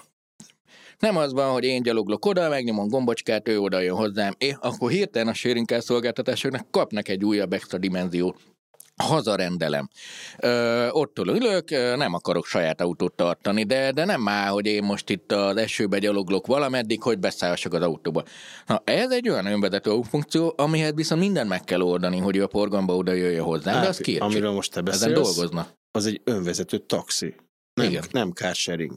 Nem az van, hogy én gyaloglok oda, megnyomom gombocskát, ő oda jön hozzám, és akkor hirtelen a car szolgáltatásoknak kapnak egy újabb extra dimenziót. hazarendelem. Ö, ottól ülök, nem akarok saját autót tartani, de, de nem már, hogy én most itt az esőbe gyaloglok valameddig, hogy beszállhassak az autóba. Na, ez egy olyan önvezető funkció, amihez viszont mindent meg kell oldani, hogy a porgamba oda jöjjön hozzá. Hát, de az kértsük. Amiről most te beszélsz, Ezen dolgoznak. az egy önvezető taxi. Nem, Igen. nem carsharing.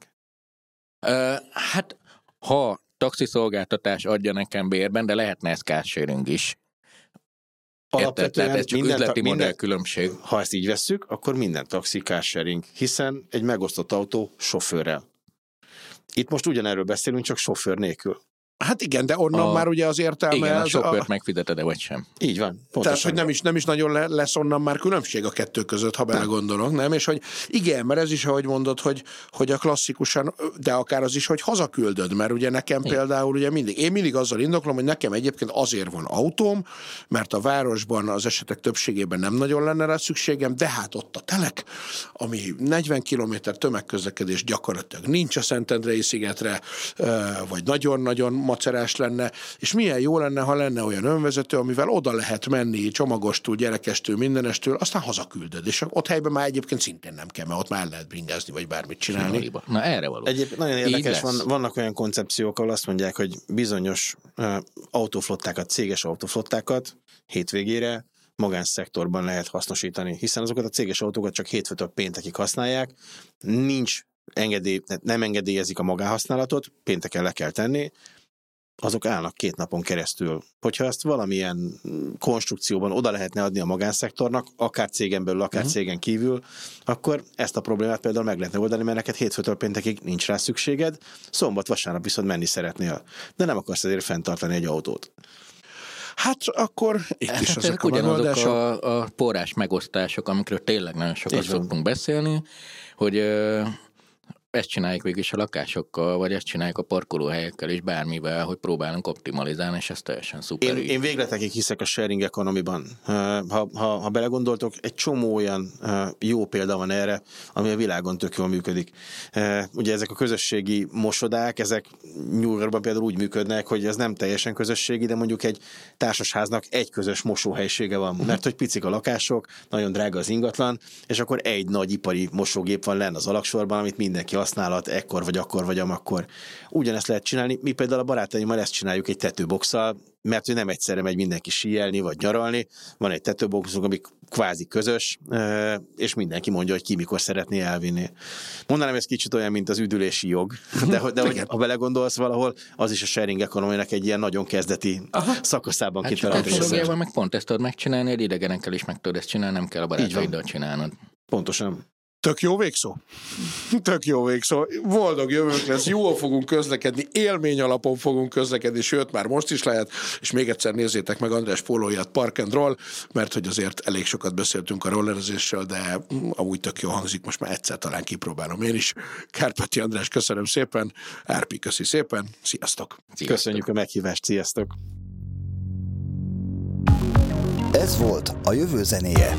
Ö, hát, ha taxiszolgáltatás adja nekem bérben, de lehetne ez carsharing is. Érted? Tehát ez csak minden üzleti modell minden- különbség. Ha ezt így vesszük, akkor minden taxi carsharing, hiszen egy megosztott autó sofőrrel. Itt most ugyanerről beszélünk, csak sofőr nélkül. Hát igen, de onnan A- már ugye az értelme... Igen, a sofőrt megfizeted-e vagy sem. Így van, pontosan. Tehát, hogy nem is, nem is nagyon le, lesz onnan már különbség a kettő között, ha belegondolok, nem? És hogy igen, mert ez is, ahogy mondod, hogy, hogy a klasszikusan, de akár az is, hogy hazaküldöd, mert ugye nekem Igen. például ugye mindig, én mindig azzal indoklom, hogy nekem egyébként azért van autóm, mert a városban az esetek többségében nem nagyon lenne rá szükségem, de hát ott a telek, ami 40 km tömegközlekedés gyakorlatilag nincs a Szentendrei szigetre, vagy nagyon-nagyon macerás lenne, és milyen jó lenne, ha lenne olyan önvezető, amivel oda lehet menni csomagostól, gyerekestől, mindenestől, aztán hazaküldöd, és ott helyben már egyébként szintén nem kell, mert ott már lehet bringázni, vagy bármit csinálni. Na erre való. Egyébként nagyon érdekes, van, vannak olyan koncepciók, ahol azt mondják, hogy bizonyos uh, autóflottákat, céges autóflottákat hétvégére magánszektorban lehet hasznosítani, hiszen azokat a céges autókat csak hétfőtől péntekig használják, nincs engedély, nem engedélyezik a magánhasználatot, pénteken le kell tenni, azok állnak két napon keresztül. Hogyha ezt valamilyen konstrukcióban oda lehetne adni a magánszektornak, akár cégen belül, akár uh-huh. cégen kívül, akkor ezt a problémát például meg lehetne oldani, mert neked hétfőtől péntekig nincs rá szükséged, szombat, vasárnap viszont menni szeretnél, de nem akarsz ezért fenntartani egy autót. Hát akkor itt is Hát ezek a ugyanazok megoldások. a, a forrás megosztások, amikről tényleg nagyon sokat szoktunk beszélni, hogy ezt csináljuk végig is a lakásokkal, vagy ezt csináljuk a parkolóhelyekkel és bármivel, hogy próbálunk optimalizálni, és ez teljesen szuper. Én, így. én végletekig hiszek a sharing economy-ban. Ha, ha, ha belegondoltok, egy csomó olyan jó példa van erre, ami a világon tök jól működik. Ugye ezek a közösségi mosodák, ezek New Yorkban például úgy működnek, hogy ez nem teljesen közösségi, de mondjuk egy társasháznak egy közös mosóhelyisége van. Mert hogy picik a lakások, nagyon drága az ingatlan, és akkor egy nagy ipari mosógép van lenn az alaksorban, amit mindenki használhat, ekkor vagy akkor vagy amakkor. Ugyanezt lehet csinálni. Mi például a barátaimmal ezt csináljuk egy tetőboxal, mert ő nem egyszerre megy mindenki síelni vagy nyaralni. Van egy tetőboxunk, ami kvázi közös, és mindenki mondja, hogy ki mikor szeretné elvinni. Mondanám, ez kicsit olyan, mint az üdülési jog, de, hogy- de hogy, ha belegondolsz valahol, az is a sharing economy egy ilyen nagyon kezdeti Aha. szakaszában Hát kitalált része. meg pont ezt tudod megcsinálni, idegenekkel is meg tudod ezt csinálni, nem kell a barátaiddal csinálnod. Pontosan. Tök jó végszó. [laughs] Tök jó végszó. Boldog jövőnk lesz, jól fogunk közlekedni, élmény alapon fogunk közlekedni, sőt, már most is lehet, és még egyszer nézzétek meg András pólóját Park and Roll, mert hogy azért elég sokat beszéltünk a rollerezésről, de amúgy tök jó hangzik, most már egyszer talán kipróbálom én is. Kárpáti András, köszönöm szépen, Árpi, köszi szépen, sziasztok! Sziasztok. Köszönjük a meghívást, sziasztok! Ez volt a jövő zenéje.